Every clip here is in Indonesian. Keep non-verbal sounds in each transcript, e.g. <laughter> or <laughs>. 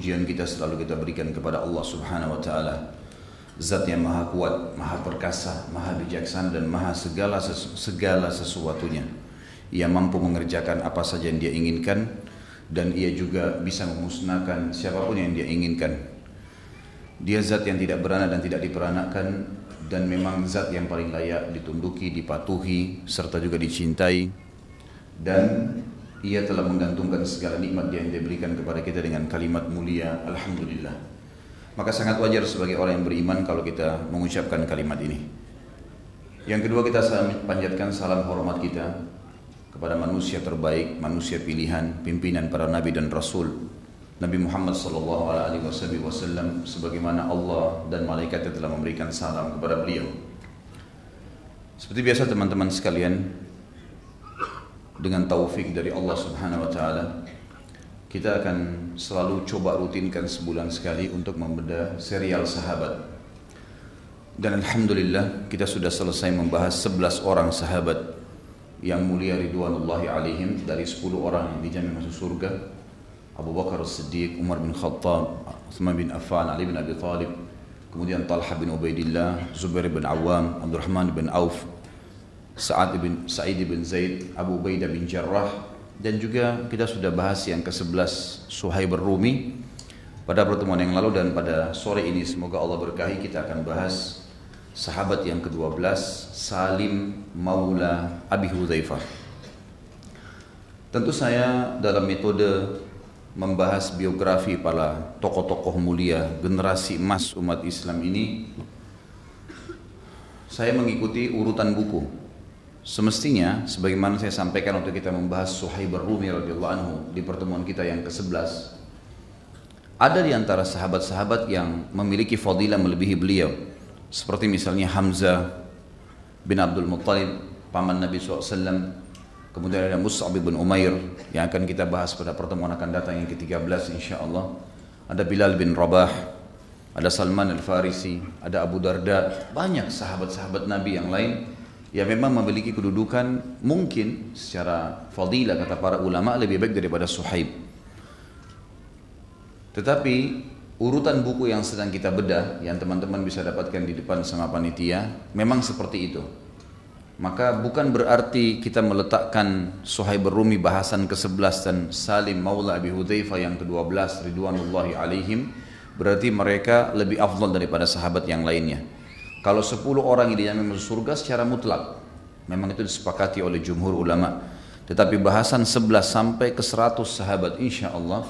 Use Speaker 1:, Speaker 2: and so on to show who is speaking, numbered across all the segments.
Speaker 1: pujian kita selalu kita berikan kepada Allah Subhanahu wa taala. Zat yang maha kuat, maha perkasa, maha bijaksana dan maha segala sesu, segala sesuatunya. Ia mampu mengerjakan apa saja yang dia inginkan dan ia juga bisa memusnahkan siapa pun yang dia inginkan. Dia zat yang tidak beranak dan tidak diperanakan dan memang zat yang paling layak ditunduki, dipatuhi serta juga dicintai dan ia telah menggantungkan segala nikmat yang dia berikan kepada kita dengan kalimat mulia Alhamdulillah maka sangat wajar sebagai orang yang beriman kalau kita mengucapkan kalimat ini yang kedua kita panjatkan salam hormat kita kepada manusia terbaik, manusia pilihan, pimpinan para nabi dan rasul Nabi Muhammad sallallahu alaihi wasallam sebagaimana Allah dan malaikatnya telah memberikan salam kepada beliau. Seperti biasa teman-teman sekalian, dengan taufik dari Allah Subhanahu wa taala kita akan selalu coba rutinkan sebulan sekali untuk membedah serial sahabat. Dan alhamdulillah kita sudah selesai membahas 11 orang sahabat yang mulia ridwanullahi alaihim dari 10 orang yang dijamin masuk surga. Abu Bakar As-Siddiq, Umar bin Khattab, Uthman bin Affan, Ali bin Abi Thalib, kemudian Talha bin Ubaidillah, Zubair bin Awam, Abdurrahman bin Auf, Sa'ad bin Sa'id bin Zaid, Abu Ubaidah bin Jarrah dan juga kita sudah bahas yang ke-11 Suhaib Rumi pada pertemuan yang lalu dan pada sore ini. Semoga Allah berkahi. Kita akan bahas sahabat yang ke-12 Salim Maula Abi Hudzaifah. Tentu saya dalam metode membahas biografi para tokoh-tokoh mulia generasi emas umat Islam ini saya mengikuti urutan buku Semestinya sebagaimana saya sampaikan waktu kita membahas Suhaib Rumi radhiyallahu anhu di pertemuan kita yang ke-11 ada di antara sahabat-sahabat yang memiliki fadilah melebihi beliau. Seperti misalnya Hamzah bin Abdul Muttalib paman Nabi SAW kemudian ada Mus'ab bin Umair yang akan kita bahas pada pertemuan akan datang yang ke-13 insyaAllah ada Bilal bin Rabah ada Salman al-Farisi ada Abu Darda. Banyak sahabat-sahabat Nabi yang lain yang memang memiliki kedudukan mungkin secara fadilah kata para ulama lebih baik daripada Suhaib. Tetapi urutan buku yang sedang kita bedah yang teman-teman bisa dapatkan di depan sama panitia memang seperti itu. Maka bukan berarti kita meletakkan Suhaib Rumi bahasan ke-11 dan Salim Maula Abi Hudzaifah yang ke-12 Ridwanullahi alaihim berarti mereka lebih afdal daripada sahabat yang lainnya. Kalau 10 orang ini yang masuk surga secara mutlak. Memang itu disepakati oleh jumhur ulama. Tetapi bahasan 11 sampai ke 100 sahabat insya Allah.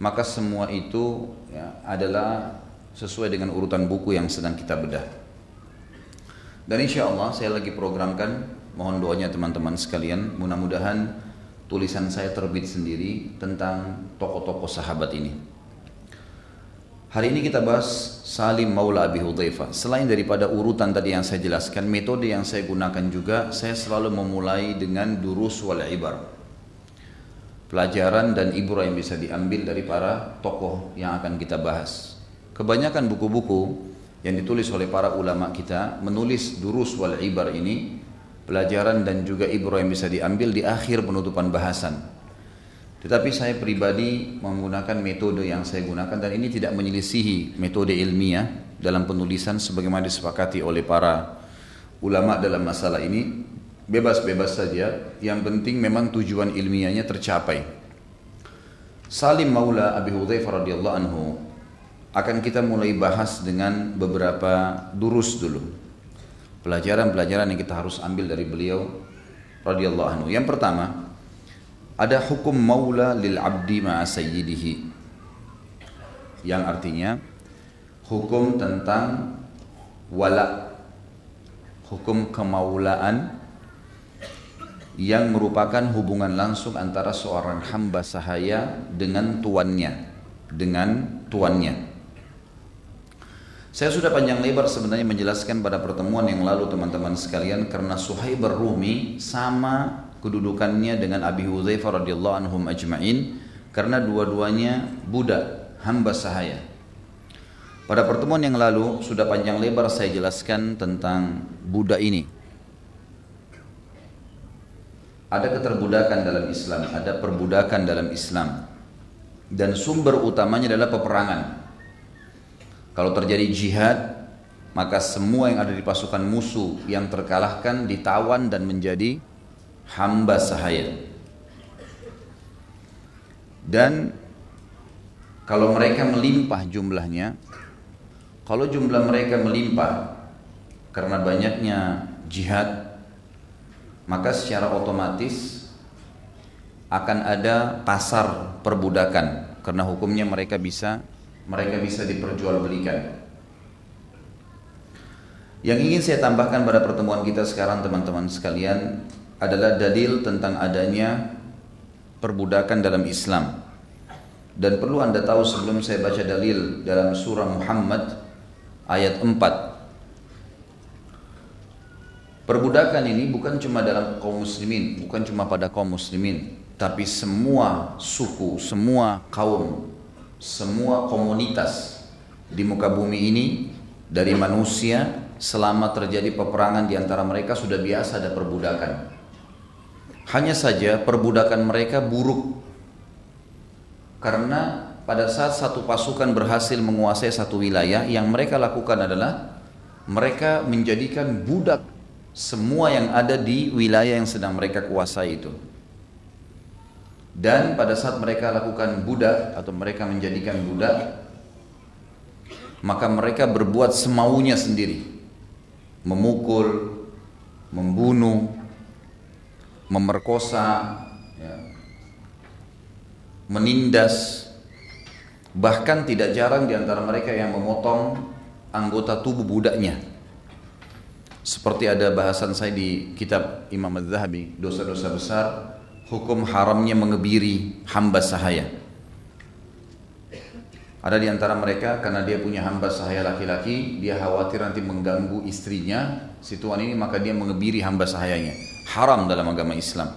Speaker 1: Maka semua itu ya, adalah sesuai dengan urutan buku yang sedang kita bedah. Dan insya Allah saya lagi programkan, mohon doanya teman-teman sekalian, mudah-mudahan tulisan saya terbit sendiri tentang tokoh-tokoh sahabat ini. Hari ini kita bahas Salim Maula Abi Hudzaifah. Selain daripada urutan tadi yang saya jelaskan, metode yang saya gunakan juga, saya selalu memulai dengan durus wal ibar. Pelajaran dan ibrah yang bisa diambil dari para tokoh yang akan kita bahas. Kebanyakan buku-buku yang ditulis oleh para ulama kita menulis durus wal ibar ini pelajaran dan juga ibrah yang bisa diambil di akhir penutupan bahasan tetapi saya pribadi menggunakan metode yang saya gunakan dan ini tidak menyelisihi metode ilmiah dalam penulisan sebagaimana disepakati oleh para ulama dalam masalah ini. Bebas-bebas saja, yang penting memang tujuan ilmiahnya tercapai. Salim Maula Abi Hudzaifah radhiyallahu anhu akan kita mulai bahas dengan beberapa durus dulu. Pelajaran-pelajaran yang kita harus ambil dari beliau radhiyallahu anhu. Yang pertama, ada hukum maula lil abdi ma'a sayyidihi. Yang artinya hukum tentang wala. Hukum kemaulaan yang merupakan hubungan langsung antara seorang hamba sahaya dengan tuannya dengan tuannya. Saya sudah panjang lebar sebenarnya menjelaskan pada pertemuan yang lalu teman-teman sekalian karena Suhaib Rumi sama kedudukannya dengan Abi Hudzaifah radhiyallahu anhum ajma'in karena dua-duanya budak hamba sahaya. Pada pertemuan yang lalu sudah panjang lebar saya jelaskan tentang budak ini. Ada keterbudakan dalam Islam, ada perbudakan dalam Islam. dan sumber utamanya adalah peperangan. Kalau terjadi jihad, maka semua yang ada di pasukan musuh yang terkalahkan ditawan dan menjadi hamba sahaya. Dan kalau mereka melimpah jumlahnya, kalau jumlah mereka melimpah karena banyaknya jihad, maka secara otomatis akan ada pasar perbudakan karena hukumnya mereka bisa mereka bisa diperjualbelikan. Yang ingin saya tambahkan pada pertemuan kita sekarang teman-teman sekalian adalah dalil tentang adanya perbudakan dalam Islam. Dan perlu Anda tahu sebelum saya baca dalil dalam surah Muhammad ayat 4. Perbudakan ini bukan cuma dalam kaum muslimin, bukan cuma pada kaum muslimin, tapi semua suku, semua kaum, semua komunitas di muka bumi ini dari manusia selama terjadi peperangan di antara mereka sudah biasa ada perbudakan. Hanya saja perbudakan mereka buruk karena pada saat satu pasukan berhasil menguasai satu wilayah yang mereka lakukan adalah mereka menjadikan budak semua yang ada di wilayah yang sedang mereka kuasai itu. Dan pada saat mereka lakukan budak atau mereka menjadikan budak, maka mereka berbuat semaunya sendiri. Memukul, membunuh, memerkosa, ya, menindas, bahkan tidak jarang di antara mereka yang memotong anggota tubuh budaknya. Seperti ada bahasan saya di kitab Imam Az-Zahabi, dosa-dosa besar hukum haramnya mengebiri hamba sahaya. Ada di antara mereka karena dia punya hamba sahaya laki-laki, dia khawatir nanti mengganggu istrinya, situan ini maka dia mengebiri hamba sahayanya. Haram dalam agama Islam.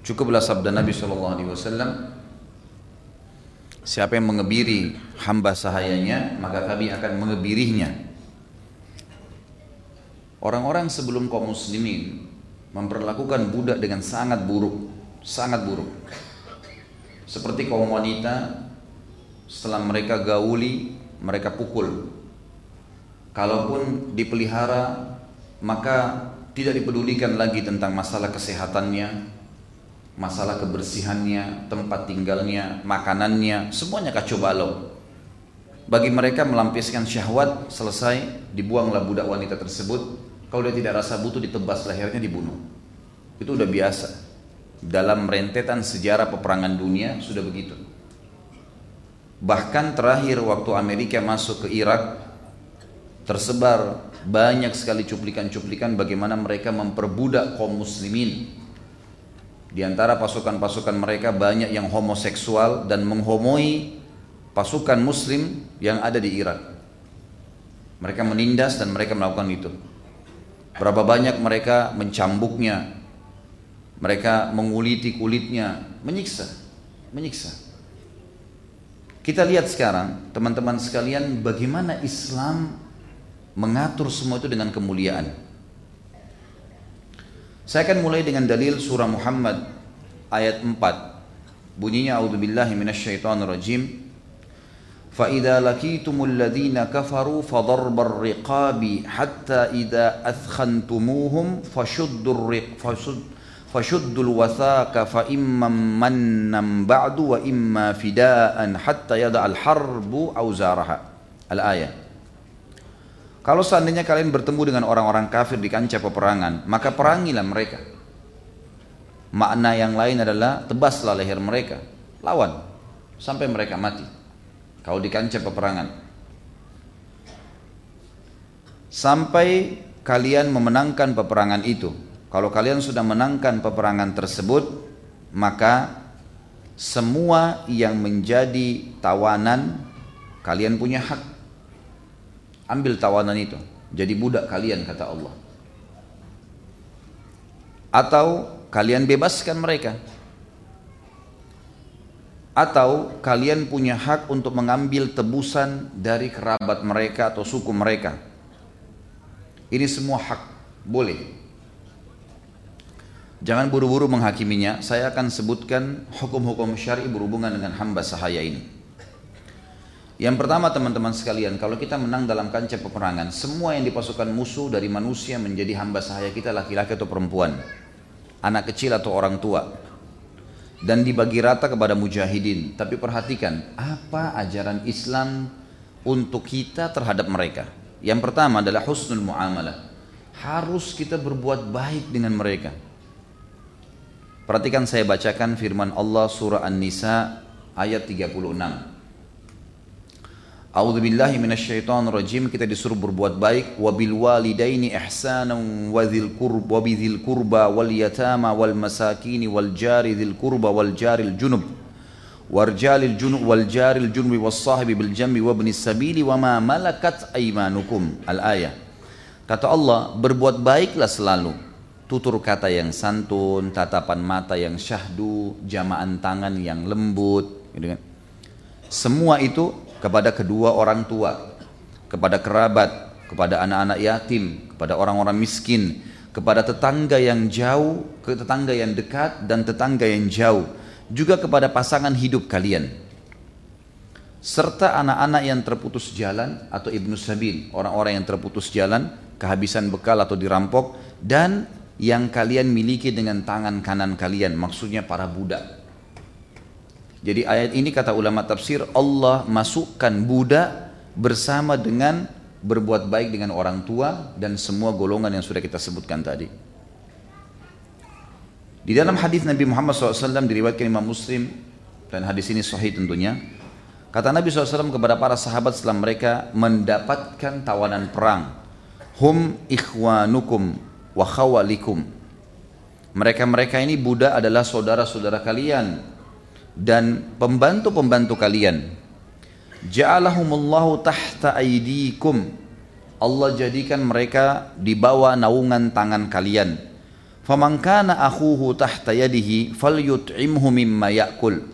Speaker 1: Cukuplah sabda Nabi Shallallahu Alaihi Wasallam, siapa yang mengebiri hamba sahayanya, maka kami akan mengebirinya. Orang-orang sebelum kaum muslimin memperlakukan budak dengan sangat buruk, sangat buruk. Seperti kaum wanita setelah mereka gauli, mereka pukul. Kalaupun dipelihara, maka tidak dipedulikan lagi tentang masalah kesehatannya, masalah kebersihannya, tempat tinggalnya, makanannya, semuanya kacau balau. Bagi mereka melampiaskan syahwat selesai, dibuanglah budak wanita tersebut, kalau dia tidak rasa butuh ditebas lehernya dibunuh. Itu udah biasa. Dalam rentetan sejarah peperangan dunia sudah begitu. Bahkan terakhir waktu Amerika masuk ke Irak tersebar banyak sekali cuplikan-cuplikan bagaimana mereka memperbudak kaum muslimin. Di antara pasukan-pasukan mereka banyak yang homoseksual dan menghomoi pasukan muslim yang ada di Irak. Mereka menindas dan mereka melakukan itu. Berapa banyak mereka mencambuknya, mereka menguliti kulitnya, menyiksa, menyiksa. Kita lihat sekarang, teman-teman sekalian, bagaimana Islam mengatur semua itu dengan kemuliaan. Saya akan mulai dengan dalil surah Muhammad ayat 4. Bunyinya a'udzubillahi minasyaitonirrajim. Fa idza laqitumul ladzina kafaru fadharbar riqabi hatta idza athkhantumuhum fashuddur riq fashud fashuddul wathaka fa imma mannan ba'du wa imma fida'an hatta yada'al alharbu auzaraha. Al-ayah. Kalau seandainya kalian bertemu dengan orang-orang kafir di kancah peperangan, maka perangilah mereka. Makna yang lain adalah tebaslah leher mereka, lawan sampai mereka mati kalau di kancah peperangan. Sampai kalian memenangkan peperangan itu. Kalau kalian sudah menangkan peperangan tersebut, maka semua yang menjadi tawanan kalian punya hak. Ambil tawanan itu, jadi budak kalian kata Allah. Atau kalian bebaskan mereka atau kalian punya hak untuk mengambil tebusan dari kerabat mereka atau suku mereka. Ini semua hak, boleh. Jangan buru-buru menghakiminya. Saya akan sebutkan hukum-hukum syari berhubungan dengan hamba sahaya ini. Yang pertama teman-teman sekalian, kalau kita menang dalam kancah peperangan, semua yang dipasukan musuh dari manusia menjadi hamba sahaya kita laki-laki atau perempuan, anak kecil atau orang tua, dan dibagi rata kepada mujahidin. Tapi perhatikan, apa ajaran Islam untuk kita terhadap mereka? Yang pertama adalah husnul muamalah. Harus kita berbuat baik dengan mereka. Perhatikan saya bacakan firman Allah surah An-Nisa ayat 36. A'udzu billahi minasyaitonir rajim kita disuruh berbuat baik. Wa bil walidaini ihsanan wa dzil qurba wa bidzil qurba wal yatama wal masakin wal jari dzil qurba wal jaril junub. Warjalil junub wal jaril junubi was sahibi bil jambi wa ibnis sabili wa ma malakat aymanukum. Al ayah. Kata Allah berbuat baiklah selalu. Tutur kata yang santun, tatapan mata yang syahdu, jamaan tangan yang lembut, gitu kan. Semua itu kepada kedua orang tua, kepada kerabat, kepada anak-anak yatim, kepada orang-orang miskin, kepada tetangga yang jauh, ke tetangga yang dekat dan tetangga yang jauh, juga kepada pasangan hidup kalian. Serta anak-anak yang terputus jalan atau ibnu sabil, orang-orang yang terputus jalan, kehabisan bekal atau dirampok dan yang kalian miliki dengan tangan kanan kalian maksudnya para budak jadi ayat ini kata ulama tafsir Allah masukkan budak bersama dengan berbuat baik dengan orang tua dan semua golongan yang sudah kita sebutkan tadi di dalam hadis Nabi Muhammad SAW diriwayatkan Imam Muslim dan hadis ini sahih tentunya kata Nabi SAW kepada para sahabat setelah mereka mendapatkan tawanan perang hum ikhwanukum wa khawalikum. Mereka-mereka ini Buddha adalah saudara-saudara kalian dan pembantu-pembantu kalian. Ja'alahumullahu tahta aidikum. Allah jadikan mereka di bawah naungan tangan kalian. Faman kana akhuhu tahta yadihi falyut'imhu mimma ya'kul.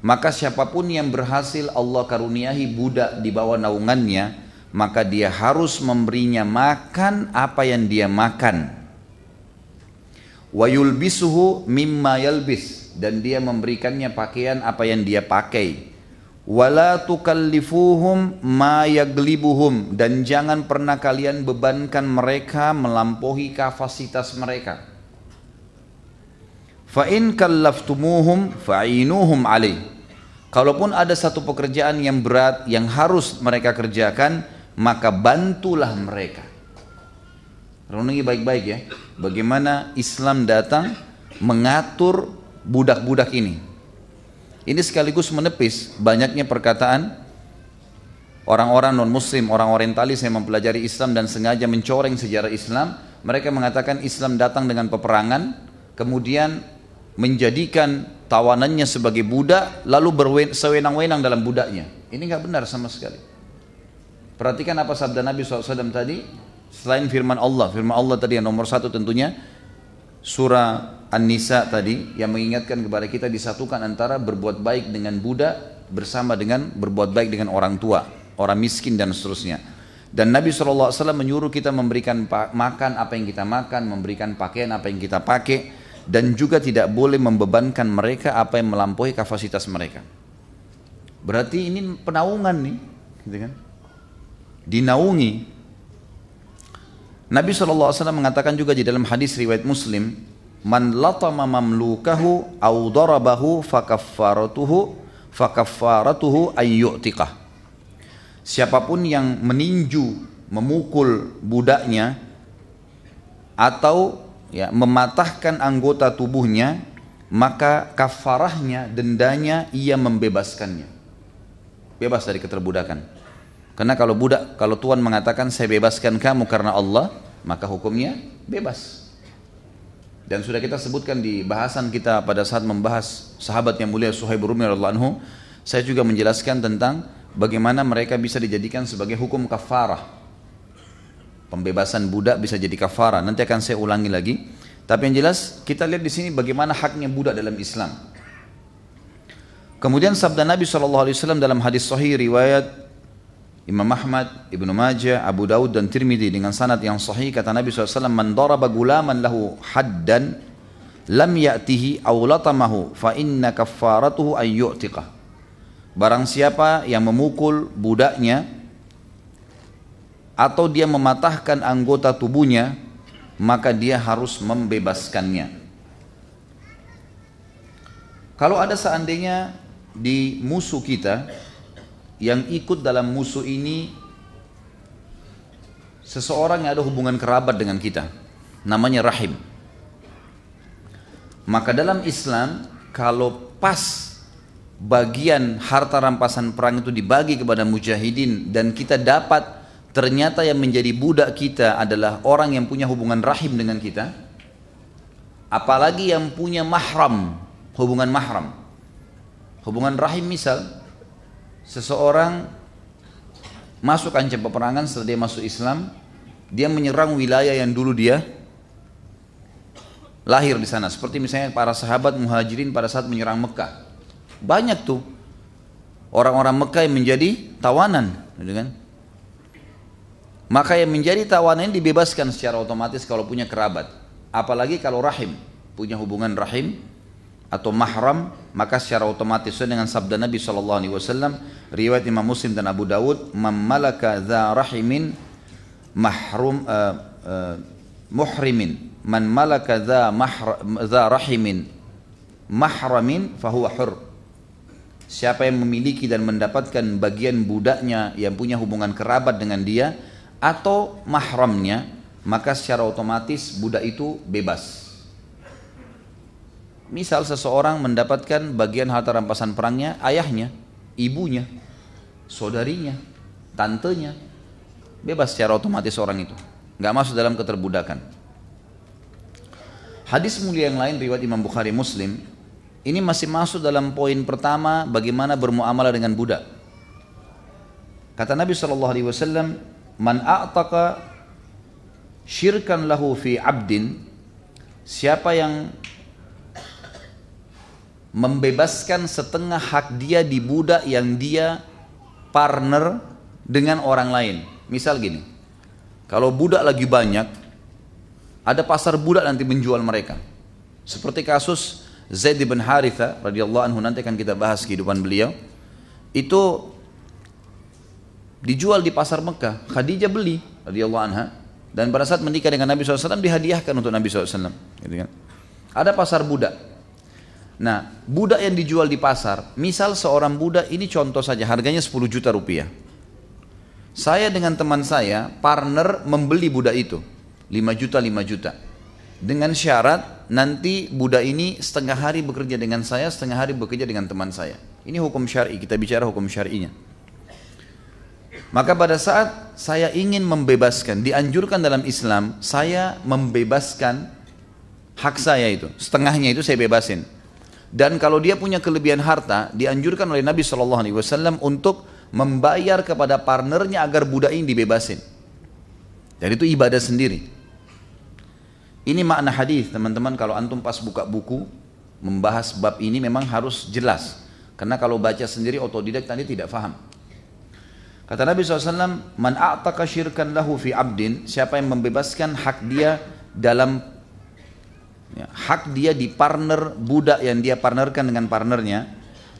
Speaker 1: Maka siapa pun yang berhasil Allah karuniahi budak di bawah naungannya, maka dia harus memberinya makan apa yang dia makan. Wa yulbisuhu mimma yalbis dan dia memberikannya pakaian apa yang dia pakai. Wala tukallifuhum ma yaglibuhum dan jangan pernah kalian bebankan mereka melampaui kapasitas mereka. Fa in kallaftumuhum fa'inuhum alaih. Kalaupun ada satu pekerjaan yang berat yang harus mereka kerjakan, maka bantulah mereka. Renungi baik-baik ya, bagaimana Islam datang mengatur budak-budak ini. Ini sekaligus menepis banyaknya perkataan orang-orang non-muslim, orang orientalis yang mempelajari Islam dan sengaja mencoreng sejarah Islam. Mereka mengatakan Islam datang dengan peperangan, kemudian menjadikan tawanannya sebagai budak, lalu bersewenang-wenang dalam budaknya. Ini nggak benar sama sekali. Perhatikan apa sabda Nabi SAW tadi. Selain firman Allah, firman Allah tadi yang nomor satu tentunya surah An-Nisa tadi yang mengingatkan kepada kita disatukan antara berbuat baik dengan budak bersama dengan berbuat baik dengan orang tua, orang miskin dan seterusnya. Dan Nabi SAW menyuruh kita memberikan makan apa yang kita makan, memberikan pakaian apa yang kita pakai, dan juga tidak boleh membebankan mereka apa yang melampaui kapasitas mereka. Berarti ini penaungan nih, gitu kan? dinaungi. Nabi SAW mengatakan juga di dalam hadis riwayat Muslim, Man latama mamlukahu au darabahu fakaffaratuhu fakaffaratuhu ayyu'tiqah. Siapa pun yang meninju, memukul budaknya atau ya mematahkan anggota tubuhnya, maka kafarahnya, dendanya ia membebaskannya. Bebas dari keterbudakan. Karena kalau budak, kalau Tuhan mengatakan saya bebaskan kamu karena Allah, maka hukumnya bebas. Dan sudah kita sebutkan di bahasan kita pada saat membahas sahabat yang mulia Suhaib Rumi anhu, saya juga menjelaskan tentang bagaimana mereka bisa dijadikan sebagai hukum kafarah. Pembebasan budak bisa jadi kafarah. Nanti akan saya ulangi lagi. Tapi yang jelas kita lihat di sini bagaimana haknya budak dalam Islam. Kemudian sabda Nabi SAW dalam hadis sahih riwayat Imam Ahmad, Ibnu Majah, Abu Daud dan Tirmidzi dengan sanad yang sahih kata Nabi SAW man daraba gulaman lahu haddan lam ya'tihi aw latamahu fa inna kaffaratuhu an yu'tiqah. Barang siapa yang memukul budaknya atau dia mematahkan anggota tubuhnya, maka dia harus membebaskannya. Kalau ada seandainya di musuh kita yang ikut dalam musuh ini seseorang yang ada hubungan kerabat dengan kita, namanya rahim. Maka dalam Islam kalau pas bagian harta rampasan perang itu dibagi kepada mujahidin dan kita dapat ternyata yang menjadi budak kita adalah orang yang punya hubungan rahim dengan kita apalagi yang punya mahram hubungan mahram hubungan rahim misal seseorang masuk kancah peperangan setelah dia masuk Islam dia menyerang wilayah yang dulu dia lahir di sana. Seperti misalnya para sahabat muhajirin pada saat menyerang Mekah. Banyak tuh orang-orang Mekah yang menjadi tawanan, gitu kan? Maka yang menjadi tawanan dibebaskan secara otomatis kalau punya kerabat. Apalagi kalau rahim, punya hubungan rahim atau mahram, maka secara otomatis dengan sabda Nabi Shallallahu Alaihi Wasallam, riwayat Imam Muslim dan Abu Dawud, "Mamalaka rahimin mahrum uh, uh, muhrimin. Man malaka dha, dha rahimin mahramin fahuwa hur. Siapa yang memiliki dan mendapatkan bagian budaknya yang punya hubungan kerabat dengan dia atau mahramnya maka secara otomatis budak itu bebas misal seseorang mendapatkan bagian harta rampasan perangnya ayahnya ibunya saudarinya tantenya bebas secara otomatis orang itu nggak masuk dalam keterbudakan Hadis mulia yang lain riwayat Imam Bukhari Muslim ini masih masuk dalam poin pertama bagaimana bermuamalah dengan budak. Kata Nabi Shallallahu Alaihi Wasallam, "Man a'taqa syirkan lahu fi abdin." Siapa yang membebaskan setengah hak dia di budak yang dia partner dengan orang lain. Misal gini, kalau budak lagi banyak, ada pasar budak nanti menjual mereka. Seperti kasus Zaid bin Haritha radhiyallahu anhu nanti akan kita bahas kehidupan beliau. Itu dijual di pasar Mekah. Khadijah beli radhiyallahu anha dan pada saat menikah dengan Nabi SAW dihadiahkan untuk Nabi SAW. Gitu kan. Ada pasar budak. Nah, budak yang dijual di pasar, misal seorang budak ini contoh saja harganya 10 juta rupiah. Saya dengan teman saya partner membeli budak itu. 5 juta 5 juta. Dengan syarat nanti budak ini setengah hari bekerja dengan saya setengah hari bekerja dengan teman saya. Ini hukum syari kita bicara hukum syari'inya maka pada saat saya ingin membebaskan dianjurkan dalam Islam saya membebaskan hak saya itu. Setengahnya itu saya bebasin dan kalau dia punya kelebihan harta dianjurkan oleh Nabi Shallallahu Alaihi Wasallam untuk membayar kepada partnernya agar budak ini dibebasin dan itu ibadah sendiri ini makna hadis teman-teman kalau antum pas buka buku membahas bab ini memang harus jelas. Karena kalau baca sendiri otodidak tadi tidak faham. Kata Nabi SAW, Man a'taka syirkan lahu fi abdin, siapa yang membebaskan hak dia dalam ya, hak dia di partner budak yang dia partnerkan dengan partnernya,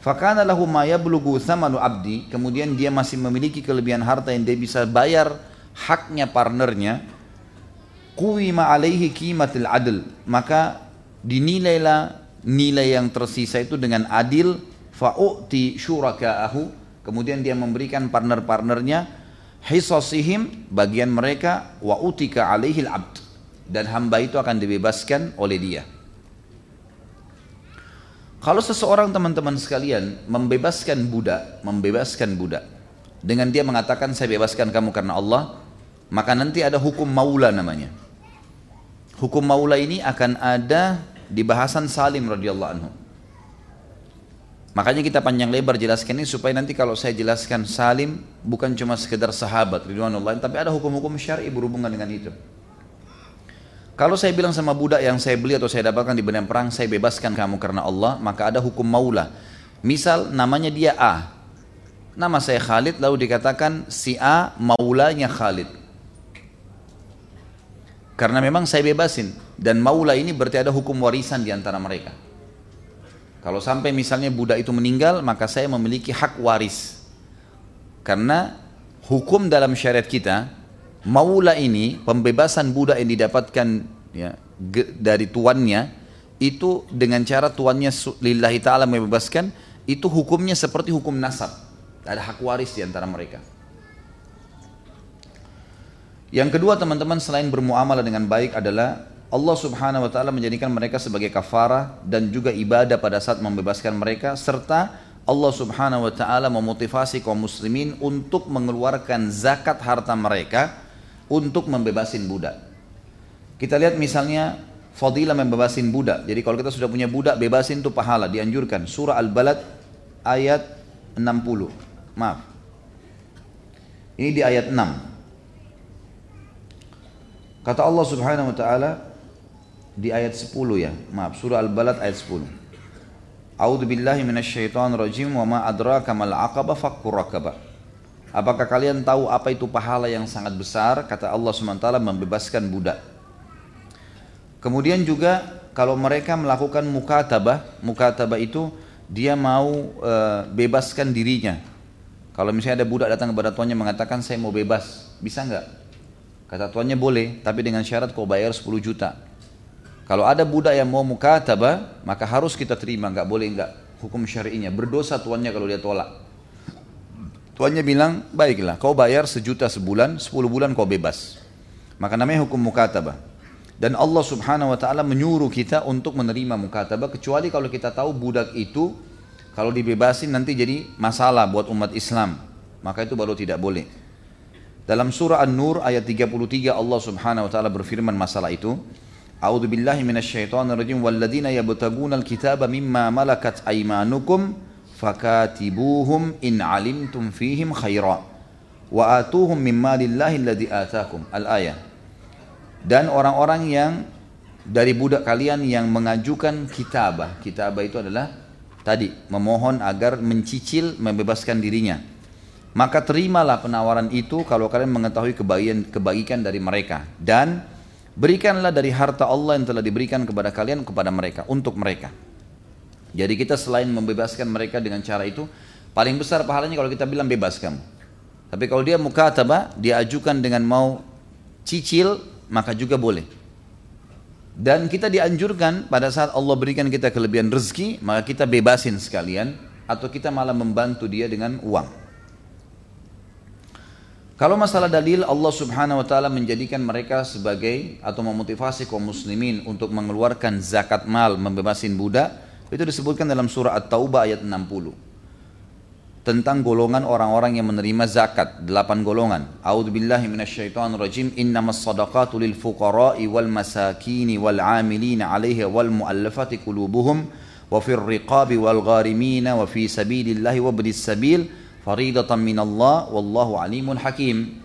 Speaker 1: fakana lahu abdi, kemudian dia masih memiliki kelebihan harta yang dia bisa bayar haknya partnernya, kuwima alaihi kimatil adil maka dinilailah nilai yang tersisa itu dengan adil. Fa'u'ti syuraka'ahu kemudian dia memberikan partner-partnernya. Hisasihim bagian mereka. Wa utika alaihi abd dan hamba itu akan dibebaskan oleh dia kalau seseorang teman-teman sekalian membebaskan budak membebaskan budak dengan dia mengatakan saya bebaskan kamu karena Allah maka nanti ada hukum maula namanya Hukum maula ini akan ada di bahasan Salim radhiyallahu anhu. Makanya kita panjang lebar jelaskan ini supaya nanti kalau saya jelaskan Salim bukan cuma sekedar sahabat ridwanullah tapi ada hukum-hukum syar'i berhubungan dengan itu. Kalau saya bilang sama budak yang saya beli atau saya dapatkan di benang perang, saya bebaskan kamu karena Allah, maka ada hukum maula. Misal namanya dia A. Nama saya Khalid lalu dikatakan si A maulanya Khalid. Karena memang saya bebasin dan maula ini berarti ada hukum warisan di antara mereka. Kalau sampai misalnya budak itu meninggal, maka saya memiliki hak waris. Karena hukum dalam syariat kita, maula ini pembebasan budak yang didapatkan ya, dari tuannya itu dengan cara tuannya lillahi taala membebaskan itu hukumnya seperti hukum nasab. Ada hak waris di antara mereka. Yang kedua teman-teman selain bermuamalah dengan baik adalah Allah subhanahu wa ta'ala menjadikan mereka sebagai kafara dan juga ibadah pada saat membebaskan mereka serta Allah subhanahu wa ta'ala memotivasi kaum muslimin untuk mengeluarkan zakat harta mereka untuk membebasin budak. Kita lihat misalnya fadilah membebasin budak. Jadi kalau kita sudah punya budak bebasin itu pahala dianjurkan. Surah Al-Balad ayat 60. Maaf. Ini di ayat 6. Kata Allah Subhanahu wa taala di ayat 10 ya. Maaf, surah Al-Balad ayat 10. A'udzu billahi minasyaitonir rajim wa ma adraka mal raqabah. Apakah kalian tahu apa itu pahala yang sangat besar? Kata Allah SWT membebaskan budak. Kemudian juga kalau mereka melakukan mukatabah, mukatabah itu dia mau e, bebaskan dirinya. Kalau misalnya ada budak datang kepada tuannya mengatakan saya mau bebas, bisa nggak? Kata tuannya boleh, tapi dengan syarat kau bayar 10 juta. Kalau ada budak yang mau mukataba, maka harus kita terima, nggak boleh nggak hukum syari'inya. Berdosa tuannya kalau dia tolak. Tuannya bilang, baiklah, kau bayar sejuta sebulan, 10 bulan kau bebas. Maka namanya hukum mukataba. Dan Allah subhanahu wa ta'ala menyuruh kita untuk menerima mukataba, kecuali kalau kita tahu budak itu, kalau dibebasin nanti jadi masalah buat umat Islam. Maka itu baru tidak boleh. Dalam surah An-Nur ayat 33 Allah Subhanahu wa taala berfirman masalah itu. A'udzu billahi minasyaitonir rajim al-kitaba mimma malakat aymanukum fakatibuhum in alimtum fihim khaira wa atuhum mimma lillahi alladzi atakum. Al-ayah. Dan orang-orang yang dari budak kalian yang mengajukan kitabah. Kitabah itu adalah tadi memohon agar mencicil membebaskan dirinya maka terimalah penawaran itu kalau kalian mengetahui kebagian, kebagikan dari mereka dan berikanlah dari harta Allah yang telah diberikan kepada kalian kepada mereka untuk mereka. Jadi kita selain membebaskan mereka dengan cara itu, paling besar pahalanya kalau kita bilang bebas kamu. Tapi kalau dia mukataba, dia ajukan dengan mau cicil, maka juga boleh. Dan kita dianjurkan pada saat Allah berikan kita kelebihan rezeki, maka kita bebasin sekalian atau kita malah membantu dia dengan uang. Kalau masalah dalil Allah Subhanahu wa taala menjadikan mereka sebagai atau memotivasi kaum muslimin untuk mengeluarkan zakat mal membebasin budak itu disebutkan dalam surah At-Taubah ayat 60 tentang golongan orang-orang yang menerima zakat delapan golongan. A'udzubillahi minasyaitonirrajim innamas sadaqatu lil fuqara'i wal masakini wal 'amilina 'alaiha wal mu'allafati qulubuhum wa fir riqabi wal gharimina wa fi sabilillahi wa bidis sabil faridatan minallah wallahu alimun hakim.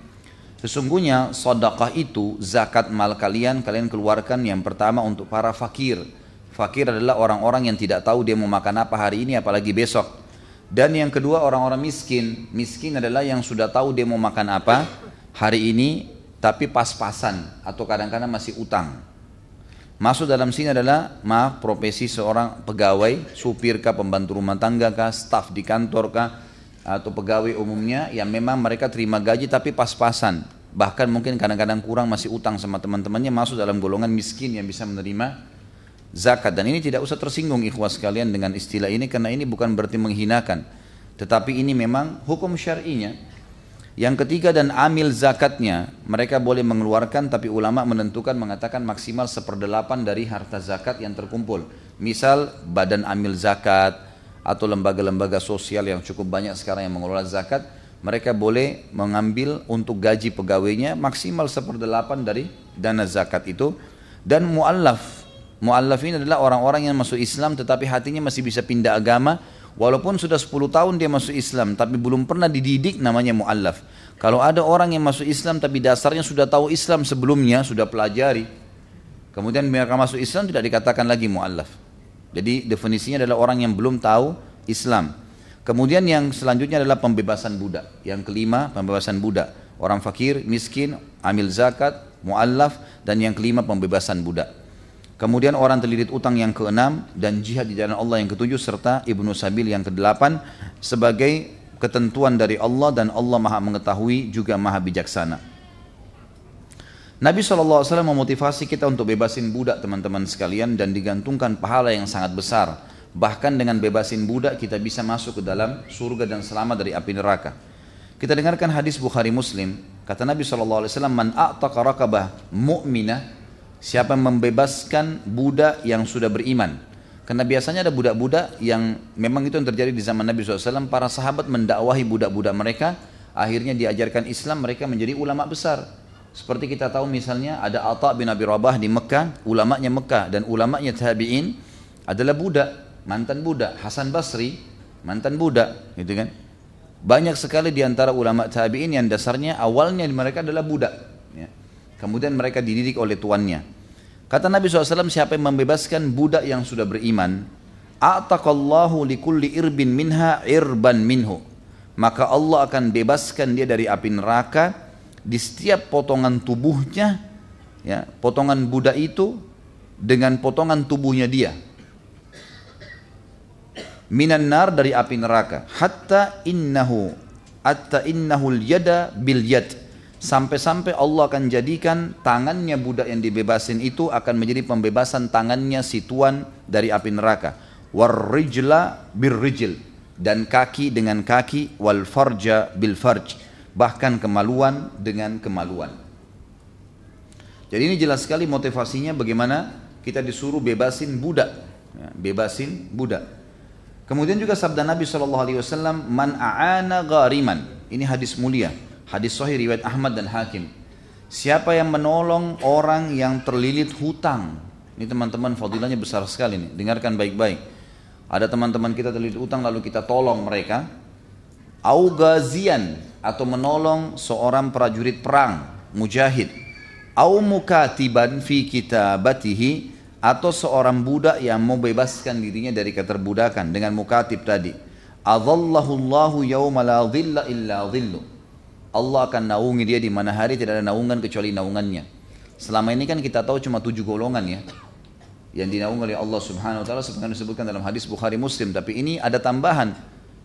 Speaker 1: Sesungguhnya sedekah itu zakat mal kalian kalian keluarkan yang pertama untuk para fakir. Fakir adalah orang-orang yang tidak tahu dia mau makan apa hari ini apalagi besok. Dan yang kedua orang-orang miskin. Miskin adalah yang sudah tahu dia mau makan apa hari ini tapi pas-pasan atau kadang-kadang masih utang. Masuk dalam sini adalah maaf profesi seorang pegawai, supir kah, pembantu rumah tangga kah, staf di kantor kah, atau pegawai umumnya yang memang mereka terima gaji tapi pas-pasan bahkan mungkin kadang-kadang kurang masih utang sama teman-temannya masuk dalam golongan miskin yang bisa menerima zakat. Dan ini tidak usah tersinggung ikhwas sekalian dengan istilah ini karena ini bukan berarti menghinakan. Tetapi ini memang hukum syar'inya. Yang ketiga dan amil zakatnya mereka boleh mengeluarkan tapi ulama menentukan mengatakan maksimal seperdelapan dari harta zakat yang terkumpul. Misal badan amil zakat atau lembaga-lembaga sosial yang cukup banyak sekarang yang mengelola zakat, mereka boleh mengambil untuk gaji pegawainya maksimal seperdelapan dari dana zakat itu. Dan muallaf. Muallaf ini adalah orang-orang yang masuk Islam tetapi hatinya masih bisa pindah agama walaupun sudah 10 tahun dia masuk Islam tapi belum pernah dididik namanya muallaf. Kalau ada orang yang masuk Islam tapi dasarnya sudah tahu Islam sebelumnya, sudah pelajari, kemudian mereka masuk Islam tidak dikatakan lagi muallaf. Jadi definisinya adalah orang yang belum tahu Islam. Kemudian yang selanjutnya adalah pembebasan budak. Yang kelima, pembebasan budak. Orang fakir, miskin, amil zakat, muallaf dan yang kelima pembebasan budak. Kemudian orang terlilit utang yang keenam dan jihad di jalan Allah yang ketujuh serta ibnu sabil yang kedelapan sebagai ketentuan dari Allah dan Allah maha mengetahui juga maha bijaksana. Nabi SAW memotivasi kita untuk bebasin budak teman-teman sekalian dan digantungkan pahala yang sangat besar. Bahkan dengan bebasin budak kita bisa masuk ke dalam surga dan selamat dari api neraka. Kita dengarkan hadis Bukhari Muslim. Kata Nabi SAW, Man a'taqa rakabah mu'minah Siapa yang membebaskan budak yang sudah beriman. Karena biasanya ada budak-budak yang memang itu yang terjadi di zaman Nabi SAW. Para sahabat mendakwahi budak-budak mereka. Akhirnya diajarkan Islam mereka menjadi ulama besar. Seperti kita tahu misalnya ada Atta bin Abi Rabah di Mekah. Ulamanya Mekah dan ulamanya tabi'in adalah budak. Mantan budak. Hasan Basri mantan budak. Gitu kan. Banyak sekali di antara ulama tabi'in yang dasarnya awalnya mereka adalah budak. Kemudian mereka dididik oleh tuannya. Kata Nabi SAW, siapa yang membebaskan budak yang sudah beriman, A'taqallahu likulli irbin minha irban minhu. Maka Allah akan bebaskan dia dari api neraka di setiap potongan tubuhnya, ya, potongan budak itu dengan potongan tubuhnya dia. Minan nar dari api neraka. Hatta innahu, hatta innahu yada bil yad Sampai-sampai Allah akan jadikan tangannya budak yang dibebasin itu akan menjadi pembebasan tangannya si tuan dari api neraka. Warrijla birrijil dan kaki dengan kaki wal farja bil farj bahkan kemaluan dengan kemaluan. Jadi ini jelas sekali motivasinya bagaimana kita disuruh bebasin budak, ya, bebasin budak. Kemudian juga sabda Nabi saw, man aana ghariman. Ini hadis mulia Hadis sahih riwayat Ahmad dan Hakim. Siapa yang menolong orang yang terlilit hutang? Ini teman-teman fadilahnya besar sekali nih. Dengarkan baik-baik. Ada teman-teman kita terlilit hutang lalu kita tolong mereka. Augazian atau menolong seorang prajurit perang, mujahid. Au mukatiban fi kitabatihi atau seorang budak yang mau bebaskan dirinya dari keterbudakan dengan mukatib tadi. Adallahu Allahu yawma la illa dhillu. Allah akan naungi dia di mana hari tidak ada naungan kecuali naungannya. Selama ini kan kita tahu cuma tujuh golongan ya yang dinaungi oleh Allah Subhanahu wa taala seperti disebutkan dalam hadis Bukhari Muslim, tapi ini ada tambahan.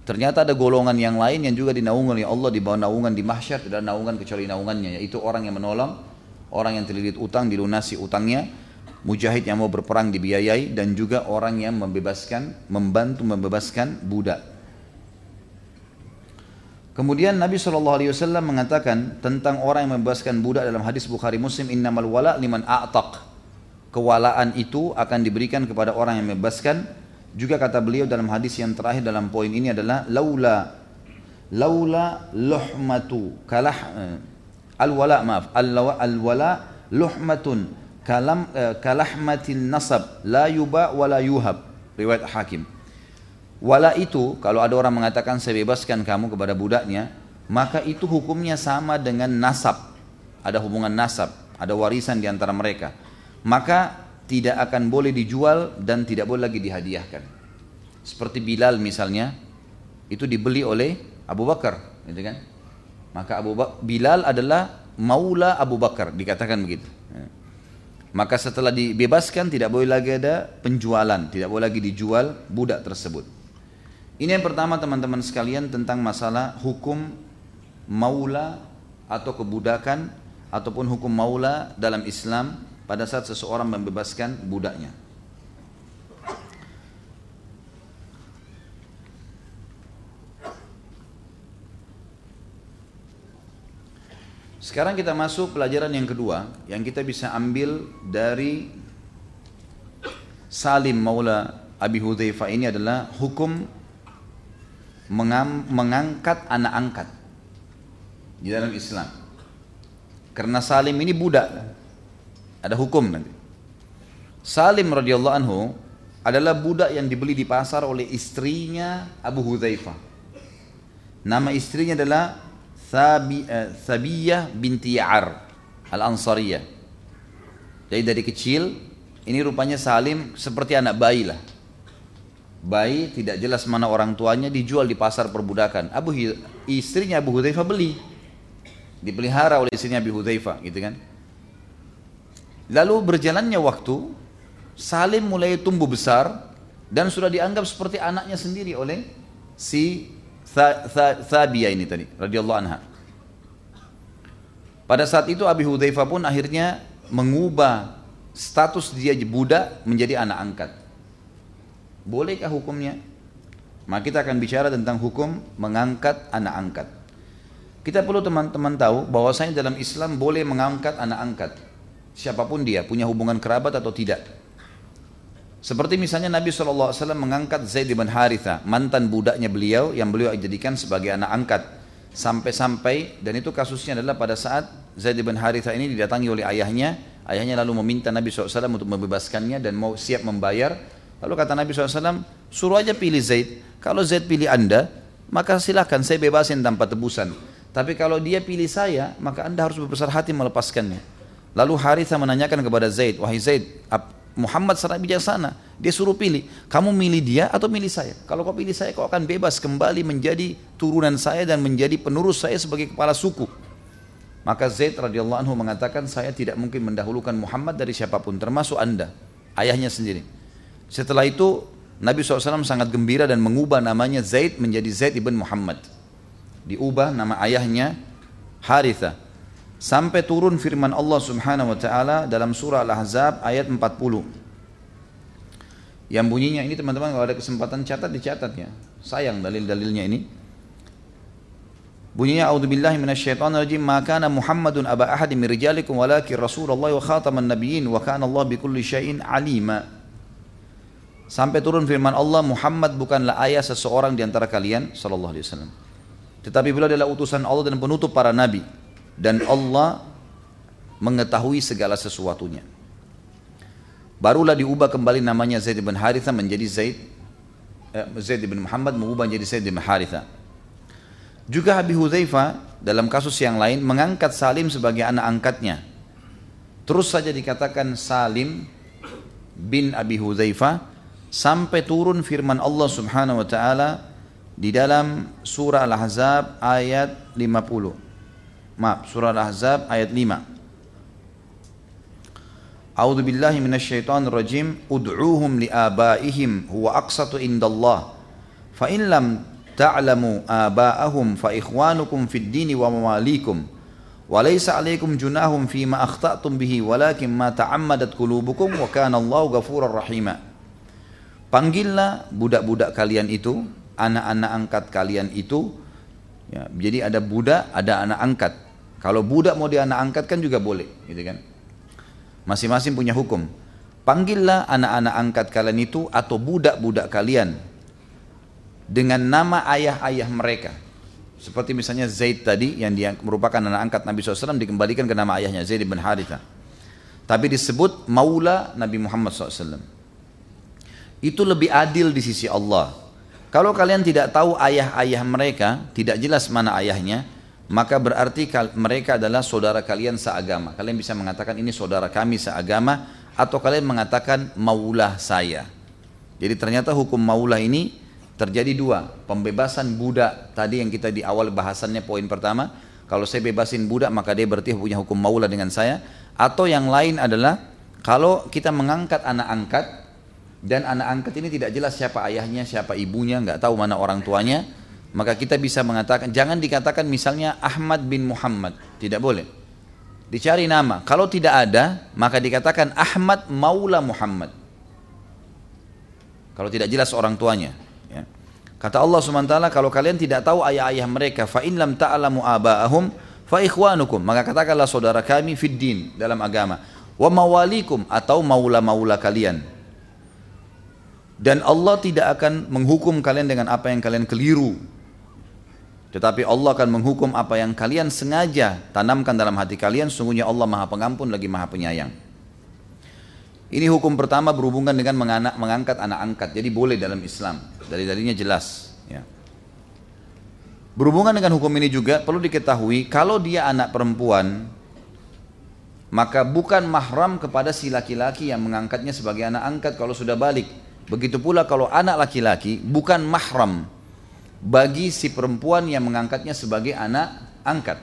Speaker 1: Ternyata ada golongan yang lain yang juga dinaungi oleh Allah di bawah naungan di mahsyar tidak ada naungan kecuali naungannya yaitu orang yang menolong orang yang terlilit utang dilunasi utangnya, mujahid yang mau berperang dibiayai dan juga orang yang membebaskan membantu membebaskan budak. Kemudian Nabi SAW mengatakan tentang orang yang membebaskan budak dalam hadis Bukhari Muslim innamal wala liman a'taq. Kewalaan itu akan diberikan kepada orang yang membebaskan. Juga kata beliau dalam hadis yang terakhir dalam poin ini adalah laula laula luhmatu kalah eh, al wala maaf al wala luhmatun kalam eh, kalahmatin nasab la yuba wala yuhab riwayat Hakim Wala itu kalau ada orang mengatakan saya bebaskan kamu kepada budaknya, maka itu hukumnya sama dengan nasab. Ada hubungan nasab, ada warisan di antara mereka. Maka tidak akan boleh dijual dan tidak boleh lagi dihadiahkan. Seperti Bilal misalnya, itu dibeli oleh Abu Bakar, gitu kan? Maka Abu Bakar, Bilal adalah maula Abu Bakar, dikatakan begitu. Maka setelah dibebaskan tidak boleh lagi ada penjualan, tidak boleh lagi dijual budak tersebut. Ini yang pertama teman-teman sekalian tentang masalah hukum maula atau kebudakan ataupun hukum maula dalam Islam pada saat seseorang membebaskan budaknya. Sekarang kita masuk pelajaran yang kedua yang kita bisa ambil dari Salim Maula Abi Hudzaifah ini adalah hukum mengangkat anak angkat di dalam Islam. Karena Salim ini budak, ada hukum nanti. Salim radhiyallahu anhu adalah budak yang dibeli di pasar oleh istrinya Abu Hudzaifah. Nama istrinya adalah Thabi, uh, Thabiyah binti Ya'ar Al-Ansariyah. Jadi dari kecil ini rupanya Salim seperti anak bayi lah bayi tidak jelas mana orang tuanya dijual di pasar perbudakan. Abu istrinya Abu Hudzaifah beli. Dipelihara oleh istrinya Abu Hudzaifah gitu kan. Lalu berjalannya waktu, Salim mulai tumbuh besar dan sudah dianggap seperti anaknya sendiri oleh si Thabiyah ini tadi, radhiyallahu anha. Pada saat itu Abi Hudzaifah pun akhirnya mengubah status dia budak menjadi anak angkat. Bolehkah hukumnya? Maka kita akan bicara tentang hukum mengangkat anak angkat. Kita perlu teman-teman tahu bahwasanya dalam Islam boleh mengangkat anak angkat. Siapa pun dia, punya hubungan kerabat atau tidak. Seperti misalnya Nabi SAW mengangkat Zaid bin Haritha, mantan budaknya beliau yang beliau jadikan sebagai anak angkat. Sampai-sampai, dan itu kasusnya adalah pada saat Zaid bin Haritha ini didatangi oleh ayahnya, ayahnya lalu meminta Nabi SAW untuk membebaskannya dan mau siap membayar. Lalu kata Nabi SAW, suruh aja pilih Zaid. Kalau Zaid pilih anda, maka silahkan saya bebasin tanpa tebusan. Tapi kalau dia pilih saya, maka anda harus berbesar hati melepaskannya. Lalu Haritha menanyakan kepada Zaid, wahai Zaid, Muhammad sangat bijaksana. Dia suruh pilih, kamu milih dia atau milih saya? Kalau kau pilih saya, kau akan bebas kembali menjadi turunan saya dan menjadi penerus saya sebagai kepala suku. Maka Zaid radhiyallahu anhu mengatakan, saya tidak mungkin mendahulukan Muhammad dari siapa pun, termasuk anda, ayahnya sendiri. Setelah itu, Nabi SAW sangat gembira dan mengubah namanya Zaid menjadi Zaid ibn Muhammad. Diubah nama ayahnya Haritha sampai turun firman Allah Subhanahu wa taala dalam surah Al-Ahzab ayat 40. Yang bunyinya ini teman-teman kalau ada kesempatan catat dicatat ya. Sayang dalil-dalilnya ini. Bunyinya a'udzubillahi minasyaitonir rajim ma kana Muhammadun aba ahadin min rijalikum walakin Rasulullah wa khataman nabiyyin wa kana Allah bikulli syai'in alima. Sampai turun firman Allah Muhammad bukanlah ayah seseorang di antara kalian sallallahu alaihi wasallam. Tetapi beliau adalah utusan Allah dan penutup para nabi dan Allah mengetahui segala sesuatunya. Barulah diubah kembali namanya Zaid bin Haritha menjadi Zaid eh, Zaid bin Muhammad mengubah menjadi Zaid bin Haritha. Juga Abi Hudzaifah dalam kasus yang lain mengangkat Salim sebagai anak angkatnya. Terus saja dikatakan Salim bin Abi Hudzaifah sampai turun firman Allah Subhanahu wa taala di dalam surah Al-Ahzab ayat 50. Maaf, surah Al-Ahzab ayat 5. A'udzu billahi minasyaitonir rajim. Ud'uuhum liabaihim huwa aqsatu indallah. Fa in lam ta'lamu aba'ahum fa ikhwanukum fid dini wa mawalikum. 'alaikum junahum fima akhta'tum bihi walakin ma ta'ammadat qulubukum wa kana Allahu ghafurar rahima. Panggillah budak-budak kalian itu, anak-anak angkat kalian itu. Ya, jadi ada budak, ada anak angkat. Kalau budak mau dia anak angkat kan juga boleh, gitu kan? Masing-masing punya hukum. Panggillah anak-anak angkat kalian itu atau budak-budak kalian dengan nama ayah-ayah mereka. Seperti misalnya Zaid tadi yang dia merupakan anak angkat Nabi SAW dikembalikan ke nama ayahnya Zaid bin Haritha. Tapi disebut maula Nabi Muhammad SAW. Itu lebih adil di sisi Allah. Kalau kalian tidak tahu ayah-ayah mereka, tidak jelas mana ayahnya, maka berarti mereka adalah saudara kalian seagama. Kalian bisa mengatakan ini saudara kami seagama atau kalian mengatakan maulah saya. Jadi ternyata hukum maulah ini terjadi dua, pembebasan budak tadi yang kita di awal bahasannya poin pertama, kalau saya bebasin budak maka dia berarti punya hukum maulah dengan saya atau yang lain adalah kalau kita mengangkat anak angkat dan anak angkat ini tidak jelas siapa ayahnya, siapa ibunya, nggak tahu mana orang tuanya, maka kita bisa mengatakan jangan dikatakan misalnya Ahmad bin Muhammad. Tidak boleh. Dicari nama. Kalau tidak ada maka dikatakan Ahmad Maula Muhammad. Kalau tidak jelas orang tuanya ya. kata Allah swt kalau kalian tidak tahu ayah-ayah mereka fa in lam ta'lamu aba'ahum fa ikhwanukum. Maka katakanlah saudara kami fid din dalam agama. Wa mawalikum atau maula-maula kalian dan Allah tidak akan menghukum kalian dengan apa yang kalian keliru tetapi Allah akan menghukum apa yang kalian sengaja tanamkan dalam hati kalian. Sungguhnya Allah maha pengampun lagi maha penyayang. Ini hukum pertama berhubungan dengan mengangkat anak angkat. Jadi boleh dalam Islam. Dari darinya jelas. Ya. Berhubungan dengan hukum ini juga perlu diketahui kalau dia anak perempuan maka bukan mahram kepada si laki-laki yang mengangkatnya sebagai anak angkat kalau sudah balik. Begitu pula kalau anak laki-laki bukan mahram bagi si perempuan yang mengangkatnya sebagai anak angkat.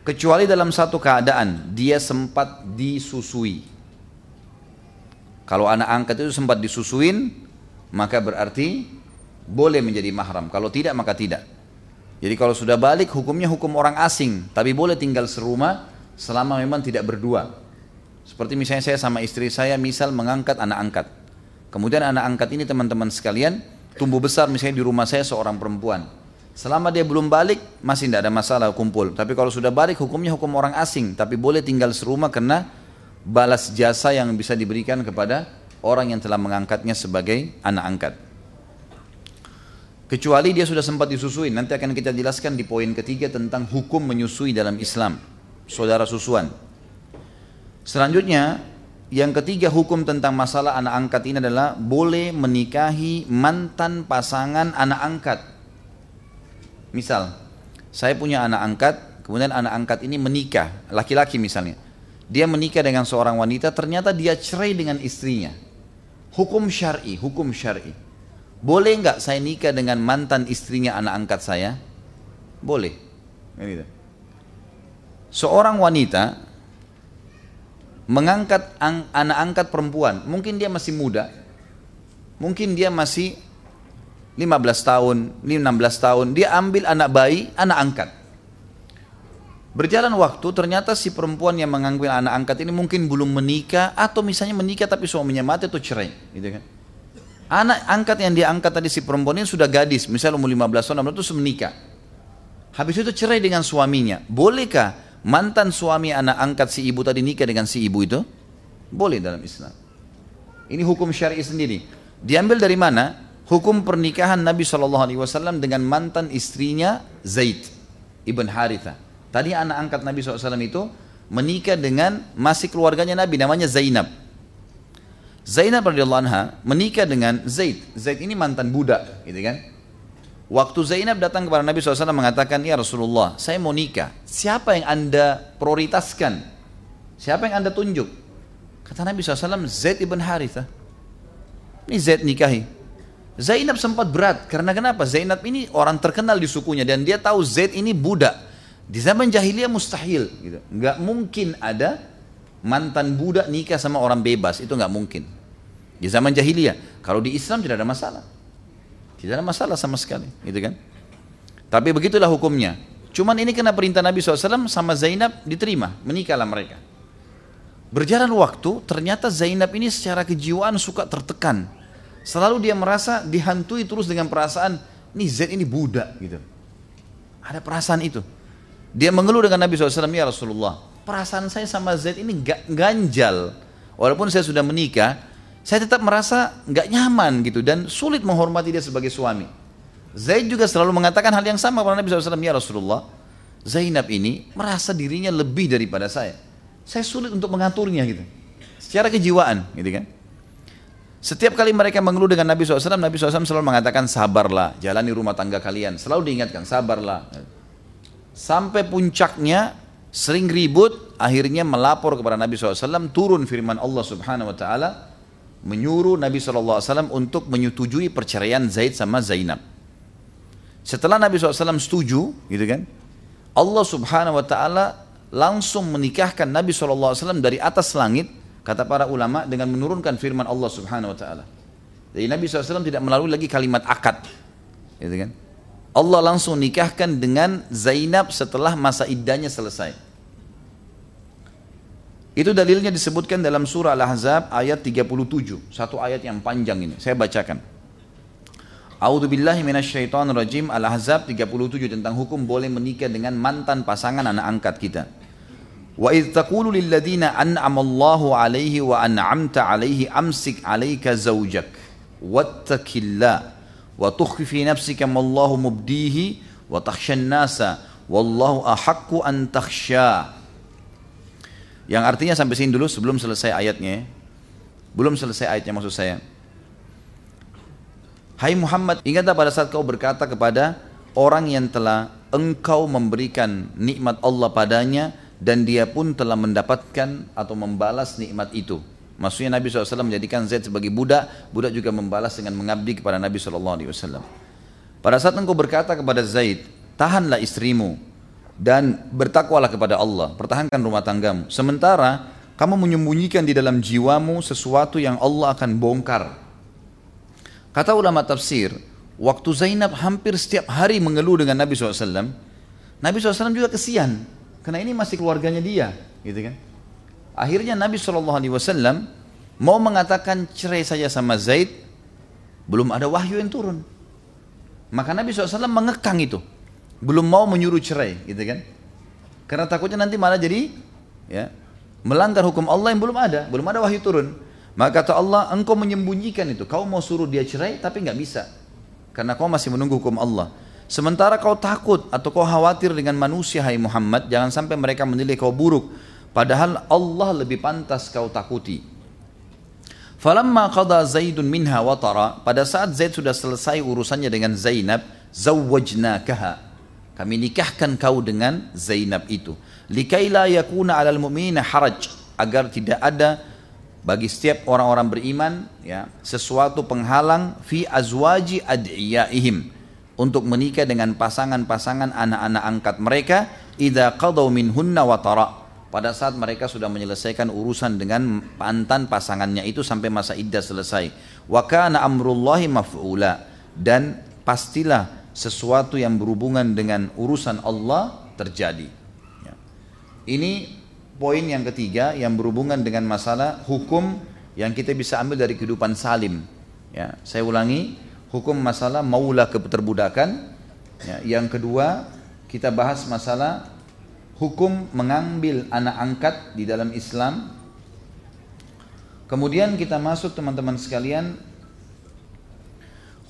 Speaker 1: kecuali dalam satu keadaan dia sempat disusui. Kalau anak angkat itu sempat disusuin, maka berarti boleh menjadi mahram. Kalau tidak, maka tidak. Jadi kalau sudah balik, hukumnya hukum orang asing, tapi boleh tinggal serumah selama memang tidak berdua. Seperti misalnya saya sama istri saya, misal mengangkat anak angkat. Kemudian anak angkat ini teman-teman sekalian, tumbuh besar misalnya di rumah saya seorang perempuan Selama dia belum balik, masih tidak ada masalah kumpul. Tapi kalau sudah balik, hukumnya hukum orang asing. Tapi boleh tinggal serumah karena balas jasa yang bisa diberikan kepada orang yang telah mengangkatnya sebagai anak angkat. Kecuali dia sudah sempat disusui. Nanti akan kita jelaskan di poin ketiga tentang hukum menyusui dalam Islam. Saudara susuan. Selanjutnya, yang ketiga hukum tentang masalah anak angkat ini adalah boleh menikahi mantan pasangan anak angkat. Misal, saya punya anak angkat, kemudian anak angkat ini menikah, laki-laki misalnya. Dia menikah dengan seorang wanita, ternyata dia cerai dengan istrinya. Hukum syar'i, hukum syar'i. Boleh nggak saya nikah dengan mantan istrinya anak angkat saya? Boleh. Gitu. Seorang wanita mengangkat anak angkat perempuan, mungkin dia masih muda, mungkin dia masih 15 tahun, 16 tahun, dia ambil anak bayi, anak angkat. Berjalan waktu, ternyata si perempuan yang mengambil anak angkat ini mungkin belum menikah atau misalnya menikah tapi suaminya mati atau cerai, gitu kan. Anak angkat yang dia angkat tadi si perempuan ini sudah gadis, misalnya umur 15 tahun, itu menikah. Habis itu cerai dengan suaminya. Bolehkah mantan suami anak angkat si ibu tadi nikah dengan si ibu itu? Boleh dalam Islam. Ini hukum syar'i sendiri. Diambil dari mana? hukum pernikahan Nabi Wasallam dengan mantan istrinya Zaid ibn Haritha. Tadi anak angkat Nabi SAW itu menikah dengan masih keluarganya Nabi namanya Zainab. Zainab radhiyallahu anha menikah dengan Zaid. Zaid ini mantan budak, gitu kan? Waktu Zainab datang kepada Nabi SAW mengatakan, Ya Rasulullah, saya mau nikah. Siapa yang anda prioritaskan? Siapa yang anda tunjuk? Kata Nabi SAW, Zaid ibn Haritha. Ini Zaid nikahi. Zainab sempat berat karena kenapa? Zainab ini orang terkenal di sukunya dan dia tahu Zaid ini budak. Di zaman jahiliyah mustahil, gitu. Nggak mungkin ada mantan budak nikah sama orang bebas itu nggak mungkin. Di zaman jahiliyah, kalau di Islam tidak ada masalah, tidak ada masalah sama sekali, gitu kan? Tapi begitulah hukumnya. Cuman ini kena perintah Nabi SAW sama Zainab diterima, menikahlah mereka. Berjalan waktu, ternyata Zainab ini secara kejiwaan suka tertekan Selalu dia merasa dihantui terus dengan perasaan, ini Z ini budak gitu. Ada perasaan itu. Dia mengeluh dengan Nabi SAW, ya Rasulullah, perasaan saya sama Z ini gak ganjal. Walaupun saya sudah menikah, saya tetap merasa gak nyaman gitu dan sulit menghormati dia sebagai suami. Zaid juga selalu mengatakan hal yang sama kepada Nabi SAW, ya Rasulullah, Zainab ini merasa dirinya lebih daripada saya. Saya sulit untuk mengaturnya gitu. Secara kejiwaan gitu kan. Setiap kali mereka mengeluh dengan Nabi SAW, Nabi SAW selalu mengatakan sabarlah, jalani rumah tangga kalian. Selalu diingatkan sabarlah. Sampai puncaknya sering ribut, akhirnya melapor kepada Nabi SAW, turun firman Allah Subhanahu Wa Taala menyuruh Nabi SAW untuk menyetujui perceraian Zaid sama Zainab. Setelah Nabi SAW setuju, gitu kan, Allah Subhanahu Wa Taala langsung menikahkan Nabi SAW dari atas langit Kata para ulama dengan menurunkan firman Allah Subhanahu wa taala. Jadi Nabi SAW tidak melalui lagi kalimat akad. Gitu kan? Allah langsung nikahkan dengan Zainab setelah masa iddahnya selesai. Itu dalilnya disebutkan dalam surah Al-Ahzab ayat 37. Satu ayat yang panjang ini. Saya bacakan. A'udzu billahi minasyaitonir rajim Al-Ahzab 37 tentang hukum boleh menikah dengan mantan pasangan anak angkat kita. Wa idh taqulu lil ladzina an'ama Allahu alaihi wa an'amta alaihi amsik 'alaika zawjak wattaqillah wa tukhfi fi nafsika ma Allahu mubdihi wa takhshan nasa wallahu ahaqqu an takhsha. Yang artinya sampai sini dulu sebelum selesai ayatnya. Belum selesai ayatnya maksud saya. Hai Muhammad, ingatlah pada saat kau berkata kepada orang yang telah engkau memberikan nikmat Allah padanya dan dia pun telah mendapatkan atau membalas nikmat itu. Maksudnya Nabi SAW menjadikan Zaid sebagai budak, budak juga membalas dengan mengabdi kepada Nabi SAW. Pada saat engkau berkata kepada Zaid, tahanlah istrimu dan bertakwalah kepada Allah, pertahankan rumah tanggamu. Sementara kamu menyembunyikan di dalam jiwamu sesuatu yang Allah akan bongkar. Kata ulama tafsir, waktu Zainab hampir setiap hari mengeluh dengan Nabi SAW, Nabi SAW juga kesian, karena ini masih keluarganya dia, gitu kan. Akhirnya Nabi SAW mau mengatakan cerai saja sama Zaid, belum ada wahyu yang turun. Maka Nabi SAW mengekang itu belum mau menyuruh cerai gitu kan? Karena takutnya nanti malah jadi ya melanggar hukum Allah yang belum ada belum ada wahyu turun. Maka kata Allah engkau menyembunyikan itu. Kau mau suruh dia cerai tapi nggak bisa karena kau masih menunggu hukum Allah. Sementara kau takut atau kau khawatir dengan manusia hai Muhammad jangan sampai mereka menilai kau buruk. Padahal Allah lebih pantas kau takuti. Falamma qada Zaidun minha watara pada saat Zaid sudah selesai urusannya dengan Zainab zawwajnakaha kami nikahkan kau dengan Zainab itu. Likaila yakuna alal mu'minina haraj. Agar tidak ada bagi setiap orang-orang beriman ya sesuatu penghalang fi azwaji ad'iyaihim untuk menikah dengan pasangan-pasangan anak-anak angkat mereka idza qadaw minhunna wa tara pada saat mereka sudah menyelesaikan urusan dengan mantan pasangannya itu sampai masa iddah selesai wa kana amrullahi maf'ula dan pastilah sesuatu yang berhubungan dengan urusan Allah terjadi. Ya. Ini poin yang ketiga yang berhubungan dengan masalah hukum yang kita bisa ambil dari kehidupan salim. Ya, saya ulangi, hukum masalah maula keterbudakan. Ya, yang kedua, kita bahas masalah hukum mengambil anak angkat di dalam Islam. Kemudian kita masuk teman-teman sekalian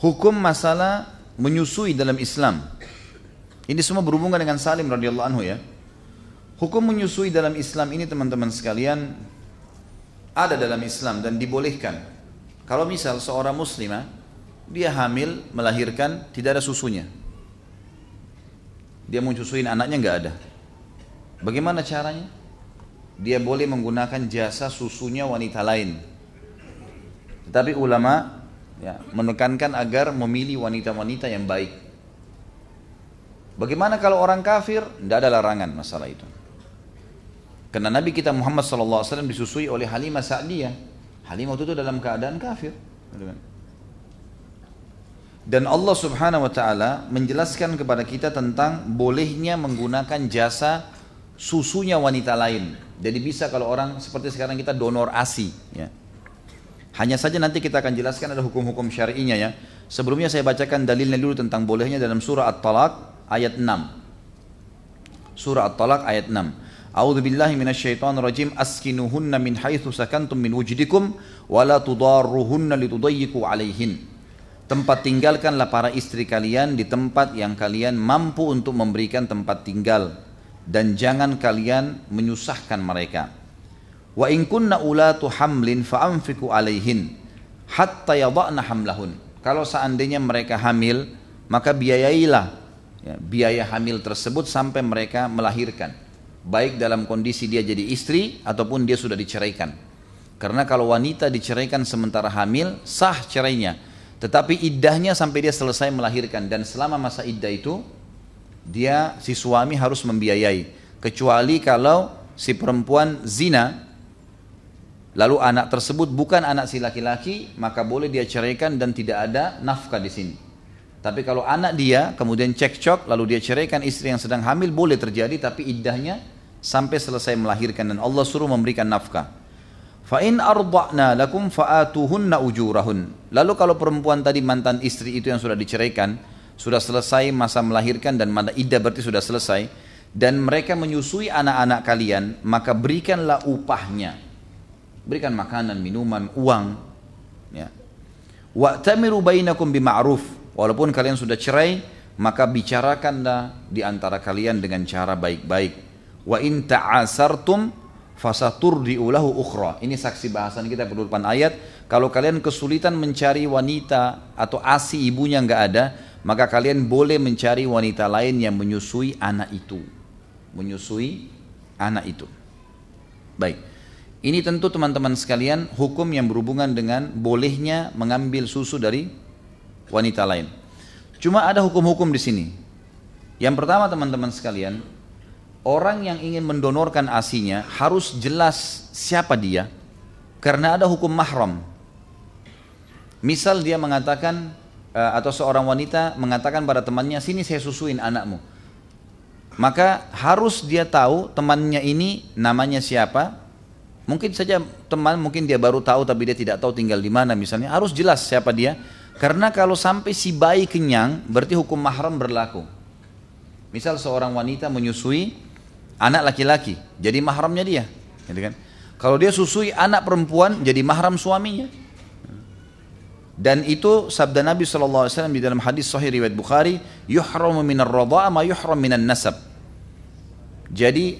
Speaker 1: hukum masalah menyusui dalam Islam. Ini semua berhubungan dengan Salim radhiyallahu anhu ya. Hukum menyusui dalam Islam ini teman-teman sekalian ada dalam Islam dan dibolehkan. Kalau misal seorang muslimah dia hamil melahirkan tidak ada susunya. Dia mau susuin anaknya nggak ada. Bagaimana caranya? Dia boleh menggunakan jasa susunya wanita lain. Tetapi ulama ya, menekankan agar memilih wanita-wanita yang baik. Bagaimana kalau orang kafir? Tidak ada larangan masalah itu. Karena Nabi kita Muhammad SAW disusui oleh Halimah Sa'diyah. Halimah itu dalam keadaan kafir. Dan Allah Subhanahu wa taala menjelaskan kepada kita tentang bolehnya menggunakan jasa susunya wanita lain. Jadi bisa kalau orang seperti sekarang kita donor ASI ya. Hanya saja nanti kita akan jelaskan ada hukum-hukum syar'inya ya. Sebelumnya saya bacakan dalilnya dulu tentang bolehnya dalam surah At-Talaq ayat 6. Surah At-Talaq ayat 6. A'udzu billahi minasyaitonir rajim askinuhunna min haitsu sakantum min wujdikum wa la tudarruhunna litudayyiqu 'alaihin. Tempat tinggalkanlah para istri kalian di tempat yang kalian mampu untuk memberikan tempat tinggal dan jangan kalian menyusahkan mereka. Wa in kunna ulatu hamlin fa'amfiku alaihin hatta yada'na hamlahun. Kalau seandainya mereka hamil, maka biayailah ya, biaya hamil tersebut sampai mereka melahirkan. Baik dalam kondisi dia jadi istri ataupun dia sudah diceraikan. Karena kalau wanita diceraikan sementara hamil, sah cerainya. Tetapi iddahnya sampai dia selesai melahirkan dan selama masa iddah itu dia si suami harus membiayai. Kecuali kalau si perempuan zina lalu anak tersebut bukan anak si laki-laki, maka boleh dia ceraikan dan tidak ada nafkah di sini. Tapi kalau anak dia kemudian cekcok lalu dia ceraikan istri yang sedang hamil boleh terjadi tapi iddahnya sampai selesai melahirkan dan Allah suruh memberikan nafkah. Fa in arda'na lakum fa'atuhunna ujurahun. Lalu kalau perempuan tadi mantan istri itu yang sudah diceraikan, sudah selesai masa melahirkan dan mana iddah berarti sudah selesai dan mereka menyusui anak-anak kalian, maka berikanlah upahnya berikan makanan, minuman, uang. Ya. Wa'tamiru bainakum bima'ruf. Walaupun kalian sudah cerai, maka bicarakanlah di antara kalian dengan cara baik-baik. Wa in ta'asartum fasaturdi'u lahu ukhra. Ini saksi bahasan kita depan ayat. Kalau kalian kesulitan mencari wanita atau asi ibunya nggak ada, maka kalian boleh mencari wanita lain yang menyusui anak itu. Menyusui anak itu. Baik. Ini tentu teman-teman sekalian hukum yang berhubungan dengan bolehnya mengambil susu dari wanita lain. Cuma ada hukum-hukum di sini. Yang pertama teman-teman sekalian, orang yang ingin mendonorkan asinya harus jelas siapa dia karena ada hukum mahram. Misal dia mengatakan eh, atau seorang wanita mengatakan pada temannya sini saya susuin anakmu. Maka harus dia tahu temannya ini namanya siapa. Mungkin saja teman mungkin dia baru tahu tapi dia tidak tahu tinggal di mana misalnya. Harus jelas siapa dia. Karena kalau sampai si bayi kenyang berarti hukum mahram berlaku. Misal seorang wanita menyusui anak laki-laki, jadi mahramnya dia, gitu kan? Kalau dia susui anak perempuan, jadi mahram suaminya. Dan itu sabda Nabi SAW di dalam hadis sahih riwayat Bukhari, yuhramu minar ma yuhram minan nasab. Jadi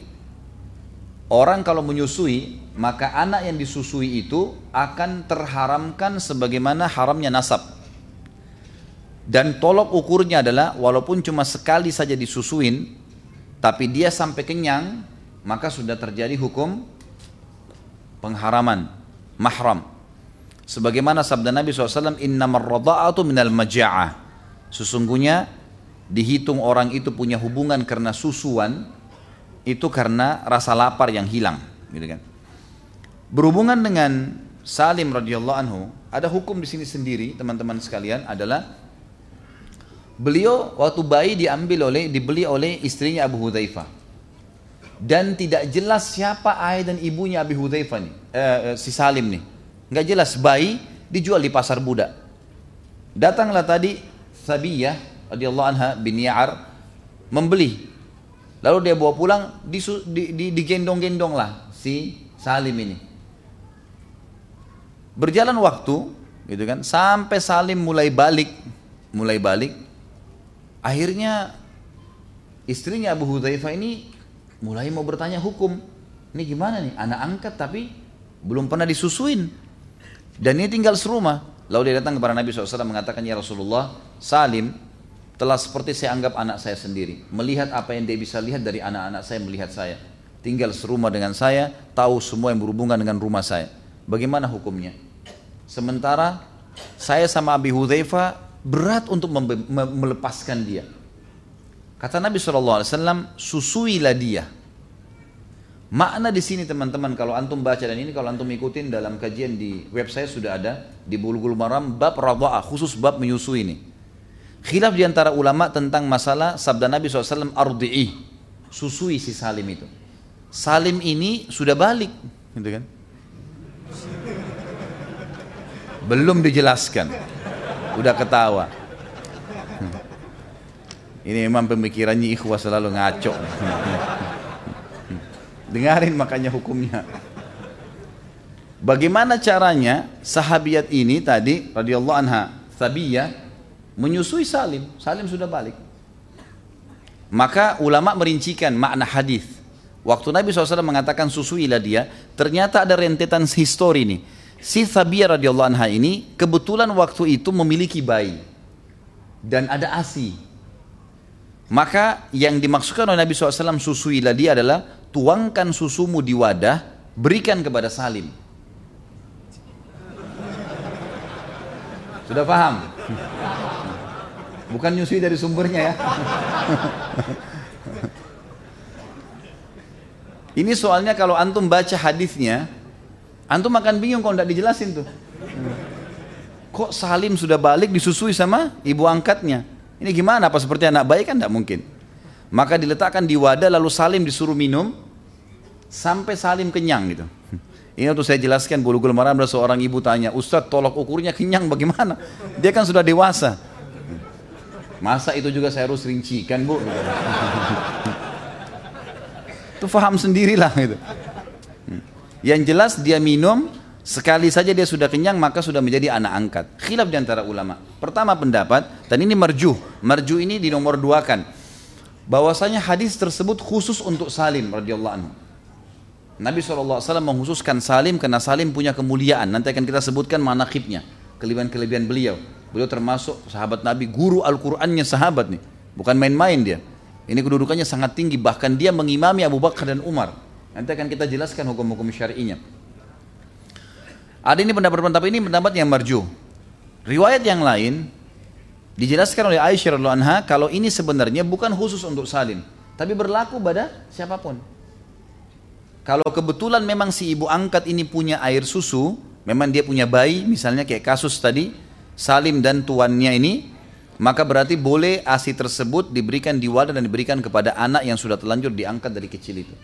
Speaker 1: orang kalau menyusui, maka anak yang disusui itu akan terharamkan sebagaimana haramnya nasab. Dan tolok ukurnya adalah walaupun cuma sekali saja disusuin, tapi dia sampai kenyang, maka sudah terjadi hukum pengharaman mahram. Sebagaimana sabda Nabi SAW innamar radha'atu minal maja'ah. Sesungguhnya dihitung orang itu punya hubungan karena susuan itu karena rasa lapar yang hilang gitu kan berhubungan dengan Salim radhiyallahu anhu ada hukum di sini sendiri teman-teman sekalian adalah beliau waktu bayi diambil oleh dibeli oleh istrinya Abu Hudzaifah dan tidak jelas siapa ayah dan ibunya Abi Hudzaifah nih, eh, eh, si Salim nih. Nggak jelas bayi dijual di pasar budak. Datanglah tadi Sabiyah radhiyallahu anha bin Ya'ar membeli. Lalu dia bawa pulang digendong-gendong lah si Salim ini. Berjalan waktu, gitu kan, sampai Salim mulai balik, mulai balik. Akhirnya istrinya Abu Hudzaifah ini mulai mau bertanya hukum. Ini gimana nih? Anak angkat tapi belum pernah disusuin. Dan ini tinggal serumah. Lalu dia datang kepada Nabi SAW mengatakan, Ya Rasulullah, Salim telah seperti saya anggap anak saya sendiri. Melihat apa yang dia bisa lihat dari anak-anak saya melihat saya. Tinggal serumah dengan saya, tahu semua yang berhubungan dengan rumah saya. Bagaimana hukumnya? Sementara saya sama Abi Hudzaifah berat untuk melepaskan dia. Kata Nabi SAW, susuilah dia. Makna di sini teman-teman kalau antum baca dan ini kalau antum ikutin dalam kajian di website sudah ada di Bulughul Maram bab radha'ah khusus bab menyusui ini. Khilaf di antara ulama tentang masalah sabda Nabi SAW ardi'i susui si Salim itu. Salim ini sudah balik, gitu kan? Belum dijelaskan, udah ketawa. Ini memang pemikirannya ikhwah selalu ngaco. Dengarin makanya hukumnya. Bagaimana caranya sahabiat ini tadi radhiyallahu anha Thabiyah menyusui Salim. Salim sudah balik. Maka ulama merincikan makna hadis. Waktu Nabi SAW mengatakan susuilah dia, ternyata ada rentetan histori ini. Si Thabiyah radhiyallahu anha ini kebetulan waktu itu memiliki bayi dan ada asi maka yang dimaksudkan oleh Nabi SAW susuilah dia adalah tuangkan susumu di wadah, berikan kepada Salim. Sudah paham? Bukan nyusui dari sumbernya ya. <laughs> Ini soalnya kalau antum baca hadisnya, antum akan bingung kalau tidak dijelasin tuh. Kok Salim sudah balik disusui sama ibu angkatnya? Ini gimana? Apa seperti anak bayi kan tidak mungkin. Maka diletakkan di wadah lalu Salim disuruh minum sampai Salim kenyang gitu. Ini untuk saya jelaskan bulu-bulu maram ada seorang ibu tanya, Ustadz tolok ukurnya kenyang bagaimana? Dia kan sudah dewasa. Masa itu juga saya harus rincikan bu? <laughs> Itu faham sendirilah gitu. Yang jelas dia minum Sekali saja dia sudah kenyang maka sudah menjadi anak angkat. Khilaf di antara ulama. Pertama pendapat, dan ini merju. Merju ini di nomor dua kan. Bahwasanya hadis tersebut khusus untuk Salim radhiyallahu anhu. Nabi SAW menghususkan Salim karena Salim punya kemuliaan. Nanti akan kita sebutkan manakibnya. Kelebihan-kelebihan beliau. Beliau termasuk sahabat Nabi, guru Al-Qur'annya sahabat nih. Bukan main-main dia. Ini kedudukannya sangat tinggi. Bahkan dia mengimami Abu Bakar dan Umar. Nanti akan kita jelaskan hukum-hukum syari'inya. Ada ini pendapat-pendapat ini pendapat yang marju. Riwayat yang lain dijelaskan oleh Aisyah radhiallahu anha kalau ini sebenarnya bukan khusus untuk Salim, tapi berlaku pada siapa pun. Kalau kebetulan memang si ibu angkat ini punya air susu, memang dia punya bayi, misalnya kayak kasus tadi, Salim dan tuannya ini, maka berarti boleh ASI tersebut diberikan di wadah dan diberikan kepada anak yang sudah terlanjur diangkat dari kecil itu.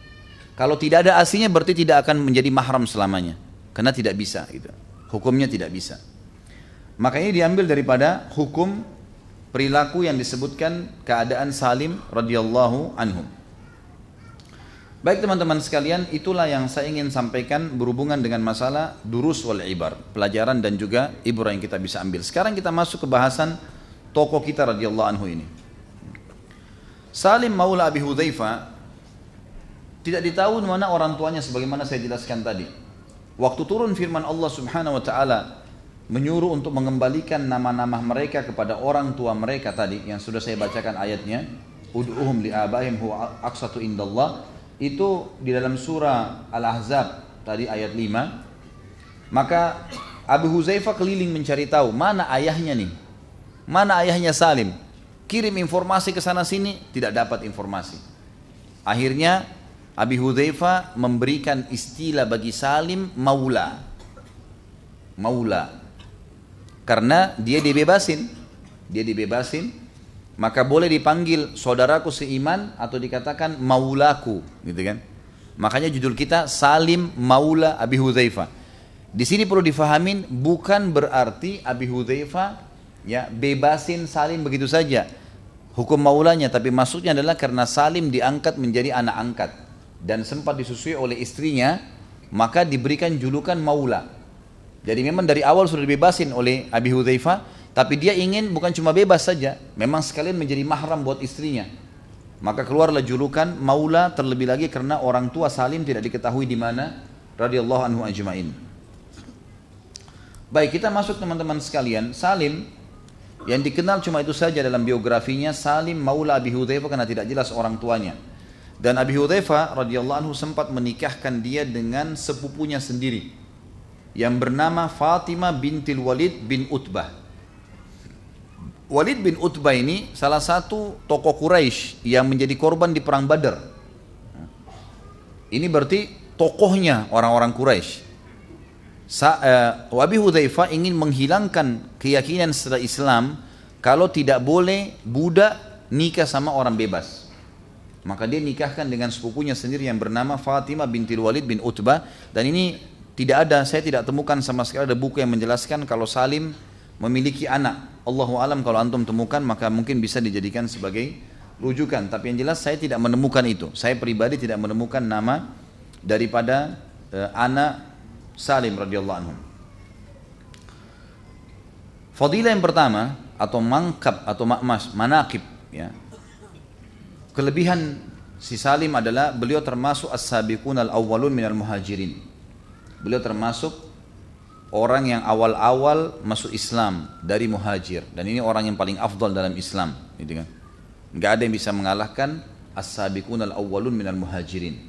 Speaker 1: Kalau tidak ada asinya berarti tidak akan menjadi mahram selamanya. Karena tidak bisa gitu. Hukumnya tidak bisa. Maka ini diambil daripada hukum perilaku yang disebutkan keadaan Salim radhiyallahu anhu. Baik teman-teman sekalian, itulah yang saya ingin sampaikan berhubungan dengan masalah durus wal ibar, pelajaran dan juga ibrah yang kita bisa ambil. Sekarang kita masuk ke bahasan tokoh kita radhiyallahu anhu ini. Salim Maula Abi Hudzaifah tidak ditahu mana orang tuanya sebagaimana saya jelaskan tadi. Waktu turun firman Allah Subhanahu wa taala menyuruh untuk mengembalikan nama-nama mereka kepada orang tua mereka tadi yang sudah saya bacakan ayatnya, ud'uhum li abaihim huwa aqsatu indallah. Itu di dalam surah Al-Ahzab tadi ayat 5. Maka Abu Huzaifah keliling mencari tahu mana ayahnya nih. Mana ayahnya Salim? Kirim informasi ke sana sini, tidak dapat informasi. Akhirnya Abi Hudzaifah memberikan istilah bagi Salim maula. Maula. Karena dia dibebasin. Dia dibebasin, maka boleh dipanggil saudaraku seiman atau dikatakan maulaku, gitu kan? Makanya judul kita Salim Maula Abi Hudzaifah. Di sini perlu difahamin bukan berarti Abi Hudzaifah ya bebasin Salim begitu saja. Hukum maulanya tapi maksudnya adalah karena Salim diangkat menjadi anak angkat dan sempat disusui oleh istrinya, maka diberikan julukan maula. Jadi memang dari awal sudah dibebasin oleh Abi Hudzaifah, tapi dia ingin bukan cuma bebas saja, memang sekalian menjadi mahram buat istrinya. Maka keluarlah julukan maula terlebih lagi karena orang tua Salim tidak diketahui di mana radhiyallahu anhu ajmain. Baik, kita masuk teman-teman sekalian. Salim yang dikenal cuma itu saja dalam biografinya Salim Maula Abi Hudzaifah karena tidak jelas orang tuanya. Dan Abi Hudzaifah radhiyallahu anhu sempat menikahkan dia dengan sepupunya sendiri yang bernama Fatimah bintil Walid bin Utbah. Walid bin Utbah ini salah satu tokoh Quraisy yang menjadi korban di perang Badar. Ini berarti tokohnya orang-orang Quraisy. Sa, uh, Abi Hudzaifah ingin menghilangkan keyakinan setelah Islam kalau tidak boleh budak nikah sama orang bebas. Maka dia nikahkan dengan sepupunya sendiri yang bernama Fatimah binti Walid bin Utbah dan ini tidak ada, saya tidak temukan sama sekali ada buku yang menjelaskan kalau Salim memiliki anak. Allahu alam kalau antum temukan maka mungkin bisa dijadikan sebagai rujukan. Tapi yang jelas saya tidak menemukan itu. Saya pribadi tidak menemukan nama daripada uh, anak Salim radhiyallahu anhu. Fadilah yang pertama atau mangkap atau makmas, manakib ya. Kelebihan si Salim adalah beliau termasuk as-sabiqun al-awwalun minal muhajirin. Beliau termasuk orang yang awal-awal masuk Islam dari muhajir dan ini orang yang paling afdal dalam Islam, gitu kan. Enggak ada yang bisa mengalahkan as-sabiqun al-awwalun minal muhajirin.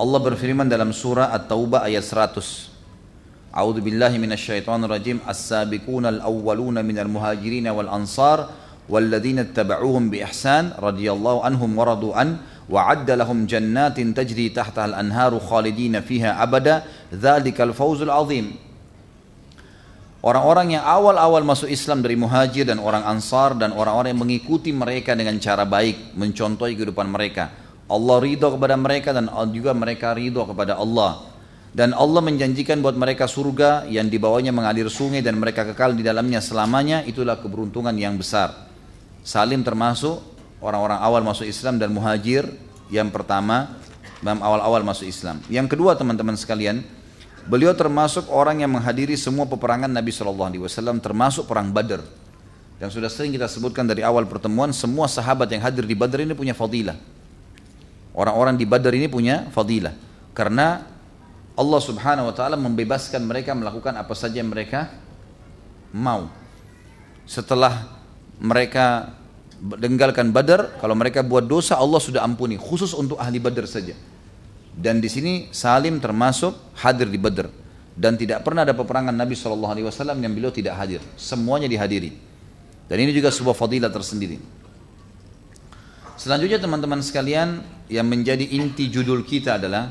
Speaker 1: Allah berfirman dalam surah At-Taubah ayat 100. A'udzu billahi minasyaitonir rajim. As-sabiqun al-awwaluna minal muhajirin wal ansar والذين اتبعوهم بإحسان رضي الله عنهم ورضوا عنه وعد لهم جنات تجري تحتها الأنهار خالدين فيها أبدا ذلك الفوز العظيم Orang-orang yang awal-awal masuk Islam dari muhajir dan orang ansar dan orang-orang yang mengikuti mereka dengan cara baik, mencontohi kehidupan mereka. Allah ridho kepada mereka dan juga mereka ridho kepada Allah. Dan Allah menjanjikan buat mereka surga yang dibawanya mengalir sungai dan mereka kekal di dalamnya selamanya. Itulah keberuntungan yang besar. Salim termasuk orang-orang awal masuk Islam dan muhajir yang pertama dalam awal-awal masuk Islam. Yang kedua teman-teman sekalian, beliau termasuk orang yang menghadiri semua peperangan Nabi Shallallahu Alaihi Wasallam termasuk perang Badar. Yang sudah sering kita sebutkan dari awal pertemuan, semua sahabat yang hadir di Badar ini punya fadilah. Orang-orang di Badar ini punya fadilah. Karena Allah subhanahu wa ta'ala membebaskan mereka melakukan apa saja yang mereka mau. Setelah mereka meninggalkan Badar, kalau mereka buat dosa Allah sudah ampuni, khusus untuk ahli Badar saja. Dan di sini Salim termasuk hadir di Badar dan tidak pernah ada peperangan Nabi Shallallahu Alaihi Wasallam yang beliau tidak hadir, semuanya dihadiri. Dan ini juga sebuah fadilah tersendiri. Selanjutnya teman-teman sekalian yang menjadi inti judul kita adalah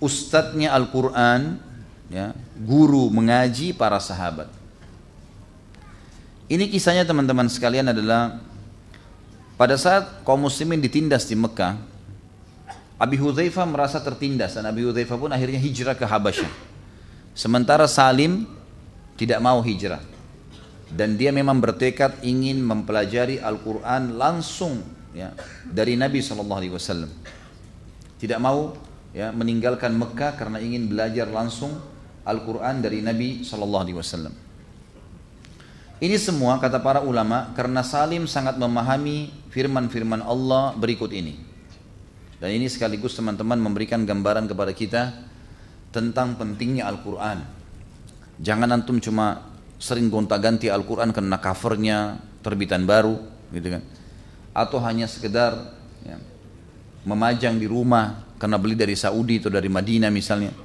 Speaker 1: Ustadznya Al-Quran, ya, guru mengaji para sahabat. Ini kisahnya teman-teman sekalian adalah pada saat kaum muslimin ditindas di Mekah, Abi Hudzaifah merasa tertindas dan Abi Hudzaifah pun akhirnya hijrah ke Habasyah. Sementara Salim tidak mau hijrah. Dan dia memang bertekad ingin mempelajari Al-Quran langsung ya, dari Nabi SAW. Tidak mau ya, meninggalkan Mekah karena ingin belajar langsung Al-Quran dari Nabi SAW. Ini semua kata para ulama karena Salim sangat memahami firman-firman Allah berikut ini. Dan ini sekaligus teman-teman memberikan gambaran kepada kita tentang pentingnya Al-Quran. Jangan antum cuma sering gonta-ganti Al-Quran karena covernya terbitan baru, gitu kan? Atau hanya sekedar ya, memajang di rumah karena beli dari Saudi atau dari Madinah misalnya.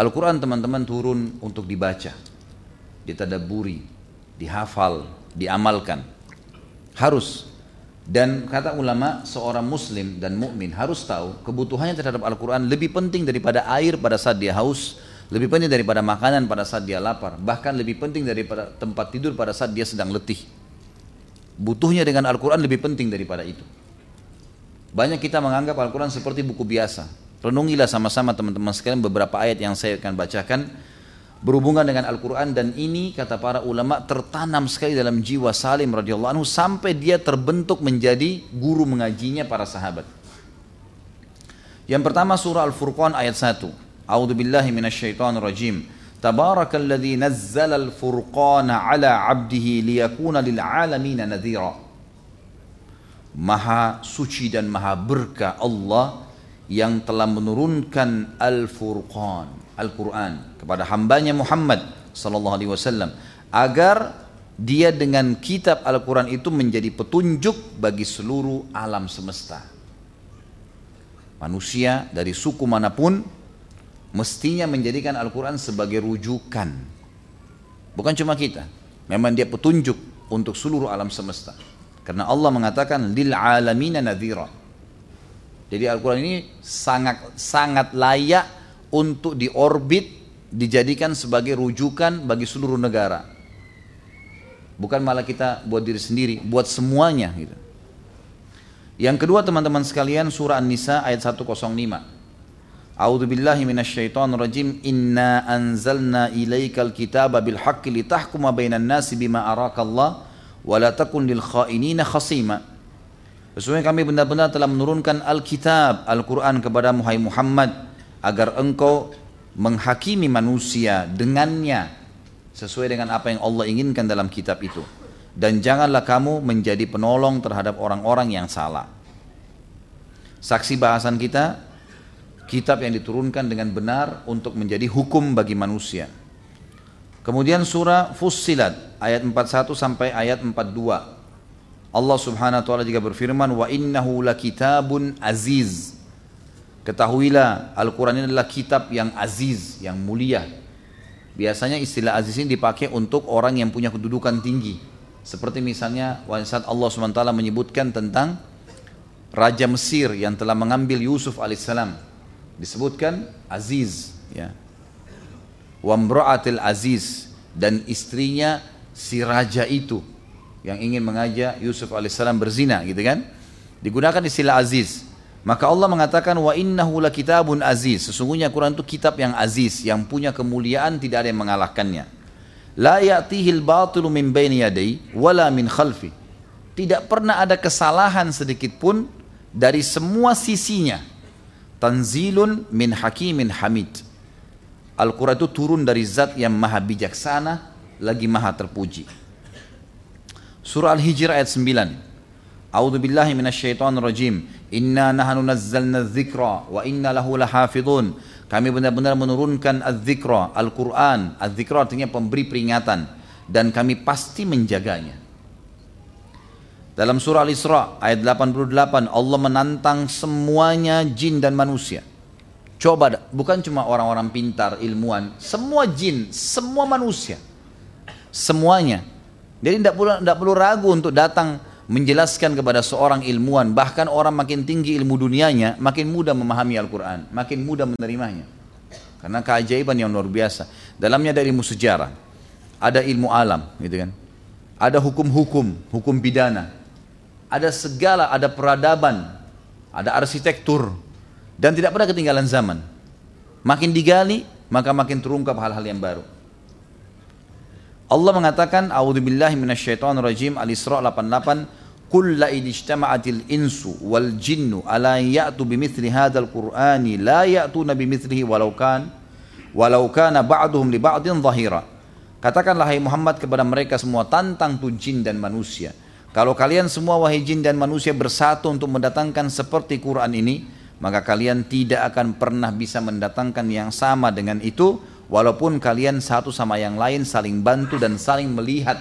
Speaker 1: Al-Quran teman-teman turun untuk dibaca, ditadaburi, dihafal, diamalkan. Harus dan kata ulama, seorang muslim dan mukmin harus tahu kebutuhannya terhadap Al-Quran lebih penting daripada air pada saat dia haus, lebih penting daripada makanan pada saat dia lapar, bahkan lebih penting daripada tempat tidur pada saat dia sedang letih. Butuhnya dengan Al-Quran lebih penting daripada itu. Banyak kita menganggap Al-Quran seperti buku biasa. Renungilah sama-sama teman-teman sekalian beberapa ayat yang saya akan bacakan berhubungan dengan Al-Quran dan ini kata para ulama tertanam sekali dalam jiwa Salim radhiyallahu anhu sampai dia terbentuk menjadi guru mengajinya para sahabat. Yang pertama surah Al-Furqan ayat 1. A'udzu billahi minasyaitonir rajim. Tabarakalladzi nazzala al-furqana ala 'abdihi liyakuna lil 'alamin nadhira. Maha suci dan maha berkah Allah yang telah menurunkan Al-Furqan Al-Quran kepada hambanya Muhammad sallallahu alaihi wasallam agar dia dengan kitab Al-Quran itu menjadi petunjuk bagi seluruh alam semesta. Manusia dari suku mana pun mestinya menjadikan Al-Quran sebagai rujukan. Bukan cuma kita. Memang dia petunjuk untuk seluruh alam semesta. Karena Allah mengatakan lil alamina nadhira. Jadi Al-Quran ini sangat sangat layak untuk diorbit dijadikan sebagai rujukan bagi seluruh negara. Bukan malah kita buat diri sendiri, buat semuanya gitu. Yang kedua teman-teman sekalian surah An-Nisa ayat 105. A'udzu billahi minasyaitonir rajim. Inna anzalna ilaikal kitaba bil haqqi litahkuma bainan nasi bima arakallah wa la takun lil kha'inina khasima. Sesungguhnya kami benar-benar telah menurunkan Alkitab, Al-Quran kepada Muhammad agar engkau menghakimi manusia dengannya sesuai dengan apa yang Allah inginkan dalam kitab itu. Dan janganlah kamu menjadi penolong terhadap orang-orang yang salah. Saksi bahasan kita kitab yang diturunkan dengan benar untuk menjadi hukum bagi manusia. Kemudian surah Fussilat ayat 41 sampai ayat 42 Allah subhanahu wa ta'ala juga berfirman wa innahu lakitabun aziz Ketahuilah Al-Quran ini adalah kitab yang aziz, yang mulia. Biasanya istilah aziz ini dipakai untuk orang yang punya kedudukan tinggi. Seperti misalnya saat Allah SWT menyebutkan tentang Raja Mesir yang telah mengambil Yusuf alaihissalam. Disebutkan aziz. Ya. Wamra'atil aziz. Dan istrinya si raja itu yang ingin mengajak Yusuf alaihissalam berzina gitu kan. Digunakan istilah aziz. Maka Allah mengatakan wa innahu kitabun aziz. Sesungguhnya Quran itu kitab yang aziz, yang punya kemuliaan tidak ada yang mengalahkannya. La ya'tihil batilu min baini yadai wala min khalfi. Tidak pernah ada kesalahan sedikit pun dari semua sisinya. Tanzilun min hakimin hamid. Al-Quran itu turun dari zat yang maha bijaksana lagi maha terpuji. Surah Al-Hijr ayat 9. A'udzu billahi minasyaitonir rajim. Inna nahnu nazzalna dzikra wa inna lahu lahafizun. Kami benar-benar menurunkan az-dzikra, Al-Qur'an. Az-dzikra artinya pemberi peringatan dan kami pasti menjaganya. Dalam surah Al-Isra ayat 88 Allah menantang semuanya jin dan manusia. Coba bukan cuma orang-orang pintar, ilmuwan, semua jin, semua manusia. Semuanya. Jadi tidak perlu, tidak perlu ragu untuk datang menjelaskan kepada seorang ilmuwan, bahkan orang makin tinggi ilmu dunianya, makin mudah memahami Al-Quran, makin mudah menerimanya. Karena keajaiban yang luar biasa. Dalamnya ada ilmu sejarah, ada ilmu alam, gitu kan. Ada hukum-hukum, hukum pidana, ada segala, ada peradaban, ada arsitektur, dan tidak pernah ketinggalan zaman. Makin digali, maka makin terungkap hal-hal yang baru. Allah mengatakan, A'udzubillahi minasyaitonirrajim Al-Isra 88, "Qul la in ijtama'atil insu wal jinnu ala ya'tu bimithli hadzal qur'ani la ya'tuna bimithlihi walau kan walau kana ba'duhum li ba'din dhahira." Katakanlah hai Muhammad kepada mereka semua tantang tu jin dan manusia. Kalau kalian semua wahai jin dan manusia bersatu untuk mendatangkan seperti Quran ini, maka kalian tidak akan pernah bisa mendatangkan yang sama dengan itu walaupun kalian satu sama yang lain saling bantu dan saling melihat.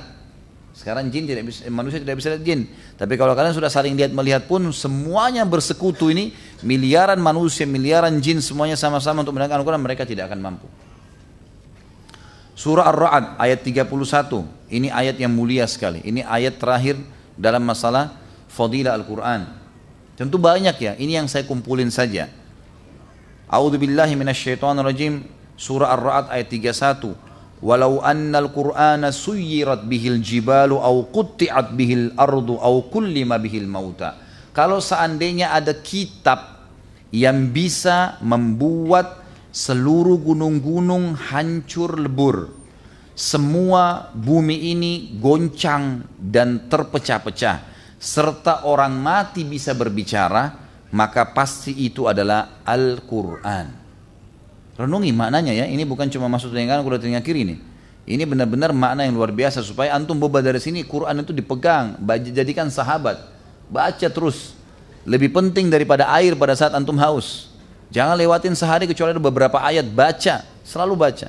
Speaker 1: Sekarang jin tidak bisa, manusia tidak bisa lihat jin. Tapi kalau kalian sudah saling lihat melihat pun semuanya bersekutu ini miliaran manusia, miliaran jin semuanya sama-sama untuk mendengarkan Al-Quran mereka tidak akan mampu. Surah Ar-Ra'd ayat 31. Ini ayat yang mulia sekali. Ini ayat terakhir dalam masalah fadilah Al-Quran. Tentu banyak ya. Ini yang saya kumpulin saja. A'udzu billahi minasyaitonir Surah Ar-Ra'd ayat 31. Walau annal Qur'ana suyirat bihil jibalu au qutti'at bihil ardu au kullima bihil mauta. Kalau seandainya ada kitab yang bisa membuat seluruh gunung-gunung hancur lebur. Semua bumi ini goncang dan terpecah-pecah. Serta orang mati bisa berbicara, maka pasti itu adalah Al-Quran. Renungi maknanya ya, ini bukan cuma masuk telinga kanan, keluar telinga kiri nih. Ini benar-benar makna yang luar biasa supaya antum boba dari sini Quran itu dipegang, jadikan sahabat. Baca terus. Lebih penting daripada air pada saat antum haus. Jangan lewatin sehari kecuali ada beberapa ayat baca, selalu baca.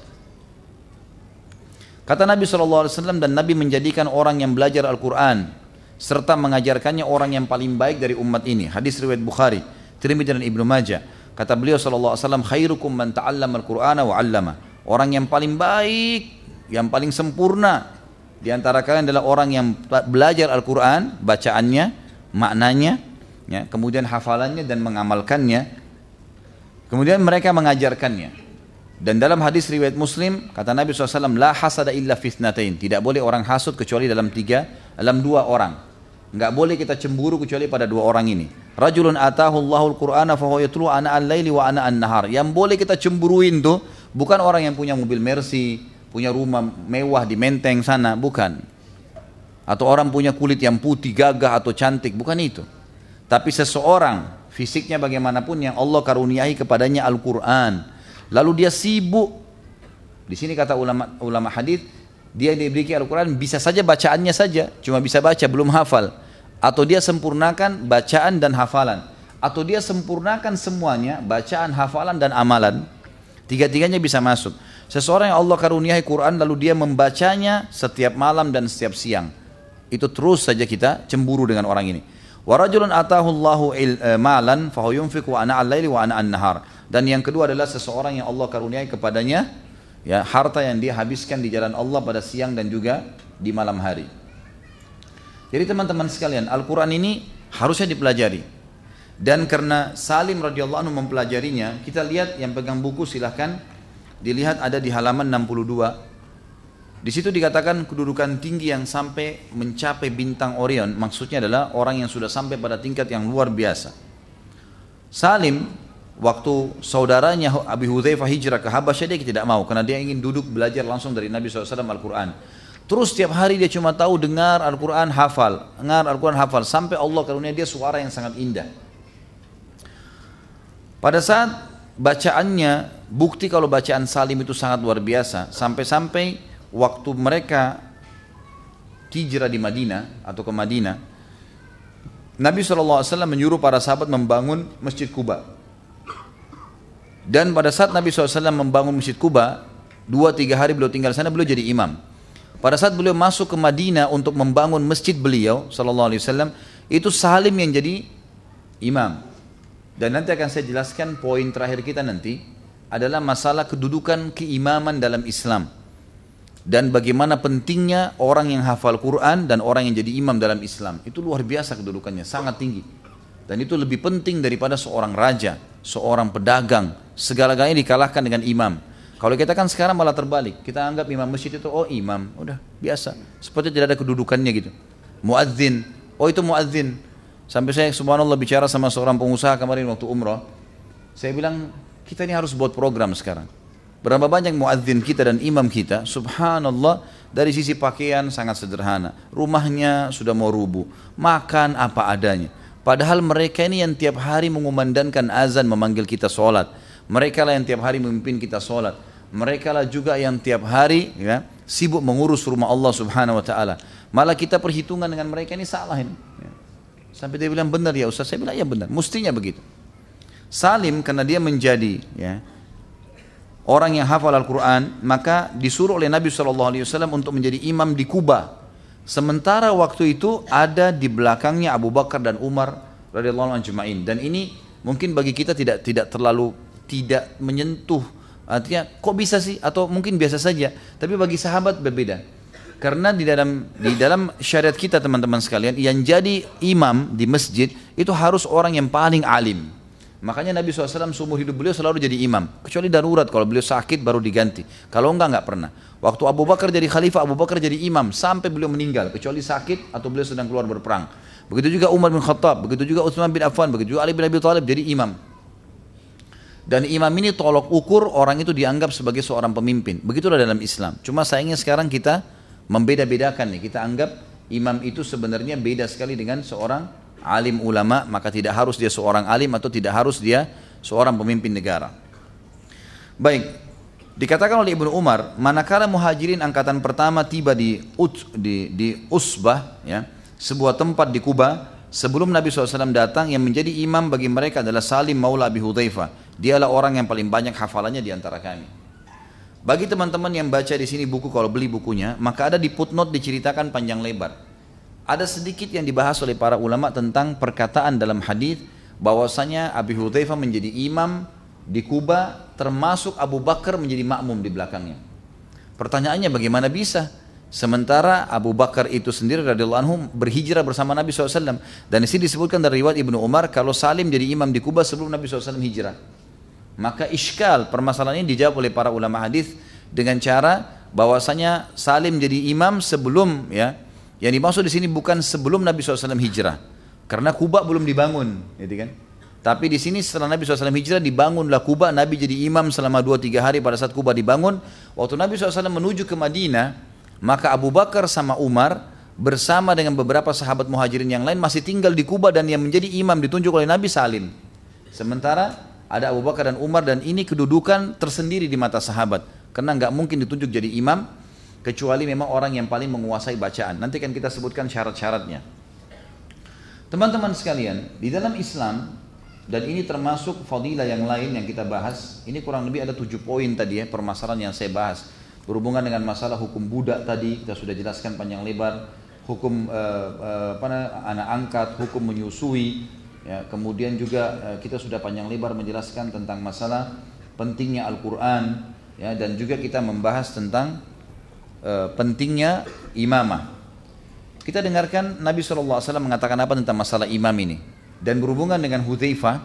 Speaker 1: Kata Nabi SAW dan Nabi menjadikan orang yang belajar Al-Quran serta mengajarkannya orang yang paling baik dari umat ini. Hadis riwayat Bukhari, Tirmidzi dan Ibnu Majah. Kata beliau sallallahu alaihi wasallam, "Khairukum man ta'allama al-Qur'ana wa 'allama." Orang yang paling baik, yang paling sempurna di antara kalian adalah orang yang belajar Al-Qur'an, bacaannya, maknanya, ya, kemudian hafalannya dan mengamalkannya. Kemudian mereka mengajarkannya. Dan dalam hadis riwayat Muslim kata Nabi SAW, la hasada illa fitnatain. Tidak boleh orang hasud kecuali dalam tiga, dalam dua orang. Enggak boleh kita cemburu kecuali pada dua orang ini. Rajulun atahu Allahul Qur'ana fa yatlu ana al-laili wa ana an-nahar. Yang boleh kita cemburuin tuh bukan orang yang punya mobil Mercy, punya rumah mewah di Menteng sana, bukan. Atau orang punya kulit yang putih, gagah atau cantik, bukan itu. Tapi seseorang fisiknya bagaimanapun yang Allah karuniai kepadanya Al-Qur'an. Lalu dia sibuk. Di sini kata ulama ulama hadis dia diberi Al-Quran bisa saja bacaannya saja, cuma bisa baca belum hafal. Atau dia sempurnakan bacaan dan hafalan. Atau dia sempurnakan semuanya, bacaan, hafalan dan amalan. Tiga-tiganya bisa masuk. Seseorang yang Allah karuniai Quran lalu dia membacanya setiap malam dan setiap siang. Itu terus saja kita cemburu dengan orang ini. Warajulun atahu Allahu eh, malan fahuyunfiku ana al-laili wa ana an-nahar. Dan yang kedua adalah seseorang yang Allah karuniai kepadanya ya harta yang dia habiskan di jalan Allah pada siang dan juga di malam hari. Jadi teman-teman sekalian, Al-Quran ini harusnya dipelajari. Dan karena Salim radhiyallahu anhu mempelajarinya, kita lihat yang pegang buku silahkan dilihat ada di halaman 62. Di situ dikatakan kedudukan tinggi yang sampai mencapai bintang Orion, maksudnya adalah orang yang sudah sampai pada tingkat yang luar biasa. Salim waktu saudaranya Abi Hudzaifah hijrah ke Habasyah dia tidak mau karena dia ingin duduk belajar langsung dari Nabi SAW Al-Quran. Terus setiap hari dia cuma tahu dengar Al-Quran hafal, dengar Al-Quran hafal sampai Allah karunia dia suara yang sangat indah. Pada saat bacaannya, bukti kalau bacaan Salim itu sangat luar biasa, sampai-sampai waktu mereka hijrah di Madinah atau ke Madinah, Nabi SAW menyuruh para sahabat membangun Masjid Kuba. Dan pada saat Nabi SAW membangun Masjid Kuba, dua tiga hari beliau tinggal sana, beliau jadi imam. Pada saat beliau masuk ke Madinah untuk membangun masjid beliau, Sallallahu Alaihi Wasallam, itu Salim yang jadi imam. Dan nanti akan saya jelaskan poin terakhir kita nanti adalah masalah kedudukan keimaman dalam Islam. dan bagaimana pentingnya orang yang hafal Quran dan orang yang jadi imam dalam Islam. Itu luar biasa kedudukannya, sangat tinggi. Dan itu lebih penting daripada seorang raja, seorang pedagang, segala-galanya dikalahkan dengan imam. Kalau kita kan sekarang malah terbalik, kita anggap imam masjid itu oh imam, udah biasa, seperti tidak ada kedudukannya gitu. Muadzin, oh itu muadzin. Sampai saya subhanallah bicara sama seorang pengusaha kemarin waktu umrah, saya bilang kita ini harus buat program sekarang. Berapa banyak muadzin kita dan imam kita, subhanallah dari sisi pakaian sangat sederhana. Rumahnya sudah mau rubuh, makan apa adanya. Padahal mereka ini yang tiap hari mengumandangkan azan memanggil kita sholat. Mereka lah yang tiap hari memimpin kita sholat mereka lah juga yang tiap hari ya, sibuk mengurus rumah Allah subhanahu wa ta'ala. Malah kita perhitungan dengan mereka ini salah ini. Ya. Sampai dia bilang benar ya Ustaz, saya bilang ya benar, mestinya begitu. Salim karena dia menjadi ya, orang yang hafal Al-Quran, maka disuruh oleh Nabi SAW untuk menjadi imam di Kuba. Sementara waktu itu ada di belakangnya Abu Bakar dan Umar radhiyallahu anhu Dan ini mungkin bagi kita tidak tidak terlalu tidak menyentuh Artinya kok bisa sih atau mungkin biasa saja, tapi bagi sahabat berbeda. Karena di dalam di dalam syariat kita teman-teman sekalian, yang jadi imam di masjid itu harus orang yang paling alim. Makanya Nabi SAW seumur hidup beliau selalu jadi imam. Kecuali darurat kalau beliau sakit baru diganti. Kalau enggak enggak pernah. Waktu Abu Bakar jadi khalifah, Abu Bakar jadi imam sampai beliau meninggal. Kecuali sakit atau beliau sedang keluar berperang. Begitu juga Umar bin Khattab, begitu juga Utsman bin Affan, begitu juga Ali bin Abi Thalib jadi imam. Dan imam ini tolok ukur orang itu dianggap sebagai seorang pemimpin. Begitulah dalam Islam. Cuma sayangnya sekarang kita membeda-bedakan nih. Kita anggap imam itu sebenarnya beda sekali dengan seorang alim ulama. Maka tidak harus dia seorang alim atau tidak harus dia seorang pemimpin negara. Baik, dikatakan oleh Ibnu Umar, manakala muhajirin angkatan pertama tiba di di, di Usbah, ya, sebuah tempat di Kuba, sebelum Nabi SAW datang yang menjadi imam bagi mereka adalah Salim Maula Abi Hudzaifah Dialah orang yang paling banyak hafalannya di antara kami. Bagi teman-teman yang baca di sini buku kalau beli bukunya, maka ada di footnote diceritakan panjang lebar. Ada sedikit yang dibahas oleh para ulama tentang perkataan dalam hadis bahwasanya Abi Hudzaifah menjadi imam di Kuba termasuk Abu Bakar menjadi makmum di belakangnya. Pertanyaannya bagaimana bisa? Sementara Abu Bakar itu sendiri radhiyallahu anhu berhijrah bersama Nabi SAW. Dan di sini disebutkan dari riwayat Ibnu Umar kalau Salim jadi imam di Kuba sebelum Nabi SAW hijrah. Maka iskal permasalahan ini dijawab oleh para ulama hadis dengan cara bahwasanya Salim jadi imam sebelum ya. Yang dimaksud di sini bukan sebelum Nabi SAW hijrah. Karena Kuba belum dibangun, gitu kan? Tapi di sini setelah Nabi SAW hijrah dibangunlah Kuba, Nabi jadi imam selama 2-3 hari pada saat Kuba dibangun. Waktu Nabi SAW menuju ke Madinah, maka Abu Bakar sama Umar bersama dengan beberapa sahabat muhajirin yang lain masih tinggal di Kuba dan yang menjadi imam ditunjuk oleh Nabi Salim. Sementara ada Abu Bakar dan Umar dan ini kedudukan tersendiri di mata sahabat karena nggak mungkin ditunjuk jadi imam kecuali memang orang yang paling menguasai bacaan. Nanti kan kita sebutkan syarat-syaratnya. Teman-teman sekalian, di dalam Islam dan ini termasuk fadilah yang lain yang kita bahas. Ini kurang lebih ada tujuh poin tadi ya permasalahan yang saya bahas berhubungan dengan masalah hukum budak tadi kita sudah jelaskan panjang lebar hukum uh, uh, apa anak angkat hukum menyusui Ya, kemudian juga uh, kita sudah panjang lebar menjelaskan tentang masalah pentingnya Al-Quran ya, dan juga kita membahas tentang uh, pentingnya imamah. Kita dengarkan Nabi SAW mengatakan apa tentang masalah imam ini. Dan berhubungan dengan Hudzaifah,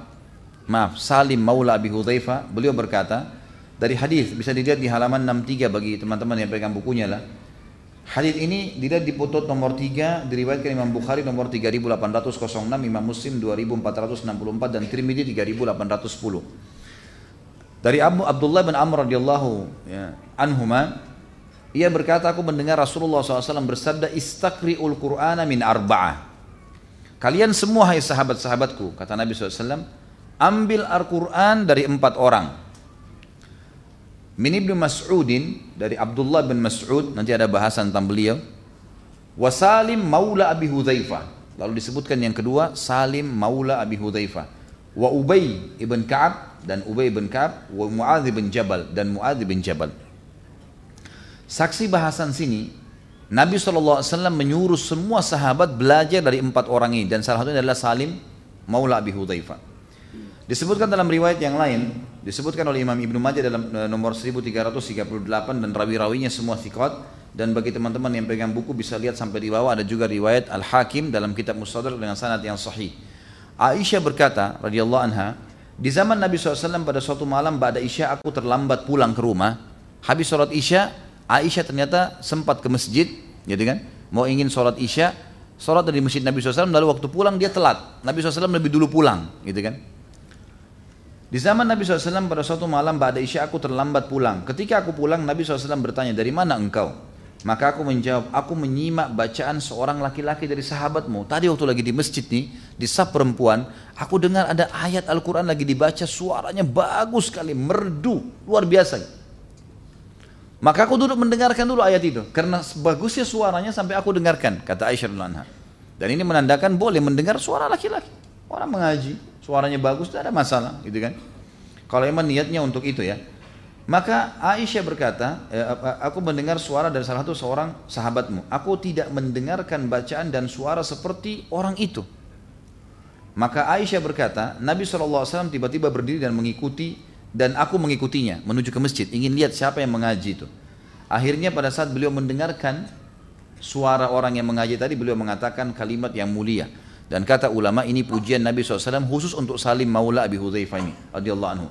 Speaker 1: maaf, Salim Maula Abi Hudzaifah, beliau berkata, dari hadis bisa dilihat di halaman 63 bagi teman-teman yang pegang bukunya lah. Hadis ini dilihat di footnote nomor 3 diriwayatkan Imam Bukhari nomor 3806, Imam Muslim 2464 dan Tirmidzi 3810. Dari Abu Abdullah bin Amr radhiyallahu ya, anhuma ia berkata aku mendengar Rasulullah SAW bersabda istakriul Qur'ana min arba'ah. Kalian semua hai sahabat-sahabatku kata Nabi SAW ambil Al-Quran dari empat orang Min Ibnu Mas'udin dari Abdullah bin Mas'ud nanti ada bahasan tentang beliau. Wasalim Maula Abi Hudzaifah. Lalu disebutkan yang kedua Salim Maula Abi Hudzaifah. Wa Ubay ibn Ka'ab dan Ubay ibn Ka'ab wa Muadz bin Jabal dan Muadz bin Jabal. Saksi bahasan sini Nabi SAW menyuruh semua sahabat belajar dari empat orang ini dan salah satunya adalah Salim Maula Abi Hudzaifah. Disebutkan dalam riwayat yang lain, disebutkan oleh Imam Ibnu Majah dalam e, nomor 1338 dan rawi-rawinya semua thiqat, dan bagi teman-teman yang pegang buku bisa lihat sampai di bawah ada juga riwayat Al-Hakim dalam kitab Mustadrak dengan sanad yang sahih. Aisyah berkata radhiyallahu anha, di zaman Nabi SAW pada suatu malam pada Isya aku terlambat pulang ke rumah. Habis sholat Isya, Aisyah ternyata sempat ke masjid, gitu kan? Mau ingin sholat Isya, sholat dari masjid Nabi SAW, lalu waktu pulang dia telat. Nabi SAW lebih dulu pulang, gitu kan? Di zaman Nabi SAW pada suatu malam pada Isya aku terlambat pulang. Ketika aku pulang, Nabi SAW bertanya, dari mana engkau? Maka aku menjawab, aku menyimak bacaan seorang laki-laki dari sahabatmu. Tadi waktu lagi di masjid nih, di sab perempuan, aku dengar ada ayat Al-Quran lagi dibaca, suaranya bagus sekali, merdu, luar biasa. Maka aku duduk mendengarkan dulu ayat itu. Karena bagusnya suaranya sampai aku dengarkan, kata Aisyah. Dan ini menandakan boleh mendengar suara laki-laki. Orang mengaji, suaranya bagus, tidak ada masalah, gitu kan. Kalau emang niatnya untuk itu ya. Maka Aisyah berkata, eh, aku mendengar suara dari salah satu seorang sahabatmu. Aku tidak mendengarkan bacaan dan suara seperti orang itu. Maka Aisyah berkata, Nabi SAW tiba-tiba berdiri dan mengikuti dan aku mengikutinya menuju ke masjid. Ingin lihat siapa yang mengaji itu. Akhirnya pada saat beliau mendengarkan suara orang yang mengaji tadi, beliau mengatakan kalimat yang mulia. Dan kata ulama ini pujian Nabi SAW khusus untuk Salim Maula Abi Hudzaifah ini radhiyallahu anhu.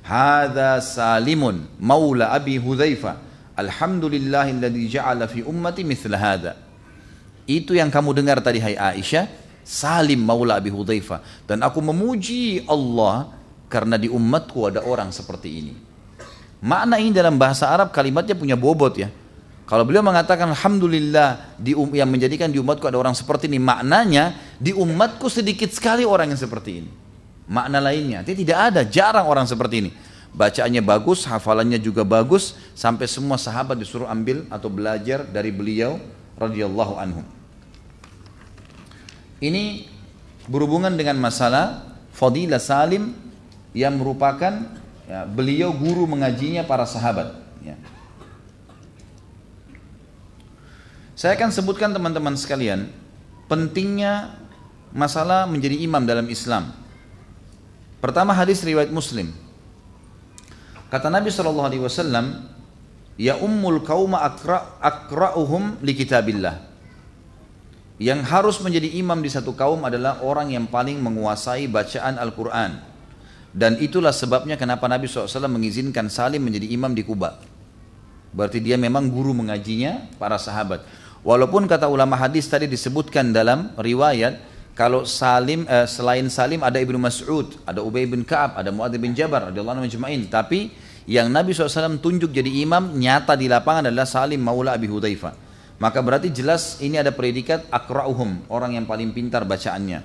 Speaker 1: Hada Salimun Maula Abi Hudzaifah. Alhamdulillahilladzi ja'ala fi ummati mithla hada. Itu yang kamu dengar tadi hai Aisyah, Salim Maula Abi Hudzaifah dan aku memuji Allah karena di umatku ada orang seperti ini. Makna ini dalam bahasa Arab kalimatnya punya bobot ya. Kalau beliau mengatakan Alhamdulillah di um, yang menjadikan di umatku ada orang seperti ini. Maknanya di umatku sedikit sekali orang yang seperti ini. Makna lainnya Itu tidak ada, jarang orang seperti ini. Bacaannya bagus, hafalannya juga bagus Sampai semua sahabat disuruh ambil atau belajar dari beliau radhiyallahu anhu Ini berhubungan dengan masalah Fadilah Salim yang merupakan ya, beliau guru mengajinya para sahabat ya. Saya akan sebutkan teman-teman sekalian pentingnya masalah menjadi imam dalam Islam. Pertama hadis riwayat Muslim. Kata Nabi Wasallam, ya ummul kauma akra akra'uhum li kitabillah. Yang harus menjadi imam di satu kaum adalah orang yang paling menguasai bacaan Al-Quran. Dan itulah sebabnya kenapa Nabi SAW mengizinkan Salim menjadi imam di Kuba. Berarti dia memang guru mengajinya para sahabat. Walaupun kata ulama hadis tadi disebutkan dalam riwayat kalau Salim eh, selain Salim ada Ibnu Mas'ud, ada Ubay bin Ka'ab, ada Muadz bin Jabar radhiyallahu anhu Tapi yang Nabi SAW tunjuk jadi imam nyata di lapangan adalah Salim Maula Abi Hudzaifah. Maka berarti jelas ini ada predikat akra'uhum, orang yang paling pintar bacaannya.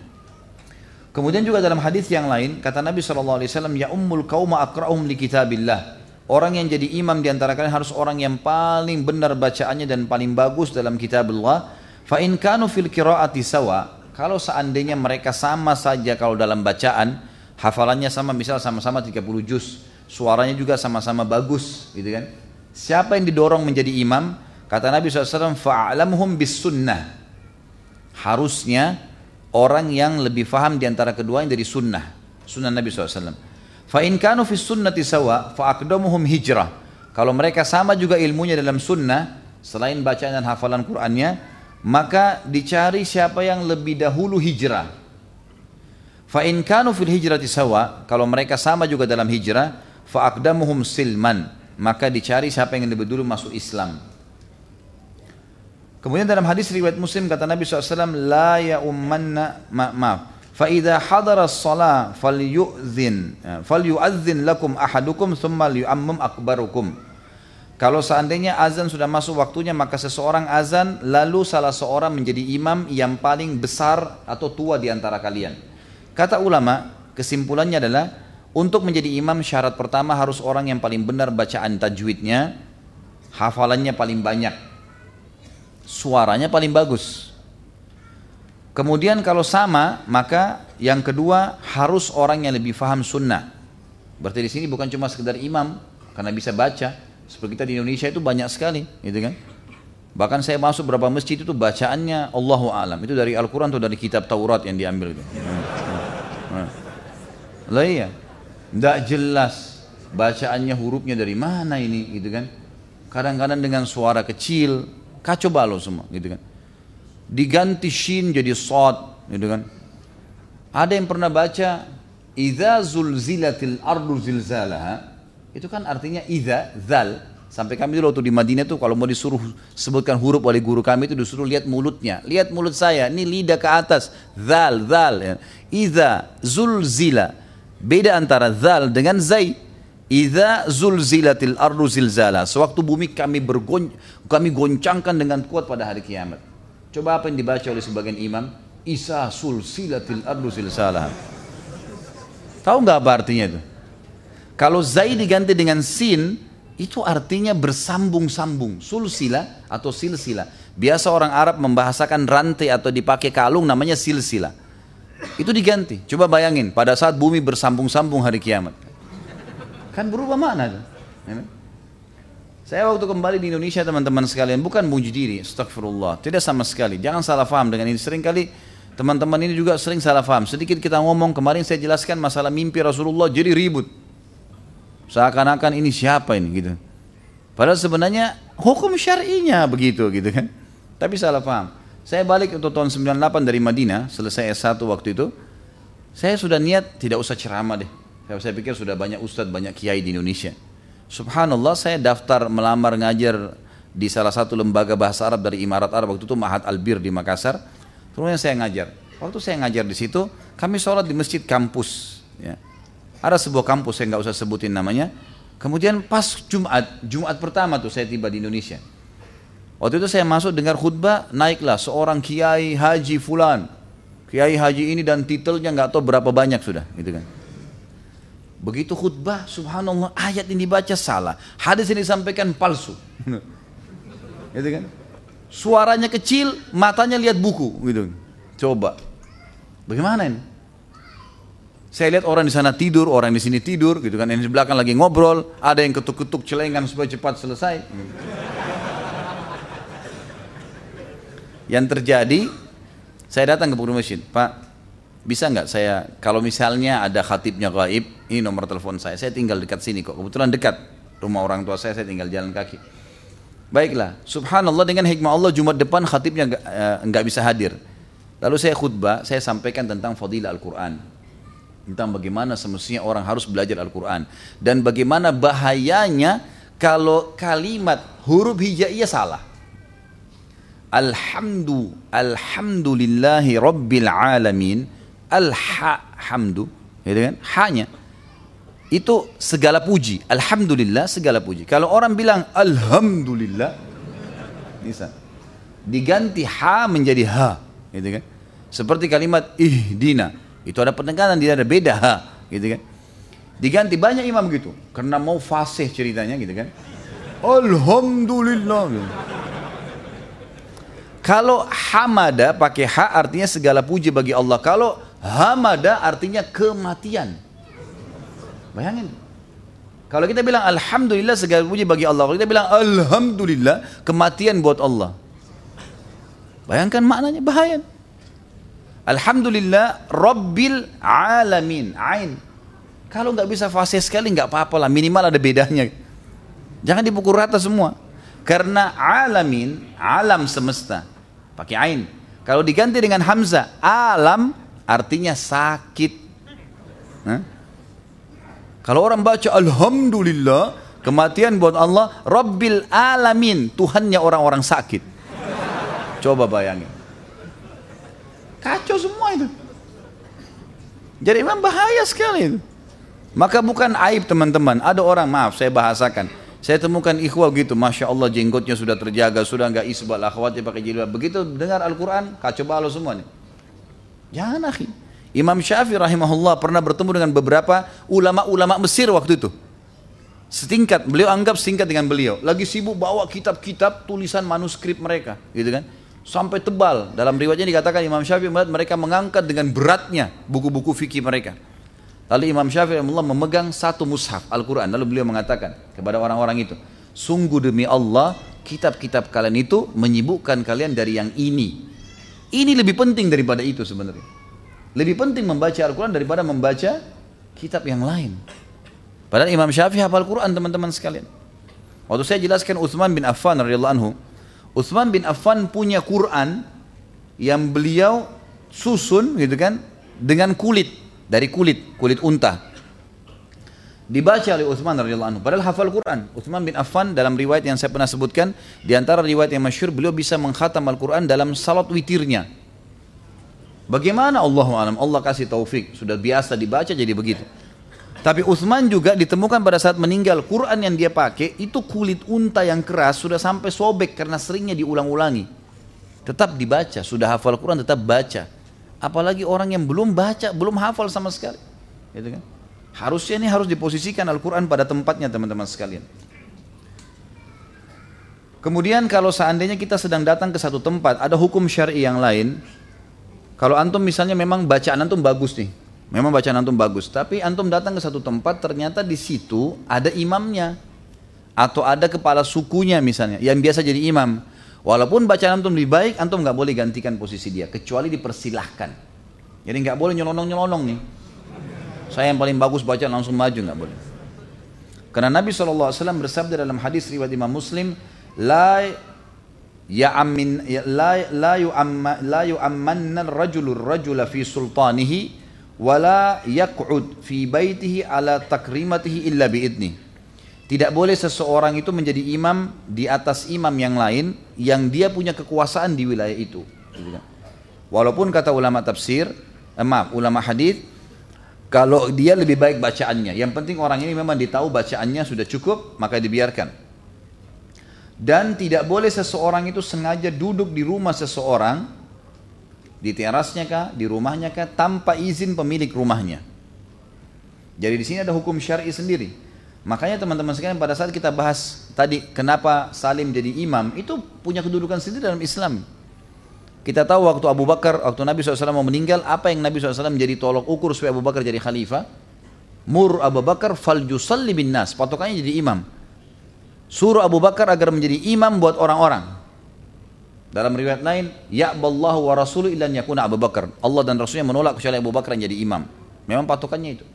Speaker 1: Kemudian juga dalam hadis yang lain kata Nabi SAW ya ummul kauma akra'uhum li kitabillah. Orang yang jadi imam di antara kalian harus orang yang paling benar bacaannya dan paling bagus dalam kitab Allah. Fa in kanu fil qiraati sawa, kalau seandainya mereka sama saja kalau dalam bacaan, hafalannya sama misal sama-sama 30 juz, suaranya juga sama-sama bagus, gitu kan? Siapa yang didorong menjadi imam? Kata Nabi SAW, fa'alamhum bis sunnah. Harusnya orang yang lebih faham di antara keduanya dari sunnah. Sunnah Nabi SAW. Fa in kanu fi sunnati sawa fa aqdamuhum hijrah. Kalau mereka sama juga ilmunya dalam sunnah selain bacaan dan hafalan Qur'annya, maka dicari siapa yang lebih dahulu hijrah. Fa in kanu fil hijrati sawa, kalau mereka sama juga dalam hijrah, fa aqdamuhum silman, maka dicari siapa yang lebih dulu masuk Islam. Kemudian dalam hadis riwayat Muslim kata Nabi SAW, la ya ummanna ma maaf, fa idza hadara shalah falyu'zin falyu'azzin lakum ahadukum thumma liyu'ammam kalau seandainya azan sudah masuk waktunya maka seseorang azan lalu salah seorang menjadi imam yang paling besar atau tua di antara kalian. Kata ulama kesimpulannya adalah untuk menjadi imam syarat pertama harus orang yang paling benar bacaan tajwidnya hafalannya paling banyak suaranya paling bagus. Kemudian kalau sama, maka yang kedua harus orang yang lebih faham sunnah. Berarti di sini bukan cuma sekedar imam, karena bisa baca. Seperti kita di Indonesia itu banyak sekali, gitu kan? Bahkan saya masuk beberapa masjid itu bacaannya Allahu alam. Itu dari Al-Quran atau dari kitab Taurat yang diambil itu. Lah iya, tidak jelas bacaannya hurufnya dari mana ini, gitu kan? Kadang-kadang dengan suara kecil, kacau balau semua gitu kan. Diganti shin jadi sod gitu kan. Ada yang pernah baca idza zulzilatil ardu zilzalaha itu kan artinya idza zal sampai kami dulu waktu di Madinah tuh kalau mau disuruh sebutkan huruf oleh guru kami itu disuruh lihat mulutnya lihat mulut saya ini lidah ke atas zal zal ya. idza zulzila beda antara zal dengan zai Idza zulzilatil ardu zilzala. Sewaktu bumi kami bergon kami goncangkan dengan kuat pada hari kiamat. Coba apa yang dibaca oleh sebagian imam? Isa sulsilatil ardu zilzala. Tahu nggak apa artinya itu? Kalau zai diganti dengan sin, itu artinya bersambung-sambung. Sulsila atau silsila. Biasa orang Arab membahasakan rantai atau dipakai kalung namanya silsila. Itu diganti. Coba bayangin, pada saat bumi bersambung-sambung hari kiamat. Kan berubah makna tuh. Saya waktu kembali di Indonesia teman-teman sekalian bukan muji diri, astagfirullah, tidak sama sekali. Jangan salah faham dengan ini. Sering kali teman-teman ini juga sering salah faham. Sedikit kita ngomong kemarin saya jelaskan masalah mimpi Rasulullah jadi ribut. Seakan-akan ini siapa ini gitu. Padahal sebenarnya hukum syar'inya begitu gitu kan. Tapi salah paham. Saya balik untuk tahun 98 dari Madinah, selesai S1 waktu itu. Saya sudah niat tidak usah ceramah deh saya pikir sudah banyak ustadz, banyak kiai di Indonesia. Subhanallah saya daftar melamar ngajar di salah satu lembaga bahasa Arab dari Imarat Arab waktu itu Mahat Albir di Makassar. Kemudian saya ngajar. Waktu saya ngajar di situ, kami sholat di masjid kampus. Ya. Ada sebuah kampus saya nggak usah sebutin namanya. Kemudian pas Jumat, Jumat pertama tuh saya tiba di Indonesia. Waktu itu saya masuk dengar khutbah, naiklah seorang kiai haji fulan. Kiai haji ini dan titelnya nggak tahu berapa banyak sudah, gitu kan. Begitu khutbah, subhanallah, ayat ini dibaca salah. Hadis ini disampaikan palsu. <laughs> gitu kan? Suaranya kecil, matanya lihat buku, gitu. Coba. Bagaimana ini? Saya lihat orang di sana tidur, orang di sini tidur, gitu kan. Yang di belakang lagi ngobrol, ada yang ketuk-ketuk celengan supaya cepat selesai. Yang terjadi, saya datang ke pura masjid, Pak, bisa nggak saya kalau misalnya ada khatibnya gaib ini nomor telepon saya saya tinggal dekat sini kok. Kebetulan dekat rumah orang tua saya saya tinggal jalan kaki. Baiklah subhanallah dengan hikmah Allah Jumat depan khatibnya nggak uh, bisa hadir. Lalu saya khutbah saya sampaikan tentang fadilah Al-Quran. Tentang bagaimana semestinya orang harus belajar Al-Quran. Dan bagaimana bahayanya kalau kalimat huruf hijaiyah salah. Alhamdu Alhamdulillahi Rabbil Alamin al-ha hamdu, gitu kan? Hanya itu segala puji. Alhamdulillah segala puji. Kalau orang bilang alhamdulillah bisa diganti ha menjadi ha, gitu kan? Seperti kalimat ihdina, itu ada penekanan tidak ada beda ha, gitu kan? Diganti banyak imam gitu, karena mau fasih ceritanya gitu kan? Alhamdulillah. Gitu. Kalau hamada pakai ha artinya segala puji bagi Allah. Kalau hamada artinya kematian. Bayangin. Kalau kita bilang alhamdulillah segala puji bagi Allah. Kalau kita bilang alhamdulillah kematian buat Allah. Bayangkan maknanya bahaya. Alhamdulillah Rabbil Alamin. Ain. Kalau nggak bisa fase sekali nggak apa-apa lah. Minimal ada bedanya. Jangan dipukul rata semua. Karena alamin, alam semesta pakai ain. Kalau diganti dengan hamzah, alam artinya sakit. Hah? Kalau orang baca alhamdulillah, kematian buat Allah, Rabbil alamin, Tuhannya orang-orang sakit. Coba bayangin. Kacau semua itu. Jadi memang bahaya sekali itu. Maka bukan aib teman-teman. Ada orang, maaf saya bahasakan saya temukan ikhwah gitu, masya Allah jenggotnya sudah terjaga, sudah nggak isbal, akhwatnya pakai jilbab. Begitu dengar Al-Quran, kacau balau semua nih. Jangan akhi. Imam Syafi'i rahimahullah pernah bertemu dengan beberapa ulama-ulama Mesir waktu itu. Setingkat, beliau anggap setingkat dengan beliau. Lagi sibuk bawa kitab-kitab tulisan manuskrip mereka, gitu kan. Sampai tebal. Dalam riwayatnya dikatakan Imam Syafi'i melihat mereka mengangkat dengan beratnya buku-buku fikih mereka. Lalu Imam Syafi'i Allah memegang satu mushaf Al-Quran. Lalu beliau mengatakan kepada orang-orang itu, sungguh demi Allah, kitab-kitab kalian itu menyibukkan kalian dari yang ini. Ini lebih penting daripada itu sebenarnya. Lebih penting membaca Al-Quran daripada membaca kitab yang lain. Padahal Imam Syafi'i hafal Quran teman-teman sekalian. Waktu saya jelaskan Utsman bin Affan radhiyallahu anhu, Utsman bin Affan punya Quran yang beliau susun gitu kan dengan kulit dari kulit kulit unta dibaca oleh Utsman radhiyallahu anhu. Padahal hafal Quran. Utsman bin Affan dalam riwayat yang saya pernah sebutkan di antara riwayat yang masyhur beliau bisa menghatam Al-Quran dalam salat witirnya. Bagaimana? Allah alam. Allah kasih taufik. Sudah biasa dibaca jadi begitu. Tapi Utsman juga ditemukan pada saat meninggal Quran yang dia pakai itu kulit unta yang keras sudah sampai sobek karena seringnya diulang-ulangi. Tetap dibaca, sudah hafal Quran tetap baca. Apalagi orang yang belum baca, belum hafal sama sekali. Gitu kan? Harusnya ini harus diposisikan Al-Quran pada tempatnya teman-teman sekalian. Kemudian kalau seandainya kita sedang datang ke satu tempat, ada hukum syari yang lain. Kalau antum misalnya memang bacaan antum bagus nih, memang bacaan antum bagus, tapi antum datang ke satu tempat ternyata di situ ada imamnya atau ada kepala sukunya misalnya yang biasa jadi imam. Walaupun bacaan antum lebih baik, antum nggak boleh gantikan posisi dia, kecuali dipersilahkan. Jadi nggak boleh nyelonong-nyelonong nih. Saya yang paling bagus baca langsung maju nggak boleh. Karena Nabi SAW bersabda dalam hadis riwayat Imam Muslim, la ya amin ya, la la yu'amma la yu'ammanna ar-rajulu ar-rajula fi sultanihi wala yaq'ud fi baitihi ala takrimatihi illa biidni. Tidak boleh seseorang itu menjadi imam di atas imam yang lain yang dia punya kekuasaan di wilayah itu. Gitu kan. Walaupun kata ulama tafsir, eh, maaf, ulama hadis kalau dia lebih baik bacaannya. Yang penting orang ini memang ditahu bacaannya sudah cukup, maka dibiarkan. Dan tidak boleh seseorang itu sengaja duduk di rumah seseorang, di terasnya kah, di rumahnya kah, tanpa izin pemilik rumahnya. Jadi di sini ada hukum syar'i sendiri. Makanya teman-teman sekalian pada saat kita bahas tadi kenapa Salim jadi imam itu punya kedudukan sendiri dalam Islam. Kita tahu waktu Abu Bakar, waktu Nabi SAW mau meninggal, apa yang Nabi SAW menjadi tolok ukur supaya Abu Bakar jadi khalifah? Mur Abu Bakar fal jusalli bin nas, patokannya jadi imam. Suruh Abu Bakar agar menjadi imam buat orang-orang. Dalam riwayat lain, ya'ballahu wa rasuluh illa yakuna Abu Bakar. Allah dan Rasulnya menolak kecuali Abu Bakar yang jadi imam. Memang patokannya itu.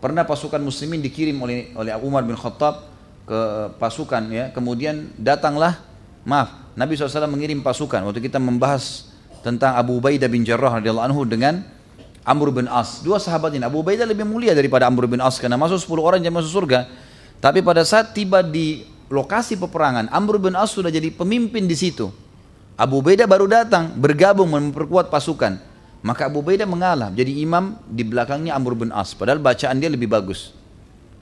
Speaker 1: Pernah pasukan muslimin dikirim oleh oleh Umar bin Khattab ke pasukan ya. Kemudian datanglah maaf, Nabi SAW mengirim pasukan waktu kita membahas tentang Abu Ubaidah bin Jarrah radhiyallahu anhu dengan Amr bin As. Dua sahabat ini. Abu Ubaidah lebih mulia daripada Amr bin As karena masuk 10 orang yang masuk surga. Tapi pada saat tiba di lokasi peperangan, Amr bin As sudah jadi pemimpin di situ. Abu Ubaidah baru datang bergabung memperkuat pasukan. Maka Abu Ubaidah mengalah jadi imam di belakangnya Amr bin As. Padahal bacaan dia lebih bagus.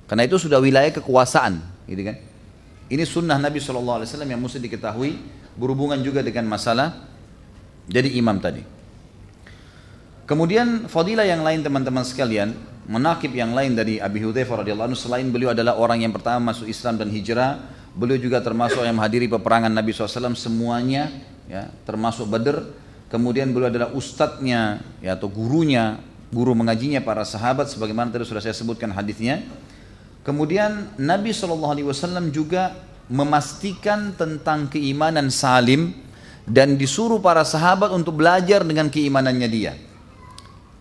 Speaker 1: Karena itu sudah wilayah kekuasaan, gitu kan? Ini sunnah Nabi SAW yang mesti diketahui berhubungan juga dengan masalah jadi imam tadi. Kemudian fadilah yang lain teman-teman sekalian, menakib yang lain dari Abi Hudzaifah radhiyallahu anhu selain beliau adalah orang yang pertama masuk Islam dan hijrah, beliau juga termasuk yang menghadiri peperangan Nabi SAW semuanya, ya, termasuk Badr, kemudian beliau adalah ustadznya ya atau gurunya guru mengajinya para sahabat sebagaimana tadi sudah saya sebutkan hadisnya kemudian Nabi SAW juga memastikan tentang keimanan salim dan disuruh para sahabat untuk belajar dengan keimanannya dia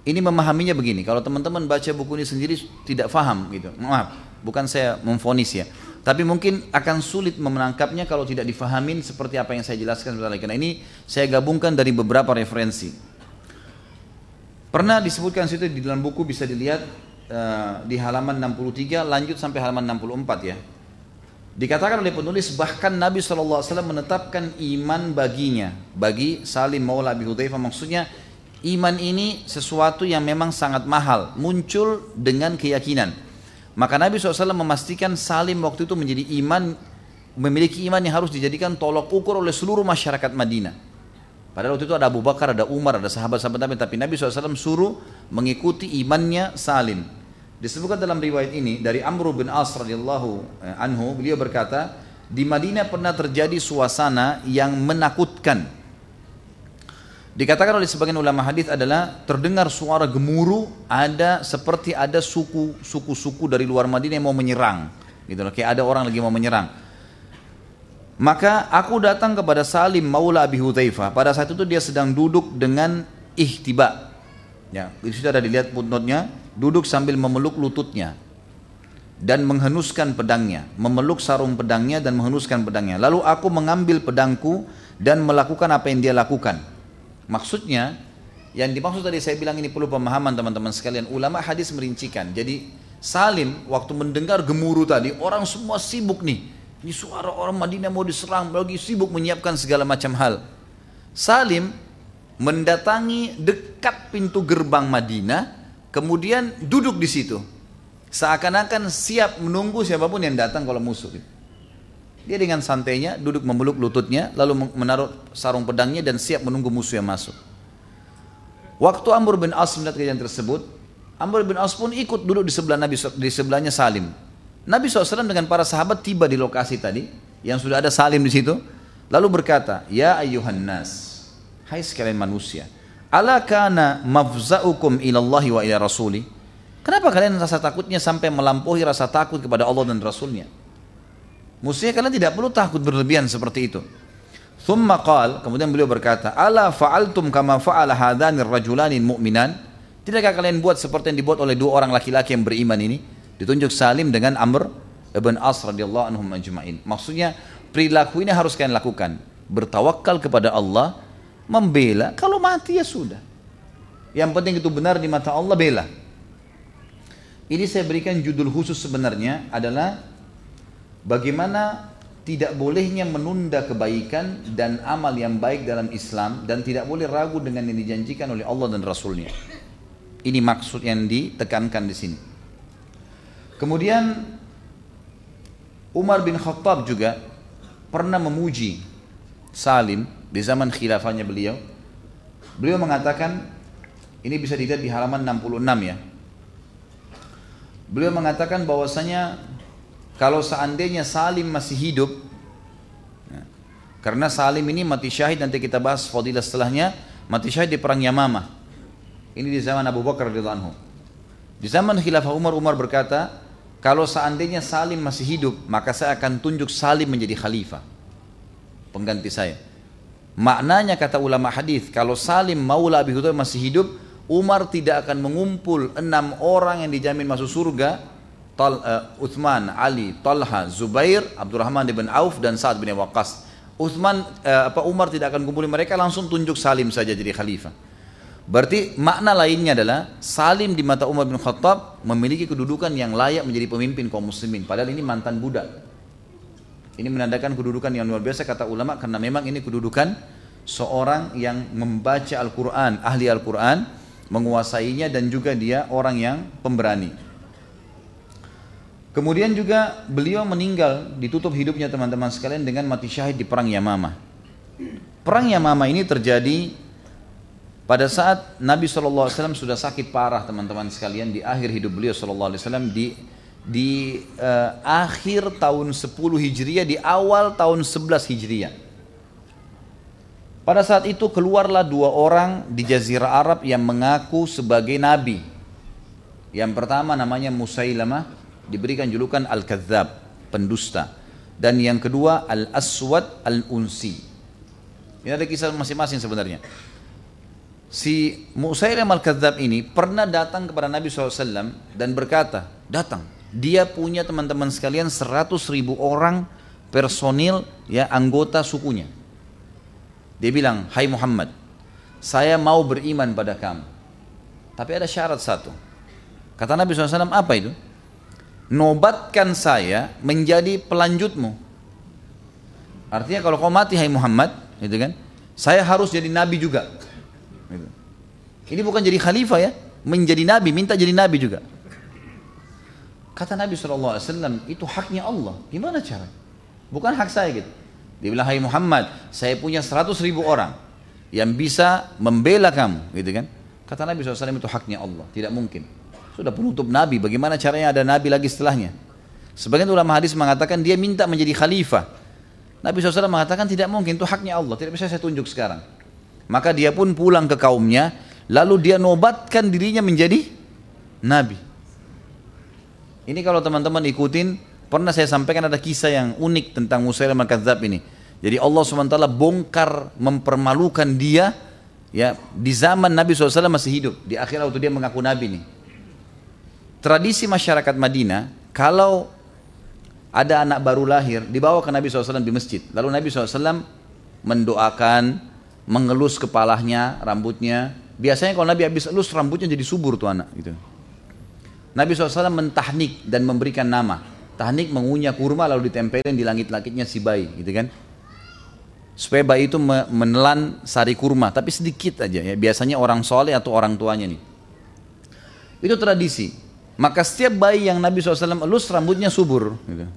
Speaker 1: ini memahaminya begini kalau teman-teman baca buku ini sendiri tidak faham gitu maaf bukan saya memfonis ya tapi mungkin akan sulit menangkapnya kalau tidak difahamin seperti apa yang saya jelaskan sebentar lagi. Karena ini saya gabungkan dari beberapa referensi. Pernah disebutkan situ di dalam buku bisa dilihat uh, di halaman 63 lanjut sampai halaman 64 ya. Dikatakan oleh penulis bahkan Nabi SAW menetapkan iman baginya bagi Salim Maula Abi Hudzaifah maksudnya iman ini sesuatu yang memang sangat mahal muncul dengan keyakinan maka Nabi SAW memastikan Salim waktu itu menjadi iman, memiliki iman yang harus dijadikan tolok ukur oleh seluruh masyarakat Madinah. Padahal waktu itu ada Abu Bakar, ada Umar, ada sahabat-sahabat Nabi, tapi Nabi SAW suruh mengikuti imannya Salim. Disebutkan dalam riwayat ini dari Amr bin As radhiyallahu eh, anhu, beliau berkata, di Madinah pernah terjadi suasana yang menakutkan Dikatakan oleh sebagian ulama hadis adalah terdengar suara gemuruh ada seperti ada suku suku-suku dari luar Madinah yang mau menyerang. Gitu loh, kayak ada orang lagi mau menyerang. Maka aku datang kepada Salim Maula Abi Hudzaifah. Pada saat itu dia sedang duduk dengan ihtiba. Ya, di situ ada dilihat footnote-nya, duduk sambil memeluk lututnya. dan menghenuskan pedangnya, memeluk sarung pedangnya dan menghenuskan pedangnya. Lalu aku mengambil pedangku dan melakukan apa yang dia lakukan. Maksudnya, yang dimaksud tadi saya bilang ini perlu pemahaman teman-teman sekalian. Ulama hadis merincikan. Jadi Salim waktu mendengar gemuruh tadi, orang semua sibuk nih. Ini suara orang Madinah mau diserang, lagi sibuk menyiapkan segala macam hal. Salim mendatangi dekat pintu gerbang Madinah, kemudian duduk di situ. Seakan-akan siap menunggu siapa pun yang datang kalau musuh. Dia dengan santainya duduk memeluk lututnya, lalu menaruh sarung pedangnya dan siap menunggu musuh yang masuk. Waktu Amr bin As melihat kejadian tersebut, Amr bin As pun ikut duduk di sebelah Nabi di sebelahnya Salim. Nabi SAW dengan para sahabat tiba di lokasi tadi yang sudah ada Salim di situ, lalu berkata, Ya ayuhan nas, Hai sekalian manusia, ala kana mafza'ukum ilallahi wa ila rasuli? Kenapa kalian rasa takutnya sampai melampaui rasa takut kepada Allah dan Rasulnya? Mestinya kalian tidak perlu takut berlebihan seperti itu. Thumma qal, kemudian beliau berkata, Ala fa'altum kama fa'ala hadhanir rajulanin mu'minan? Tidakkah kalian buat seperti yang dibuat oleh dua orang laki-laki yang beriman ini? Ditunjuk Salim dengan Amr ibn As radhiyallahu anhum ajma'in. Maksudnya perilaku ini harus kalian lakukan. Bertawakal kepada Allah membela, kalau mati ya sudah. Yang penting itu benar di mata Allah bela. Ini saya berikan judul khusus sebenarnya adalah bagaimana tidak bolehnya menunda kebaikan dan amal yang baik dalam Islam dan tidak boleh ragu dengan yang dijanjikan oleh Allah dan Rasulnya. Ini maksud yang ditekankan di sini. Kemudian Umar bin Khattab juga pernah memuji Salim di zaman khilafahnya beliau. Beliau mengatakan, ini bisa dilihat di halaman 66 ya. Beliau mengatakan bahwasanya kalau seandainya Salim masih hidup, ya, karena Salim ini mati syahid nanti kita bahas fadilah setelahnya, mati syahid di perang Yamamah. Ini di zaman Abu Bakar radhiyallahu. Di zaman khilafah Umar, Umar berkata, kalau seandainya Salim masih hidup, maka saya akan tunjuk Salim menjadi khalifah. Pengganti saya. Maknanya kata ulama hadis, kalau Salim Maula Abi Hurairah masih hidup, Umar tidak akan mengumpul enam orang yang dijamin masuk surga, Tal, uh, Uthman, Ali, Talha, Zubair, Abdurrahman bin Auf dan Sa'ad bin Waqqas. Uthman, uh, apa Umar tidak akan kumpulin mereka langsung tunjuk Salim saja jadi khalifah. Berarti makna lainnya adalah Salim di mata Umar bin Khattab memiliki kedudukan yang layak menjadi pemimpin kaum muslimin. Padahal ini mantan budak. Ini menandakan kedudukan yang luar biasa kata ulama karena memang ini kedudukan seorang yang membaca Al-Quran, ahli Al-Quran, menguasainya dan juga dia orang yang pemberani. Kemudian juga beliau meninggal, ditutup hidupnya teman-teman sekalian dengan mati syahid di perang Yamamah. Perang Yamamah ini terjadi pada saat Nabi SAW sudah sakit parah teman-teman sekalian di akhir hidup beliau SAW di di uh, akhir tahun 10 Hijriah di awal tahun 11 Hijriah. Pada saat itu keluarlah dua orang di jazirah Arab yang mengaku sebagai nabi. Yang pertama namanya Musailamah diberikan julukan Al-Kadzab, pendusta. Dan yang kedua Al-Aswad Al-Unsi. Ini ada kisah masing-masing sebenarnya. Si Musailamah Al-Kadzab ini pernah datang kepada Nabi SAW dan berkata, datang, dia punya teman-teman sekalian 100 ribu orang personil ya anggota sukunya. Dia bilang, Hai Muhammad, saya mau beriman pada kamu. Tapi ada syarat satu. Kata Nabi SAW, apa itu? Nobatkan saya menjadi pelanjutmu. Artinya kalau kau mati, Hai Muhammad, gitu kan? Saya harus jadi nabi juga. Gitu. Ini bukan jadi khalifah ya, menjadi nabi, minta jadi nabi juga. Kata Nabi SAW, itu haknya Allah. Gimana cara? Bukan hak saya gitu. Dia bilang, hai Muhammad, saya punya 100 ribu orang yang bisa membela kamu. gitu kan? Kata Nabi SAW, itu haknya Allah. Tidak mungkin. Sudah penutup Nabi, bagaimana caranya ada Nabi lagi setelahnya? Sebagian ulama hadis mengatakan dia minta menjadi khalifah. Nabi SAW mengatakan tidak mungkin, itu haknya Allah. Tidak bisa saya tunjuk sekarang. Maka dia pun pulang ke kaumnya, lalu dia nobatkan dirinya menjadi Nabi. Ini kalau teman-teman ikutin, pernah saya sampaikan ada kisah yang unik tentang Musailamah Kadzab ini. Jadi Allah SWT bongkar mempermalukan dia ya di zaman Nabi SAW masih hidup. Di akhir waktu dia mengaku Nabi nih. Tradisi masyarakat Madinah, kalau ada anak baru lahir, dibawa ke Nabi SAW di masjid. Lalu Nabi SAW mendoakan, mengelus kepalanya, rambutnya. Biasanya kalau Nabi habis elus, rambutnya jadi subur tuh anak. Gitu. Nabi SAW mentahnik dan memberikan nama. Tahnik mengunyah kurma lalu ditempelin di langit-langitnya si bayi, gitu kan? Supaya bayi itu menelan sari kurma, tapi sedikit aja ya. Biasanya orang soleh atau orang tuanya nih. Itu tradisi. Maka setiap bayi yang Nabi SAW elus rambutnya subur. Gitu.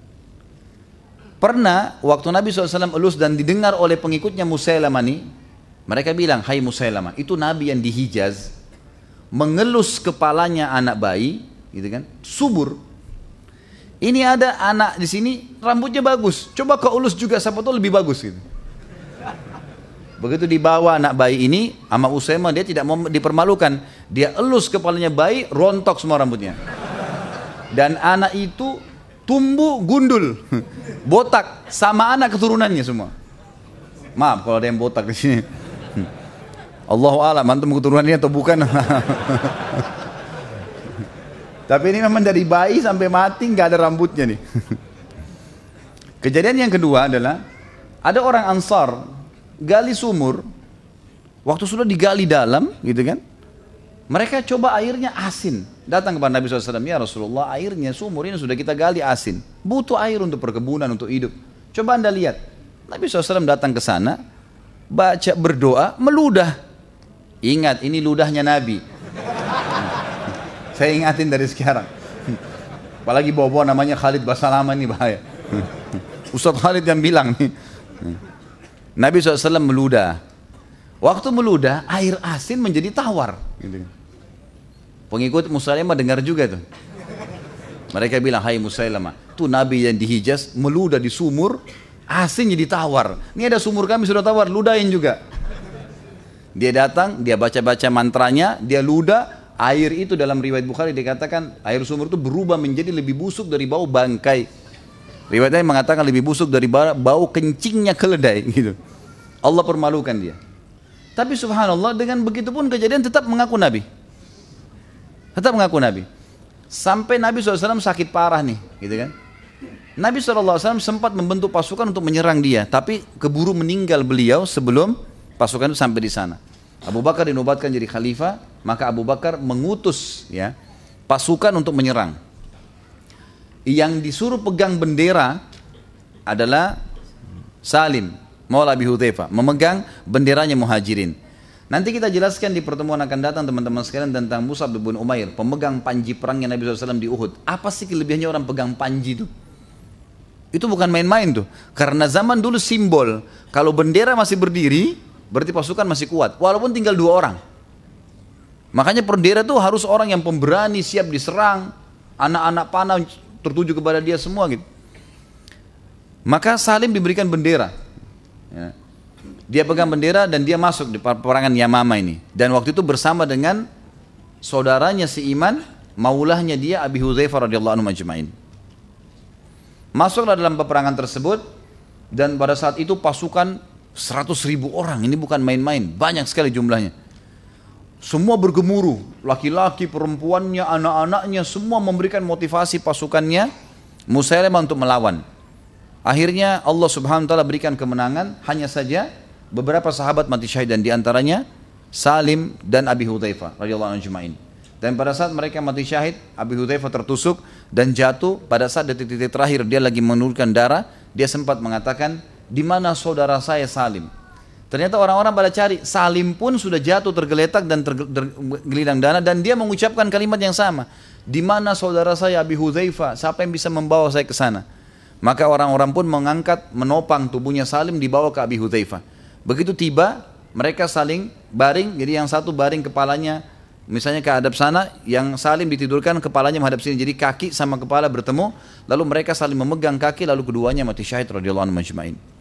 Speaker 1: Pernah waktu Nabi SAW elus dan didengar oleh pengikutnya Musailamah nih, mereka bilang, Hai Musailamah, itu Nabi yang di Hijaz, mengelus kepalanya anak bayi, gitu kan, subur. Ini ada anak di sini rambutnya bagus, coba kau elus juga siapa tahu lebih bagus gitu. Begitu dibawa anak bayi ini sama Usaimah dia tidak mau dipermalukan. Dia elus kepalanya bayi, rontok semua rambutnya. Dan anak itu tumbuh gundul, <laughs> botak sama anak keturunannya semua. Maaf kalau ada yang botak di sini. <laughs> Allah alam antum keturunannya atau bukan. <laughs> Tapi ini memang dari bayi sampai mati nggak ada rambutnya nih. <laughs> Kejadian yang kedua adalah ada orang Ansar gali sumur, waktu sudah digali dalam, gitu kan? Mereka coba airnya asin. Datang kepada Nabi SAW, ya Rasulullah, airnya sumur ini sudah kita gali asin. Butuh air untuk perkebunan, untuk hidup. Coba anda lihat. Nabi SAW datang ke sana, baca berdoa, meludah. Ingat, ini ludahnya Nabi. Saya ingatin dari sekarang. Apalagi bawa-bawa namanya Khalid Basalama ini bahaya. Ustaz Khalid yang bilang nih. Nabi SAW meludah. Waktu meludah, air asin menjadi tawar. Gitu. Pengikut Musailamah dengar juga tuh. Mereka bilang, hai Musailamah, tuh Nabi yang di Hijaz meludah di sumur, asin jadi tawar. Ini ada sumur kami sudah tawar, ludahin juga. Dia datang, dia baca-baca mantranya, dia ludah, air itu dalam riwayat Bukhari dikatakan air sumur itu berubah menjadi lebih busuk dari bau bangkai Riwayatnya mengatakan lebih busuk dari bau kencingnya keledai <laughs> gitu. Allah permalukan dia. Tapi subhanallah dengan begitu pun kejadian tetap mengaku Nabi. Tetap mengaku Nabi. Sampai Nabi SAW sakit parah nih, gitu kan. Nabi SAW sempat membentuk pasukan untuk menyerang dia, tapi keburu meninggal beliau sebelum pasukan itu sampai di sana. Abu Bakar dinobatkan jadi khalifah, maka Abu Bakar mengutus ya pasukan untuk menyerang. Yang disuruh pegang bendera adalah Salim Maula Abi Hudhaifa memegang benderanya muhajirin. Nanti kita jelaskan di pertemuan akan datang teman-teman sekalian tentang Musa bin Umair pemegang panji perangnya Nabi SAW di Uhud. Apa sih kelebihannya orang pegang panji itu? Itu bukan main-main tuh. Karena zaman dulu simbol kalau bendera masih berdiri berarti pasukan masih kuat walaupun tinggal dua orang makanya bendera itu harus orang yang pemberani siap diserang anak-anak panah tertuju kepada dia semua gitu. Maka Salim diberikan bendera. Ya. Dia pegang bendera dan dia masuk di perangan Yamama ini. Dan waktu itu bersama dengan saudaranya si Iman, maulahnya dia Abi Hudzaifah radhiyallahu anhu majma'in. Masuklah dalam peperangan tersebut dan pada saat itu pasukan 100 ribu orang, ini bukan main-main, banyak sekali jumlahnya. Semua bergemuruh, laki-laki, perempuannya, anak-anaknya, semua memberikan motivasi pasukannya Musailamah untuk melawan. Akhirnya Allah Subhanahu wa taala berikan kemenangan, hanya saja beberapa sahabat mati syahid dan di antaranya Salim dan Abi Hudzaifah radhiyallahu anhu Dan pada saat mereka mati syahid, Abi Hudzaifah tertusuk dan jatuh. Pada saat detik-detik terakhir dia lagi menurunkan darah, dia sempat mengatakan, "Di mana saudara saya Salim?" Ternyata orang-orang pada cari, Salim pun sudah jatuh tergeletak dan tergelidang dana dan dia mengucapkan kalimat yang sama. Di mana saudara saya Abi Hudzaifah? Siapa yang bisa membawa saya ke sana? Maka orang-orang pun mengangkat, menopang tubuhnya Salim dibawa ke Abi Hudzaifah. Begitu tiba, mereka saling baring, jadi yang satu baring kepalanya misalnya ke hadap sana, yang Salim ditidurkan kepalanya menghadap sini, jadi kaki sama kepala bertemu, lalu mereka saling memegang kaki, lalu keduanya mati syahid radhiyallahu anhu majma'in.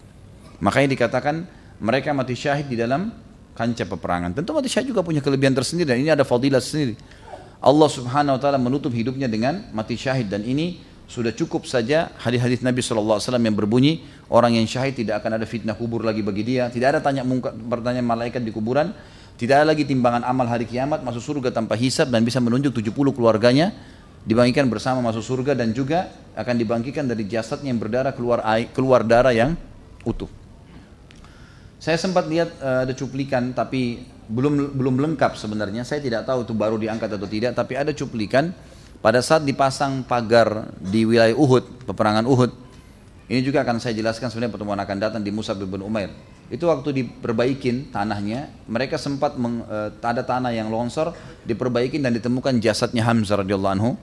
Speaker 1: Makanya dikatakan mereka mati syahid di dalam kancah peperangan. Tentu mati syahid juga punya kelebihan tersendiri dan ini ada fadilah sendiri. Allah Subhanahu wa taala menutup hidupnya dengan mati syahid dan ini sudah cukup saja hadis-hadis Nabi SAW yang berbunyi orang yang syahid tidak akan ada fitnah kubur lagi bagi dia tidak ada tanya pertanyaan malaikat di kuburan tidak ada lagi timbangan amal hari kiamat masuk surga tanpa hisab dan bisa menunjuk 70 keluarganya dibangkitkan bersama masuk surga dan juga akan dibangkitkan dari jasadnya yang berdarah keluar air, keluar darah yang utuh. Saya sempat lihat uh, ada cuplikan tapi belum belum lengkap sebenarnya. Saya tidak tahu itu baru diangkat atau tidak, tapi ada cuplikan pada saat dipasang pagar di wilayah Uhud, peperangan Uhud. Ini juga akan saya jelaskan sebenarnya pertemuan akan datang di Musa bin Umair. Itu waktu diperbaikin tanahnya, mereka sempat meng, e, ada tanah yang longsor, diperbaikin dan ditemukan jasadnya Hamzah radhiyallahu anhu.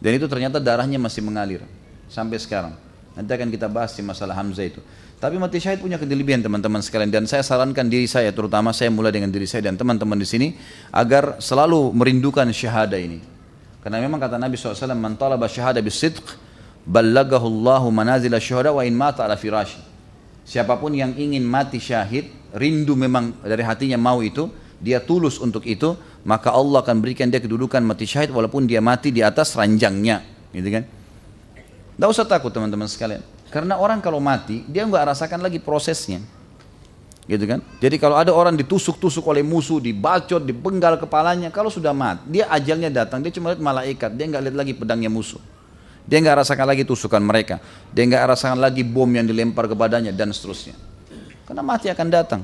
Speaker 1: Dan itu ternyata darahnya masih mengalir sampai sekarang. Nanti akan kita bahas di masalah Hamzah itu. Tapi mati syahid punya kelebihan teman-teman sekalian dan saya sarankan diri saya terutama saya mulai dengan diri saya dan teman-teman di sini agar selalu merindukan syahada ini. Karena memang kata Nabi SAW, "Man talaba syahada bisidq, ballagahu Allahu manazil syuhada wa in mata ala firashi." Siapa pun yang ingin mati syahid, rindu memang dari hatinya mau itu, dia tulus untuk itu, maka Allah akan berikan dia kedudukan mati syahid walaupun dia mati di atas ranjangnya, gitu kan? Tidak usah takut teman-teman sekalian. Karena orang kalau mati, dia nggak rasakan lagi prosesnya. Gitu kan? Jadi kalau ada orang ditusuk-tusuk oleh musuh, dibacot, dipenggal kepalanya, kalau sudah mati, dia ajalnya datang, dia cuma lihat malaikat, dia nggak lihat lagi pedangnya musuh. Dia nggak rasakan lagi tusukan mereka, dia nggak rasakan lagi bom yang dilempar kepadanya dan seterusnya. Karena mati akan datang.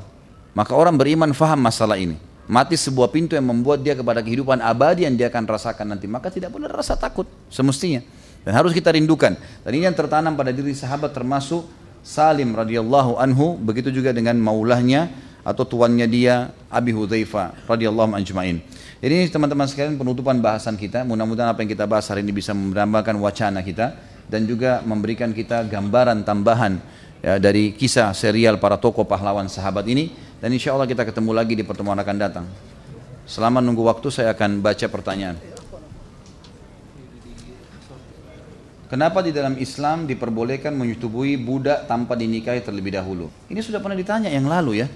Speaker 1: Maka orang beriman faham masalah ini. Mati sebuah pintu yang membuat dia kepada kehidupan abadi yang dia akan rasakan nanti. Maka tidak boleh rasa takut semestinya. Dan harus kita rindukan. Dan ini yang tertanam pada diri sahabat termasuk Salim radhiyallahu anhu, begitu juga dengan maulahnya atau tuannya dia Abi Hudzaifah radhiyallahu ajmain. Ini teman-teman sekalian penutupan bahasan kita. Mudah-mudahan apa yang kita bahas hari ini bisa menambahkan wacana kita dan juga memberikan kita gambaran tambahan ya, dari kisah serial para tokoh pahlawan sahabat ini. Dan insya Allah kita ketemu lagi di pertemuan akan datang. Selama nunggu waktu saya akan baca pertanyaan. Kenapa di dalam Islam diperbolehkan menyetubui budak tanpa dinikahi terlebih dahulu? Ini sudah pernah ditanya yang lalu ya.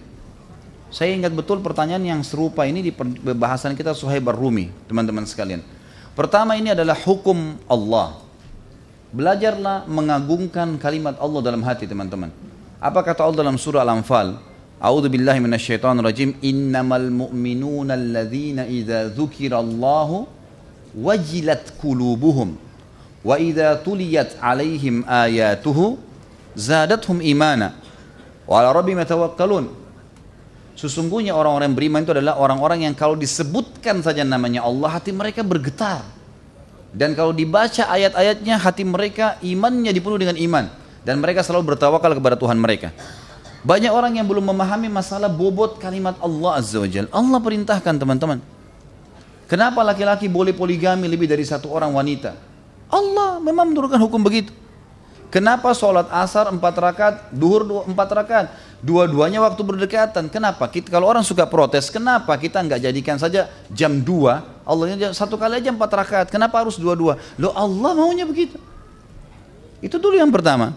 Speaker 1: Saya ingat betul pertanyaan yang serupa ini di bahasan kita Suhaib Rumi, teman-teman sekalian. Pertama ini adalah hukum Allah. Belajarlah mengagungkan kalimat Allah dalam hati teman-teman. Apa kata Allah dalam surah Al-Anfal? A'udzu billahi minasyaitonir rajim. Innamal mu'minuna alladzina idza dzukirallahu wajilat qulubuhum wa idza tuliyat alaihim ayatuhu zadathum imana wa ala rabbihim yatawakkalun sesungguhnya orang-orang beriman itu adalah orang-orang yang kalau disebutkan saja namanya Allah hati mereka bergetar dan kalau dibaca ayat-ayatnya hati mereka imannya dipenuhi dengan iman dan mereka selalu bertawakal kepada Tuhan mereka banyak orang yang belum memahami masalah bobot kalimat Allah Azza wa Jal. Allah perintahkan teman-teman. Kenapa laki-laki boleh poligami lebih dari satu orang wanita? Allah memang menurunkan hukum begitu. Kenapa sholat asar empat rakaat, duhur empat rakaat, dua-duanya waktu berdekatan? Kenapa? Kita, kalau orang suka protes, kenapa kita nggak jadikan saja jam dua? Allahnya satu kali aja empat rakaat. Kenapa harus dua-dua? Lo Allah maunya begitu. Itu dulu yang pertama.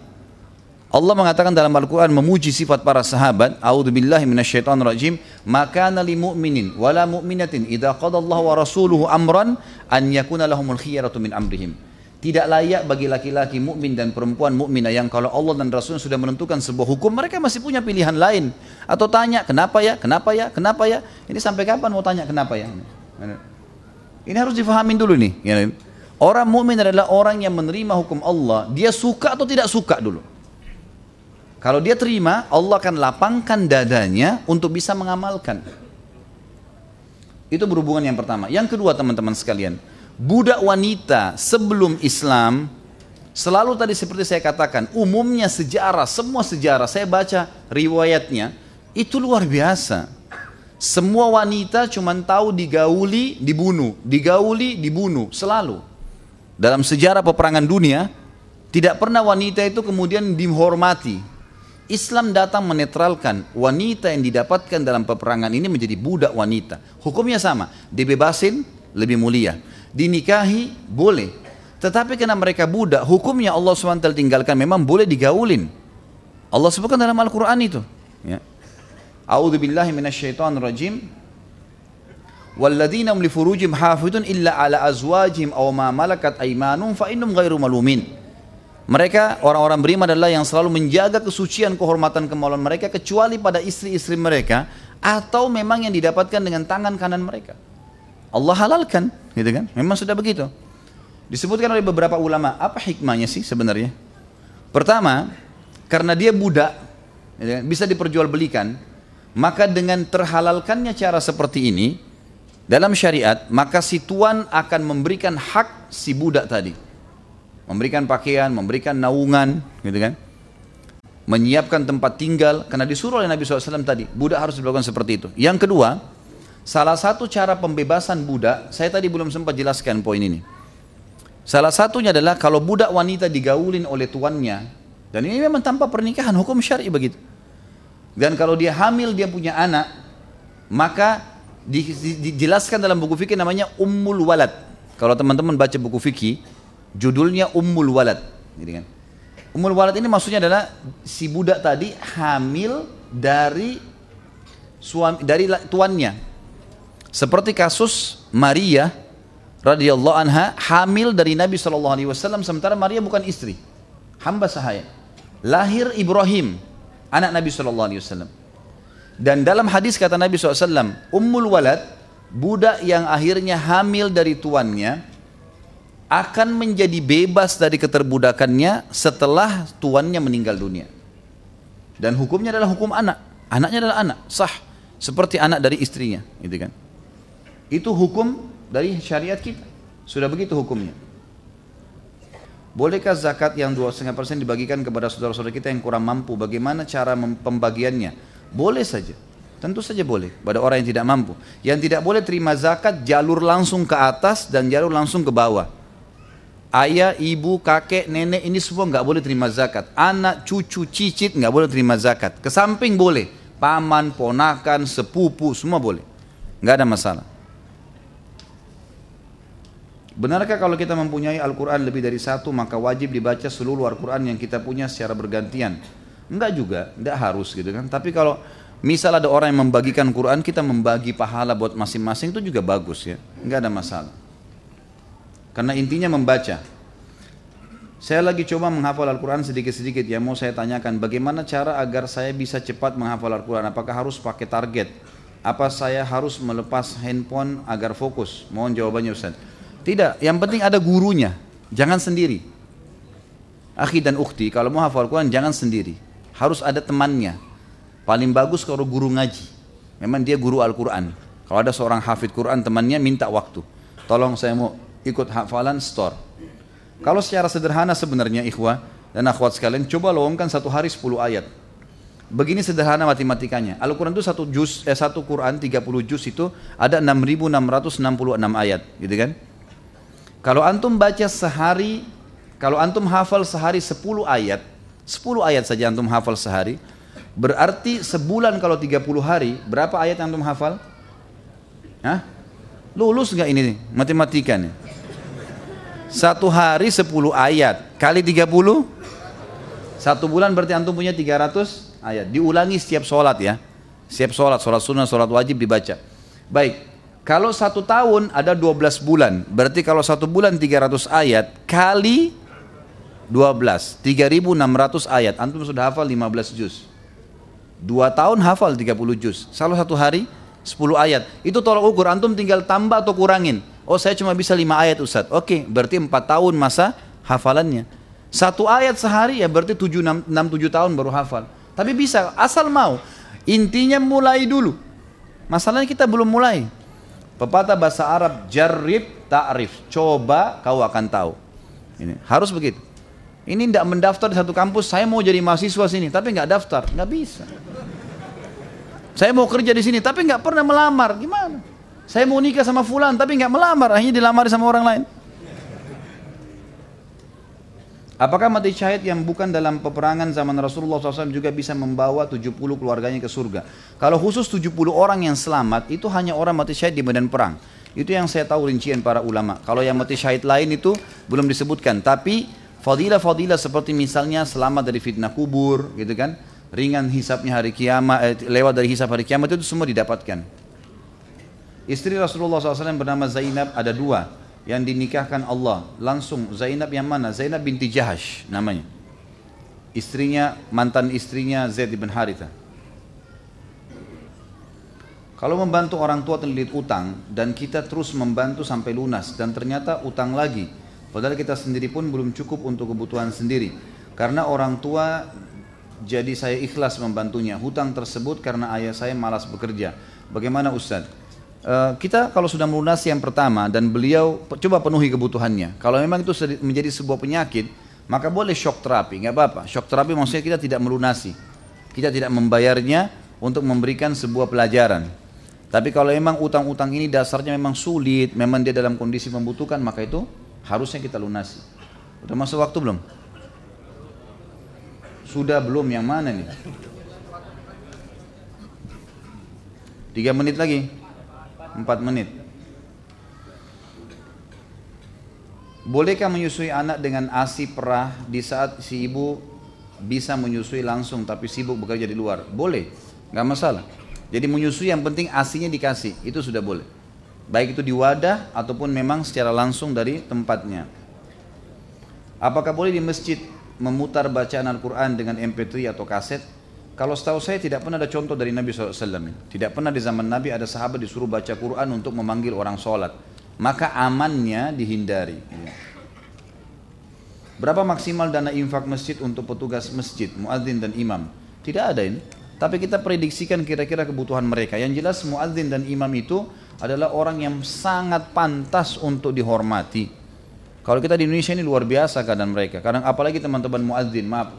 Speaker 1: Allah mengatakan dalam Al-Quran memuji sifat para sahabat. A'udzubillahi minasyaitonirrajim. Maka li mu'minin wala mu'minatin idza qada Allah wa rasuluhu amran an yakuna lahumul khiyaratu min amrihim. Tidak layak bagi laki-laki mukmin dan perempuan mukminah yang kalau Allah dan Rasul sudah menentukan sebuah hukum, mereka masih punya pilihan lain. Atau tanya, kenapa ya, kenapa ya, kenapa ya? Ini sampai kapan mau tanya kenapa ya? Ini harus difahamin dulu nih. Ya. Orang mukmin adalah orang yang menerima hukum Allah. Dia suka atau tidak suka dulu. Kalau dia terima, Allah akan lapangkan dadanya untuk bisa mengamalkan. Itu berhubungan yang pertama. Yang kedua teman-teman sekalian, budak wanita sebelum Islam selalu tadi seperti saya katakan umumnya sejarah semua sejarah saya baca riwayatnya itu luar biasa. Semua wanita cuma tahu digauli dibunuh digauli dibunuh selalu. Dalam sejarah peperangan dunia tidak pernah wanita itu kemudian dihormati. Islam datang menetralkan wanita yang didapatkan dalam peperangan ini menjadi budak wanita. Hukumnya sama dibebasin lebih mulia dinikahi boleh. Tetapi karena mereka budak, hukumnya Allah SWT tinggalkan memang boleh digaulin. Allah sebutkan dalam Al-Quran itu. Ya. A'udhu billahi minasyaitan rajim. Walladina li hafidun illa ala azwajim aw ma malakat aymanum fa malumin. Mereka orang-orang beriman adalah yang selalu menjaga kesucian kehormatan kemaluan mereka kecuali pada istri-istri mereka atau memang yang didapatkan dengan tangan kanan mereka. Allah halalkan, gitu kan? Memang sudah begitu. Disebutkan oleh beberapa ulama, apa hikmahnya sih sebenarnya? Pertama, karena dia budak, ya, bisa diperjualbelikan, maka dengan terhalalkannya cara seperti ini, dalam syariat, maka si tuan akan memberikan hak si budak tadi. Memberikan pakaian, memberikan naungan, gitu kan? Menyiapkan tempat tinggal, karena disuruh oleh Nabi SAW tadi, budak harus dilakukan seperti itu. Yang kedua, salah satu cara pembebasan budak, saya tadi belum sempat jelaskan poin ini. Salah satunya adalah kalau budak wanita digaulin oleh tuannya, dan ini memang tanpa pernikahan, hukum syari begitu. Dan kalau dia hamil, dia punya anak, maka dijelaskan dalam buku fikih namanya ummul walad. Kalau teman-teman baca buku fikih, judulnya ummul walad. Gitu. Ummul walad ini maksudnya adalah si budak tadi hamil dari suami dari tuannya. Seperti kasus Maria radhiyallahu anha hamil dari Nabi Shallallahu alaihi wasallam sementara Maria bukan istri. Hamba sahaya. Lahir Ibrahim, anak Nabi Shallallahu alaihi wasallam. Dan dalam hadis kata Nabi SAW, Ummul Walad, budak yang akhirnya hamil dari tuannya, akan menjadi bebas dari keterbudakannya setelah tuannya meninggal dunia. Dan hukumnya adalah hukum anak. Anaknya adalah anak, sah. Seperti anak dari istrinya. Gitu kan. Itu hukum dari syariat kita. Sudah begitu hukumnya. Bolehkah zakat yang 2,5% dibagikan kepada saudara-saudara kita yang kurang mampu? Bagaimana cara pembagiannya? Boleh saja. Tentu saja boleh pada orang yang tidak mampu. Yang tidak boleh terima zakat jalur langsung ke atas dan jalur langsung ke bawah. Ayah, ibu, kakek, nenek ini semua nggak boleh terima zakat. Anak, cucu, cicit nggak boleh terima zakat. Ke samping boleh. Paman, ponakan, sepupu semua boleh. Nggak ada masalah. Benarkah kalau kita mempunyai Al-Quran lebih dari satu maka wajib dibaca seluruh Al-Quran yang kita punya secara bergantian? Enggak juga, enggak harus gitu kan. Tapi kalau misal ada orang yang membagikan Quran, kita membagi pahala buat masing-masing itu juga bagus ya. Enggak ada masalah. Karena intinya membaca. Saya lagi coba menghafal Al-Quran sedikit-sedikit ya mau saya tanyakan bagaimana cara agar saya bisa cepat menghafal Al-Quran apakah harus pakai target apa saya harus melepas handphone agar fokus mohon jawabannya Ustaz tidak, yang penting ada gurunya. Jangan sendiri. Akhi dan ukhti, kalau mau hafal Quran jangan sendiri. Harus ada temannya. Paling bagus kalau guru ngaji. Memang dia guru Al-Quran. Kalau ada seorang hafid Quran temannya minta waktu. Tolong saya mau ikut hafalan store. Kalau secara sederhana sebenarnya ikhwah dan akhwat sekalian, coba lowongkan satu hari 10 ayat. Begini sederhana matematikanya. Al-Quran itu satu juz, eh, satu Quran 30 juz itu ada 6666 ayat, gitu kan? Kalau antum baca sehari, kalau antum hafal sehari 10 ayat, 10 ayat saja antum hafal sehari, berarti sebulan kalau 30 hari, berapa ayat antum hafal? Hah? Lulus nggak ini nih, matematika nih? Satu hari 10 ayat, kali 30, satu bulan berarti antum punya 300 ayat. Diulangi setiap sholat ya. Setiap sholat, sholat sunnah, sholat wajib dibaca. Baik, kalau satu tahun ada 12 bulan, berarti kalau satu bulan 300 ayat kali 12, 3600 ayat. Antum sudah hafal 15 juz. Dua tahun hafal 30 juz. Salah satu hari 10 ayat. Itu tolak ukur, antum tinggal tambah atau kurangin. Oh saya cuma bisa 5 ayat Ustaz. Oke, berarti 4 tahun masa hafalannya. Satu ayat sehari ya berarti 7, 6, 6 7 tahun baru hafal. Tapi bisa, asal mau. Intinya mulai dulu. Masalahnya kita belum mulai. Pepatah bahasa Arab jarib ta'rif. Coba kau akan tahu. Ini harus begitu. Ini tidak mendaftar di satu kampus, saya mau jadi mahasiswa sini, tapi nggak daftar, nggak bisa. Saya mau kerja di sini, tapi nggak pernah melamar, gimana? Saya mau nikah sama fulan, tapi nggak melamar, akhirnya dilamar sama orang lain. Apakah mati syahid yang bukan dalam peperangan zaman Rasulullah SAW juga bisa membawa 70 keluarganya ke surga? Kalau khusus 70 orang yang selamat, itu hanya orang mati syahid di medan perang. Itu yang saya tahu rincian para ulama. Kalau yang mati syahid lain itu belum disebutkan. Tapi fadilah-fadilah seperti misalnya selamat dari fitnah kubur, gitu kan? Ringan hisapnya hari kiamat, eh, lewat dari hisap hari kiamat itu semua didapatkan. Istri Rasulullah SAW bernama Zainab ada dua yang dinikahkan Allah langsung Zainab yang mana? Zainab binti Jahash namanya istrinya mantan istrinya Zaid bin Haritha kalau membantu orang tua terlilit utang dan kita terus membantu sampai lunas dan ternyata utang lagi Padahal kita sendiri pun belum cukup untuk kebutuhan sendiri. Karena orang tua jadi saya ikhlas membantunya. Hutang tersebut karena ayah saya malas bekerja. Bagaimana Ustaz? Uh, kita kalau sudah melunasi yang pertama dan beliau coba penuhi kebutuhannya. Kalau memang itu menjadi sebuah penyakit, maka boleh shock terapi, nggak apa-apa. Shock terapi maksudnya kita tidak melunasi, kita tidak membayarnya untuk memberikan sebuah pelajaran. Tapi kalau memang utang-utang ini dasarnya memang sulit, memang dia dalam kondisi membutuhkan, maka itu harusnya kita lunasi. Udah masuk waktu belum? Sudah belum yang mana nih? Tiga menit lagi? Empat menit. Bolehkah menyusui anak dengan asi perah di saat si ibu bisa menyusui langsung tapi sibuk bekerja di luar? Boleh, nggak masalah. Jadi menyusui yang penting asinya dikasih, itu sudah boleh. Baik itu di wadah ataupun memang secara langsung dari tempatnya. Apakah boleh di masjid memutar bacaan Al-Quran dengan MP3 atau kaset? Kalau setahu saya tidak pernah ada contoh dari Nabi SAW. Tidak pernah di zaman Nabi ada sahabat disuruh baca Quran untuk memanggil orang sholat. Maka amannya dihindari. Berapa maksimal dana infak masjid untuk petugas masjid, muadzin dan imam? Tidak ada ini. Tapi kita prediksikan kira-kira kebutuhan mereka. Yang jelas muadzin dan imam itu adalah orang yang sangat pantas untuk dihormati. Kalau kita di Indonesia ini luar biasa keadaan mereka. Kadang apalagi teman-teman muadzin, maaf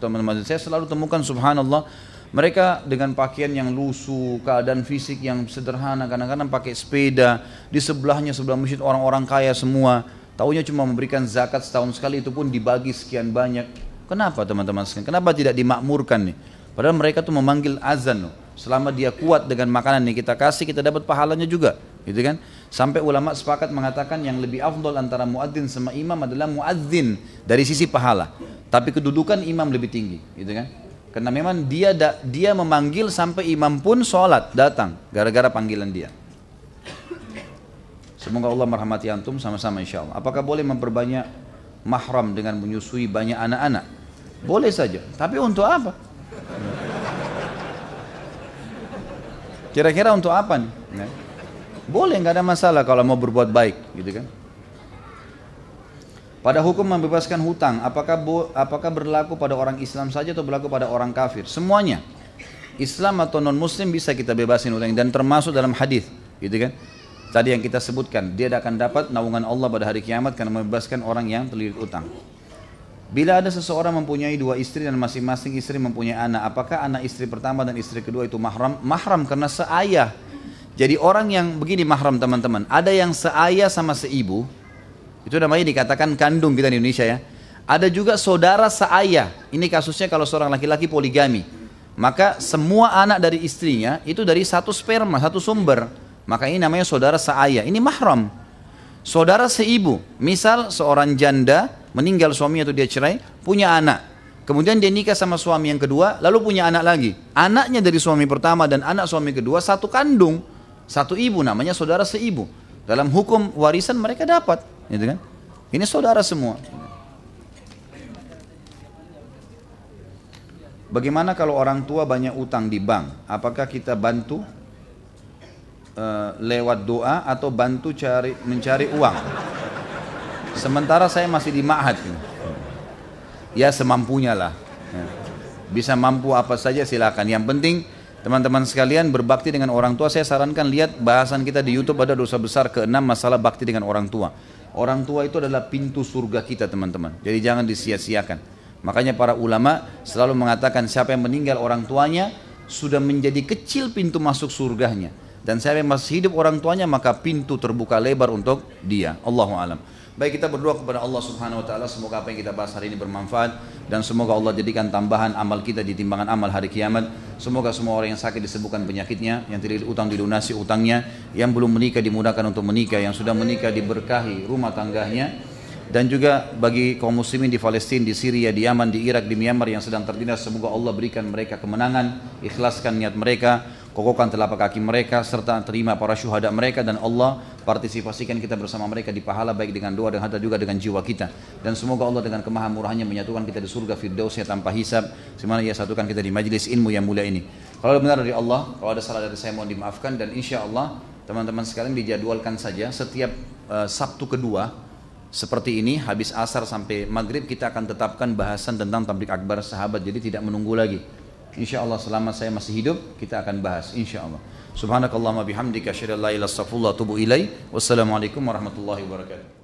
Speaker 1: teman-teman saya selalu temukan subhanallah mereka dengan pakaian yang lusuh, keadaan fisik yang sederhana, kadang-kadang pakai sepeda, di sebelahnya sebelah masjid orang-orang kaya semua. Taunya cuma memberikan zakat setahun sekali itu pun dibagi sekian banyak. Kenapa teman-teman sekalian? Kenapa tidak dimakmurkan nih? Padahal mereka tuh memanggil azan loh. Selama dia kuat dengan makanan yang kita kasih, kita dapat pahalanya juga, gitu kan? Sampai ulama sepakat mengatakan yang lebih afdol antara muadzin sama imam adalah muadzin dari sisi pahala. Tapi kedudukan imam lebih tinggi, gitu kan? Karena memang dia da, dia memanggil sampai imam pun sholat datang gara-gara panggilan dia. Semoga Allah merahmati antum sama-sama insya Allah. Apakah boleh memperbanyak mahram dengan menyusui banyak anak-anak? Boleh saja. Tapi untuk apa? Kira-kira untuk apa nih? Boleh nggak ada masalah kalau mau berbuat baik, gitu kan? Pada hukum membebaskan hutang, apakah apakah berlaku pada orang Islam saja atau berlaku pada orang kafir? Semuanya. Islam atau non Muslim bisa kita bebasin hutang dan termasuk dalam hadis, gitu kan? Tadi yang kita sebutkan, dia akan dapat naungan Allah pada hari kiamat karena membebaskan orang yang terlilit utang. Bila ada seseorang mempunyai dua istri dan masing-masing istri mempunyai anak, apakah anak istri pertama dan istri kedua itu mahram? Mahram karena seayah. Jadi orang yang begini mahram teman-teman, ada yang seayah sama seibu, itu namanya dikatakan kandung kita di Indonesia ya. Ada juga saudara seayah, ini kasusnya kalau seorang laki-laki poligami. Maka semua anak dari istrinya itu dari satu sperma, satu sumber. Maka ini namanya saudara seayah, ini mahram. Saudara seibu, misal seorang janda meninggal suami atau dia cerai, punya anak. Kemudian dia nikah sama suami yang kedua, lalu punya anak lagi. Anaknya dari suami pertama dan anak suami kedua satu kandung, satu ibu namanya saudara seibu. Dalam hukum warisan mereka dapat, gitu kan? Ini saudara semua. Bagaimana kalau orang tua banyak utang di bank? Apakah kita bantu uh, lewat doa atau bantu cari mencari uang. Sementara saya masih di ma'had. Ya semampunya lah. Ya. Bisa mampu apa saja silakan. Yang penting teman-teman sekalian berbakti dengan orang tua. Saya sarankan lihat bahasan kita di YouTube ada dosa besar keenam masalah bakti dengan orang tua. Orang tua itu adalah pintu surga kita teman-teman. Jadi jangan disia-siakan. Makanya para ulama selalu mengatakan siapa yang meninggal orang tuanya sudah menjadi kecil pintu masuk surganya dan saya masih hidup orang tuanya maka pintu terbuka lebar untuk dia. Allahu alam. Baik kita berdoa kepada Allah Subhanahu wa taala semoga apa yang kita bahas hari ini bermanfaat dan semoga Allah jadikan tambahan amal kita di timbangan amal hari kiamat. Semoga semua orang yang sakit disembuhkan penyakitnya, yang tidak utang dilunasi utangnya, yang belum menikah dimudahkan untuk menikah, yang sudah menikah diberkahi rumah tangganya dan juga bagi kaum muslimin di Palestina, di Syria, di Yaman, di Irak, di Myanmar yang sedang tertindas semoga Allah berikan mereka kemenangan, ikhlaskan niat mereka, kokohkan telapak kaki mereka serta terima para syuhada mereka dan Allah partisipasikan kita bersama mereka di pahala baik dengan doa dan harta juga dengan jiwa kita. Dan semoga Allah dengan kemahamurahannya menyatukan kita di surga firdausnya tanpa hisab semana ia satukan kita di majlis ilmu yang mulia ini. Kalau benar dari Allah kalau ada salah dari saya mohon dimaafkan. Dan insya Allah teman-teman sekalian dijadwalkan saja setiap uh, Sabtu kedua seperti ini habis asar sampai maghrib kita akan tetapkan bahasan tentang tablik akbar sahabat. Jadi tidak menunggu lagi insya Allah selama saya masih hidup kita akan bahas insya Allah subhanakallahumma bihamdika asyhadu an la ilaha illa wassalamualaikum warahmatullahi wabarakatuh